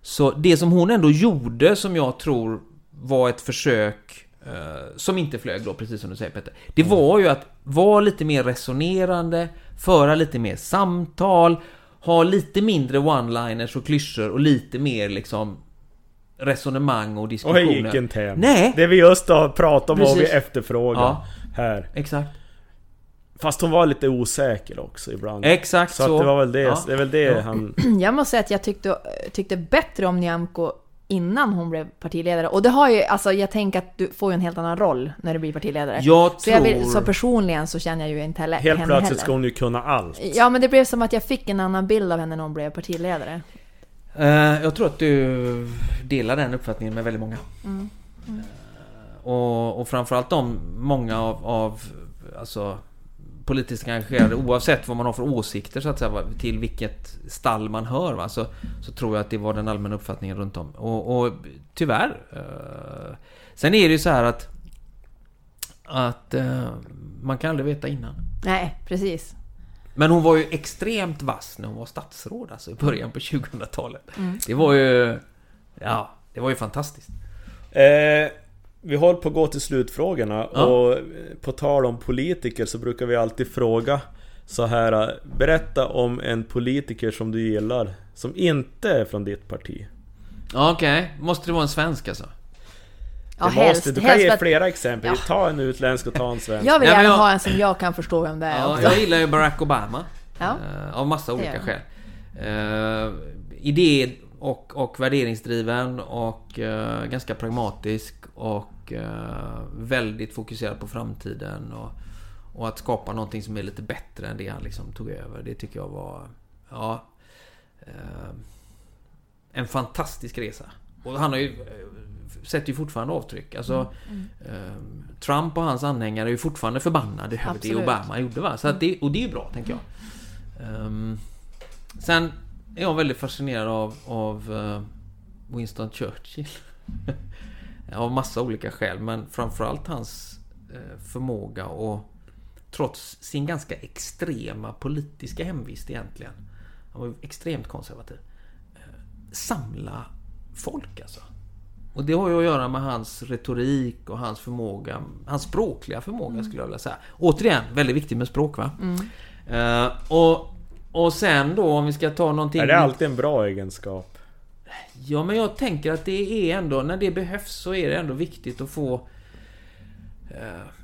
så det som hon ändå gjorde som jag tror var ett försök eh, som inte flög då, precis som du säger Petter. Det var ju att vara lite mer resonerande, föra lite mer samtal, ha lite mindre one-liners och klyschor och lite mer liksom resonemang och Och diskussioner. här gick inte hem. Nej! Det vi just har pratat om vad vi Precis. efterfrågar Ja. Här. Exakt. Fast hon var lite osäker också ibland. Exakt så. så. att det var väl det, Ja. det är väl det Ja. han... *clears throat* Jag måste säga att jag tyckte, tyckte bättre om Nyamko innan hon blev partiledare. Och det har ju, alltså jag tänker att du får ju en helt annan roll när du blir partiledare. Jag så, tror... jag vill, så personligen så känner jag ju inte heller Helt plötsligt heller. ska hon ju kunna allt. Ja men det blev som att jag fick en annan bild av henne när hon blev partiledare. Eh, jag tror att du delar den uppfattningen med väldigt många. Eh, och, och framförallt de många av, av alltså, politiskt engagerade, oavsett vad man har för åsikter så att säga, till vilket stall man hör, va, så, så tror jag att det var den allmänna uppfattningen runt om. Och, och tyvärr. Eh, sen är det ju så här att att eh, man kan aldrig veta innan. Nej, precis. Men hon var ju extremt vass när hon var statsråd alltså i början på 2000-talet. Det var ju... Ja, det var ju fantastiskt. Eh, vi håller på att gå till slutfrågorna Ja. och på tal om politiker så brukar vi alltid fråga så här Berätta om en politiker som du gillar som inte är från ditt parti. Ja, Okej, måste det vara en svensk alltså? Ja, Det helst. måste, du kan ge att flera exempel. Ja. Ta en utländsk och ta en svensk. jag vill gärna jag- ha en som jag kan förstå vem det är. Ja, jag gillar ju Barack Obama. Ja. Eh, Av massa olika skäl. Uh, idé och, och värderingsdriven och eh, ganska pragmatisk och eh, väldigt fokuserad på framtiden och, och att skapa någonting som är lite bättre än det han liksom tog över. Det tycker jag var... Ja... eh, en fantastisk resa. Och han har ju... eh, Sätter ju fortfarande avtryck. Alltså, eh, Trump och hans anhängare är ju fortfarande förbannade över det. Obama gjorde va. Så det, och det är ju bra, tänker jag. Ehm, sen är jag väldigt fascinerad av, av Winston Churchill. *laughs* av massa olika skäl, men framförallt hans eh, förmåga och trots sin ganska extrema politiska hemvist egentligen. Han var extremt konservativ. eh, Samla folk alltså. Och det har ju att göra med hans retorik och hans förmåga, hans språkliga förmåga skulle jag vilja säga. Återigen, väldigt viktigt med språk va? Eh, och, och sen då om vi ska ta någonting... Är det alltid en bra egenskap? Ja, men jag tänker att det är ändå, när det behövs så är det ändå viktigt att få eh,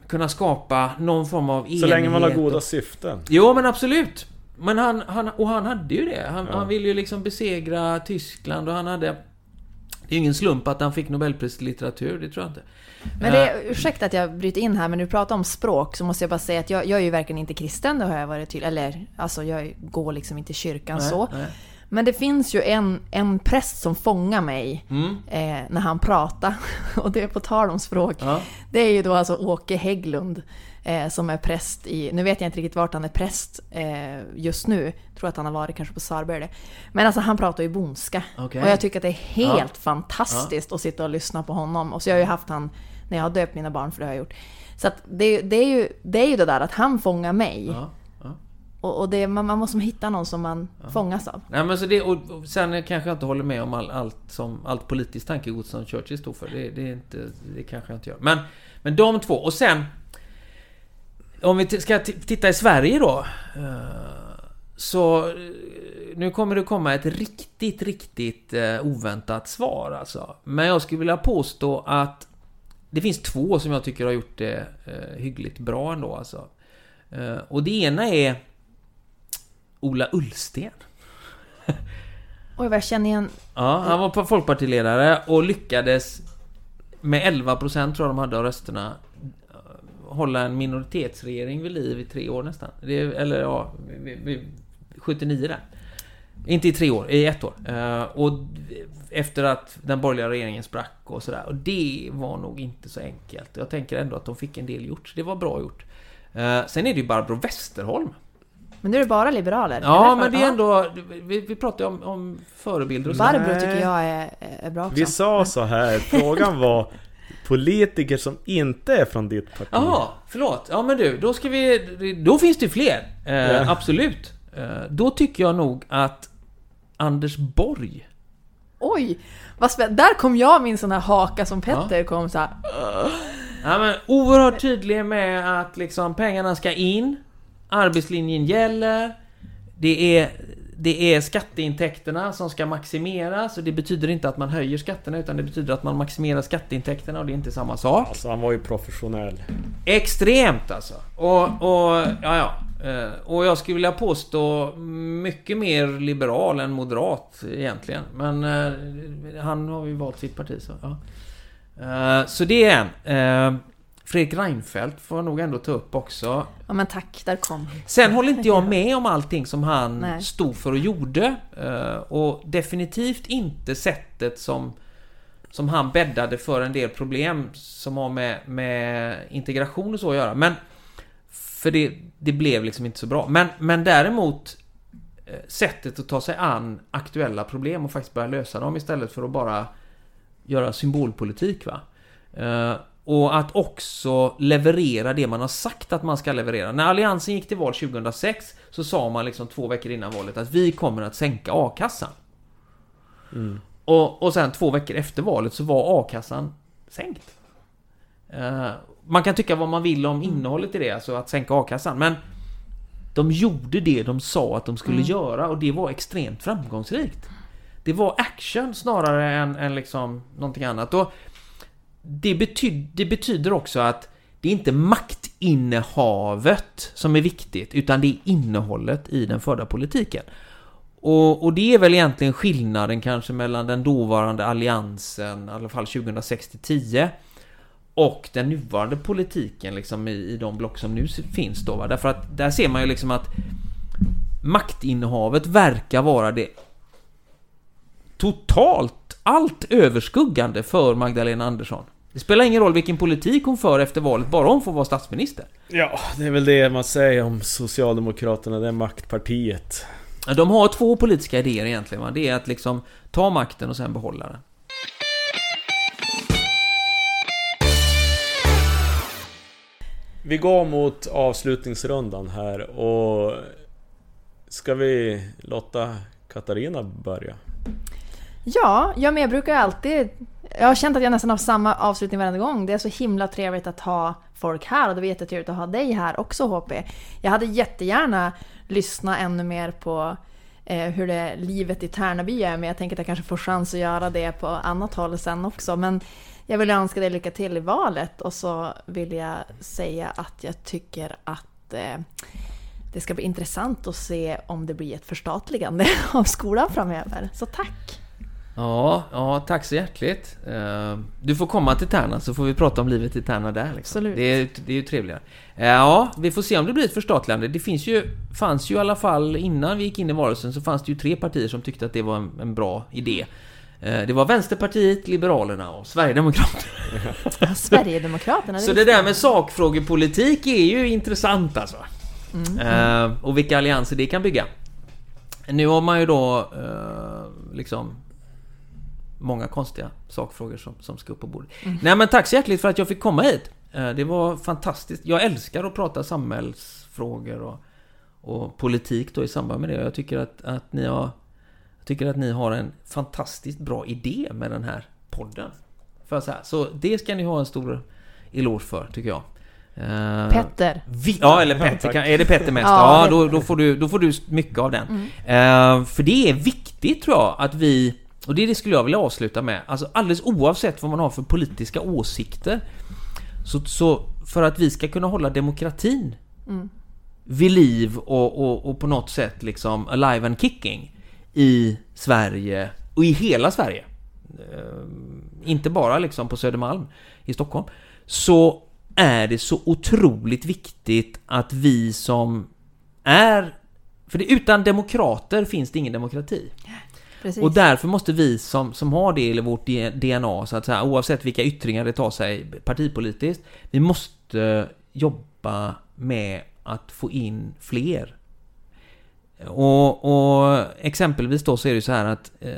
kunna skapa någon form av enighet. Så länge man har goda och- syften. Jo, men absolut. Men han, han, och han hade ju det. Han, Ja. han ville ju liksom besegra Tyskland och han hade... Det är ingen slump att han fick Nobelpris i litteratur, det tror jag inte. Men det, Eh, är- ursäkta att jag bryter in här, men när du pratar om språk så måste jag bara säga att jag, jag är ju verkligen inte kristen, det har jag varit tydlig Eller, alltså jag går liksom inte i kyrkan nej, så. nej. Men det finns ju en, en präst som fångar mig Mm, eh, när han pratar. *laughs* Och det är på tal om språk. ja. Det är ju då alltså Åke Hägglund eh, som är präst i, nu vet jag inte riktigt vart han är präst eh, just nu. Jag tror att han har varit kanske på Sarbörde. Men alltså han pratar ju bondska. Okej. Och jag tycker att det är helt fantastiskt att sitta och lyssna på honom. Och så jag har ju haft han när jag har döpt mina barn, för det har jag gjort. Så att det, det, är ju, det är ju det där att han fångar mig. ja. Ja. Och, och det, man, man måste hitta någon som man fångas av. Nej, men så det, och, och sen kanske jag inte håller med om all, allt, som, allt politiskt tankegods som Churchill stod för. Det, det, är inte, det kanske jag inte gör. Men, men de två. Och sen... Om vi ska titta i Sverige då. eh, Så... eh, Nu kommer det komma ett riktigt, riktigt eh, oväntat svar alltså. Men jag skulle vilja påstå att det finns två som jag tycker har gjort det hyggligt bra ändå alltså. Och det ena är Ola Ullsten. Oj, vad jag känner igen. Ja, han var folkpartiledare och lyckades med 11% tror jag de hade av rösterna hålla en minoritetsregering vid liv i tre år nästan. Det, eller ja, vi, vi, 79 där. Inte i tre år, i ett år. Eh, och efter att den borgerliga regeringen sprack och sådär. Och det var nog inte så enkelt. Jag tänker ändå att de fick en del gjort. Det var bra gjort. Eh, sen är det ju Barbro Westerholm. Men nu är det bara liberaler? Ja, men det är ändå... Vi, vi pratar ju om, om förebilder och så. Barbro tycker jag är, är bra också. Vi sa så här, frågan var politiker som inte är från ditt parti. Jaha, förlåt. Ja men du, då ska vi... Då finns det fler. Eh, Ja. Absolut. Eh, då tycker jag nog att Anders Borg... Oj! Vad spännande. Där kom jag min sån här haka som Petter kom så här. Ja, men oerhört tydlig med att liksom pengarna ska in. Arbetslinjen gäller. Det är, det är skatteintäkterna som ska maximeras och det betyder inte att man höjer skatterna utan det betyder att man maximerar skatteintäkterna och det är inte samma sak. Alltså han var ju professionell. Extremt alltså. Och, och ja, ja. Eh, Och jag skulle vilja påstå mycket mer liberal än moderat egentligen. Men eh, han har ju valt sitt parti så, ja. Eh, Så det är en. Eh, Fredrik Reinfeldt får jag nog ändå ta upp också. Ja men tack, där kom Sen håller inte jag *laughs* med om allting som han Nej. stod för och gjorde. Eh, Och definitivt inte sättet som, som han bäddade för en del problem som har med, med integration och så att göra. Men för det, det blev liksom inte så bra. Men, men däremot eh, sättet att ta sig an aktuella problem och faktiskt börja lösa dem istället för att bara göra symbolpolitik. Va? Och att också leverera det man har sagt att man ska leverera. När Alliansen gick till val 2006 så sa man liksom två veckor innan valet att vi kommer att sänka a-kassan. Och, och sen två veckor efter valet så var a-kassan sänkt. Eh, man kan tycka vad man vill om innehållet i det, alltså att sänka a-kassan, men de gjorde det de sa att de skulle göra och det var extremt framgångsrikt. Det var action snarare än, än liksom någonting annat. Och det, betyd, det betyder också att det är inte maktinnehavet som är viktigt, utan det är innehållet i den förda politiken. Och, och det är väl egentligen skillnaden kanske mellan den dåvarande alliansen, i alla fall 2006-10 och den nuvarande politiken liksom i, i de block som nu finns då va? Därför att där ser man ju liksom att maktinnehavet verkar vara det totalt allt överskuggande för Magdalena Andersson. Det spelar ingen roll vilken politik hon för efter valet, bara hon får vara statsminister. Ja, det är väl det man säger om Socialdemokraterna, det är maktpartiet. De har två politiska idéer egentligen. Va? Det är att liksom ta makten och sen behålla den. Vi går mot avslutningsrundan här och... Ska vi låta Katarina börja? Ja, ja men jag brukar alltid... Jag har känt att jag nästan har samma avslutning varenda gång. Det är så himla trevligt att ha folk här och det var jättetrevligt att ha dig här också HP. Jag hade jättegärna lyssnat ännu mer på eh, hur det livet i Tärnaby är men jag tänker att jag kanske får chans att göra det på annat håll sen också. Men jag vill önska dig lycka till i valet och så vill jag säga att jag tycker att eh, det ska bli intressant att se om det blir ett förstatligande *laughs* av skolan framöver. Så tack! Ja, ja, tack så hjärtligt. Eh, Du får komma till Tärna så får vi prata om livet i Tärna där. Liksom. Absolut. Det, är, det är ju trevligare. Eh, Ja, vi får se om det blir ett förstatligande. Det finns ju, fanns ju i alla fall innan vi gick in i valrörelsen så fanns det ju tre partier som tyckte att det var en, en bra idé. Eh, Det var Vänsterpartiet, Liberalerna och Sverigedemokraterna. Ja, Sverigedemokraterna, Så det där med sakfrågepolitik är ju intressant alltså. Mm. Och vilka allianser det kan bygga. Nu har man ju då liksom många konstiga sakfrågor som, som ska upp på bordet. Nej men tack så hjärtligt för att jag fick komma hit. Eh, det var fantastiskt. Jag älskar att prata samhällsfrågor och, och politik då i samband med det. Jag tycker att, att ni har jag tycker att ni har en fantastiskt bra idé med den här podden. För så, här. så det ska ni ha en stor eloge för, tycker jag. Eh, Petter. vi, ja, eller Petter. kan, är det Petter mest? *laughs* Ja, Ja, då, då, får du, då får du mycket av den. Eh, för det är viktigt, tror jag, att vi... Och det, är det skulle jag vilja avsluta med. Alltså alldeles oavsett vad man har för politiska åsikter. Så, så för att vi ska kunna hålla demokratin vid liv och, och, och på något sätt liksom alive and kicking i Sverige och i hela Sverige. Eh, inte bara liksom på Södermalm i Stockholm. Så är det så otroligt viktigt att vi som är... För det, utan demokrater finns det ingen demokrati. Precis. Och därför måste vi som, som har det i vårt DNA, så att säga, oavsett vilka yttringar det tar sig partipolitiskt, vi måste jobba med att få in fler. Och, och exempelvis då så är det så här att eh,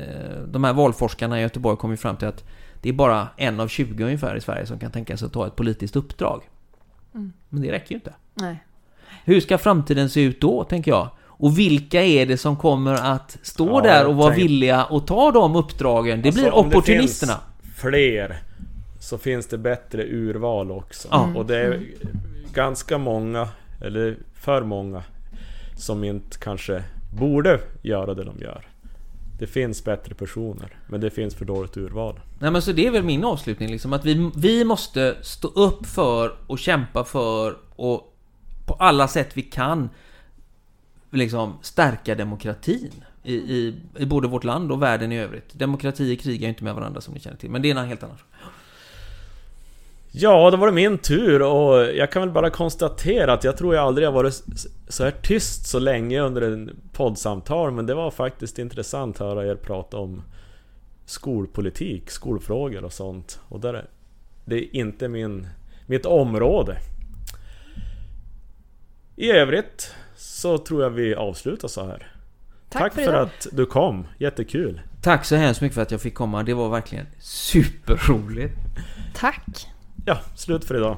de här valforskarna i Göteborg kom ju fram till att det är bara en av 20 ungefär i Sverige som kan tänka sig att ta ett politiskt uppdrag. Mm. Men det räcker ju inte. Nej. Hur ska framtiden se ut då, tänker jag? Och vilka är det som kommer att stå Ja, där och vara tänker- villiga att ta de uppdragen? Det Alltså, blir om det opportunisterna. finns fler så finns det bättre urval också. Ja. Och det är ganska många, eller för många, som inte kanske borde göra det de gör. Det finns bättre personer, men det finns för dåligt urval. Nej men så det är väl min avslutning liksom, att vi, vi måste stå upp för och kämpa för och på alla sätt vi kan liksom stärka demokratin i, i, i både vårt land och världen i övrigt. Demokratier krigar ju inte med varandra som ni känner till, men det är en helt annan. Ja, då var det min tur och jag kan väl bara konstatera att jag tror jag aldrig har varit så här tyst så länge under en poddsamtal men det var faktiskt intressant att höra er prata om skolpolitik, skolfrågor och sånt. Och där är, det är inte min, mitt område. I övrigt så tror jag vi avslutar så här. Tack, för, idag. att du kom, jättekul! Tack så hemskt mycket för att jag fick komma, det var verkligen superroligt. Tack. Ja, slut för idag.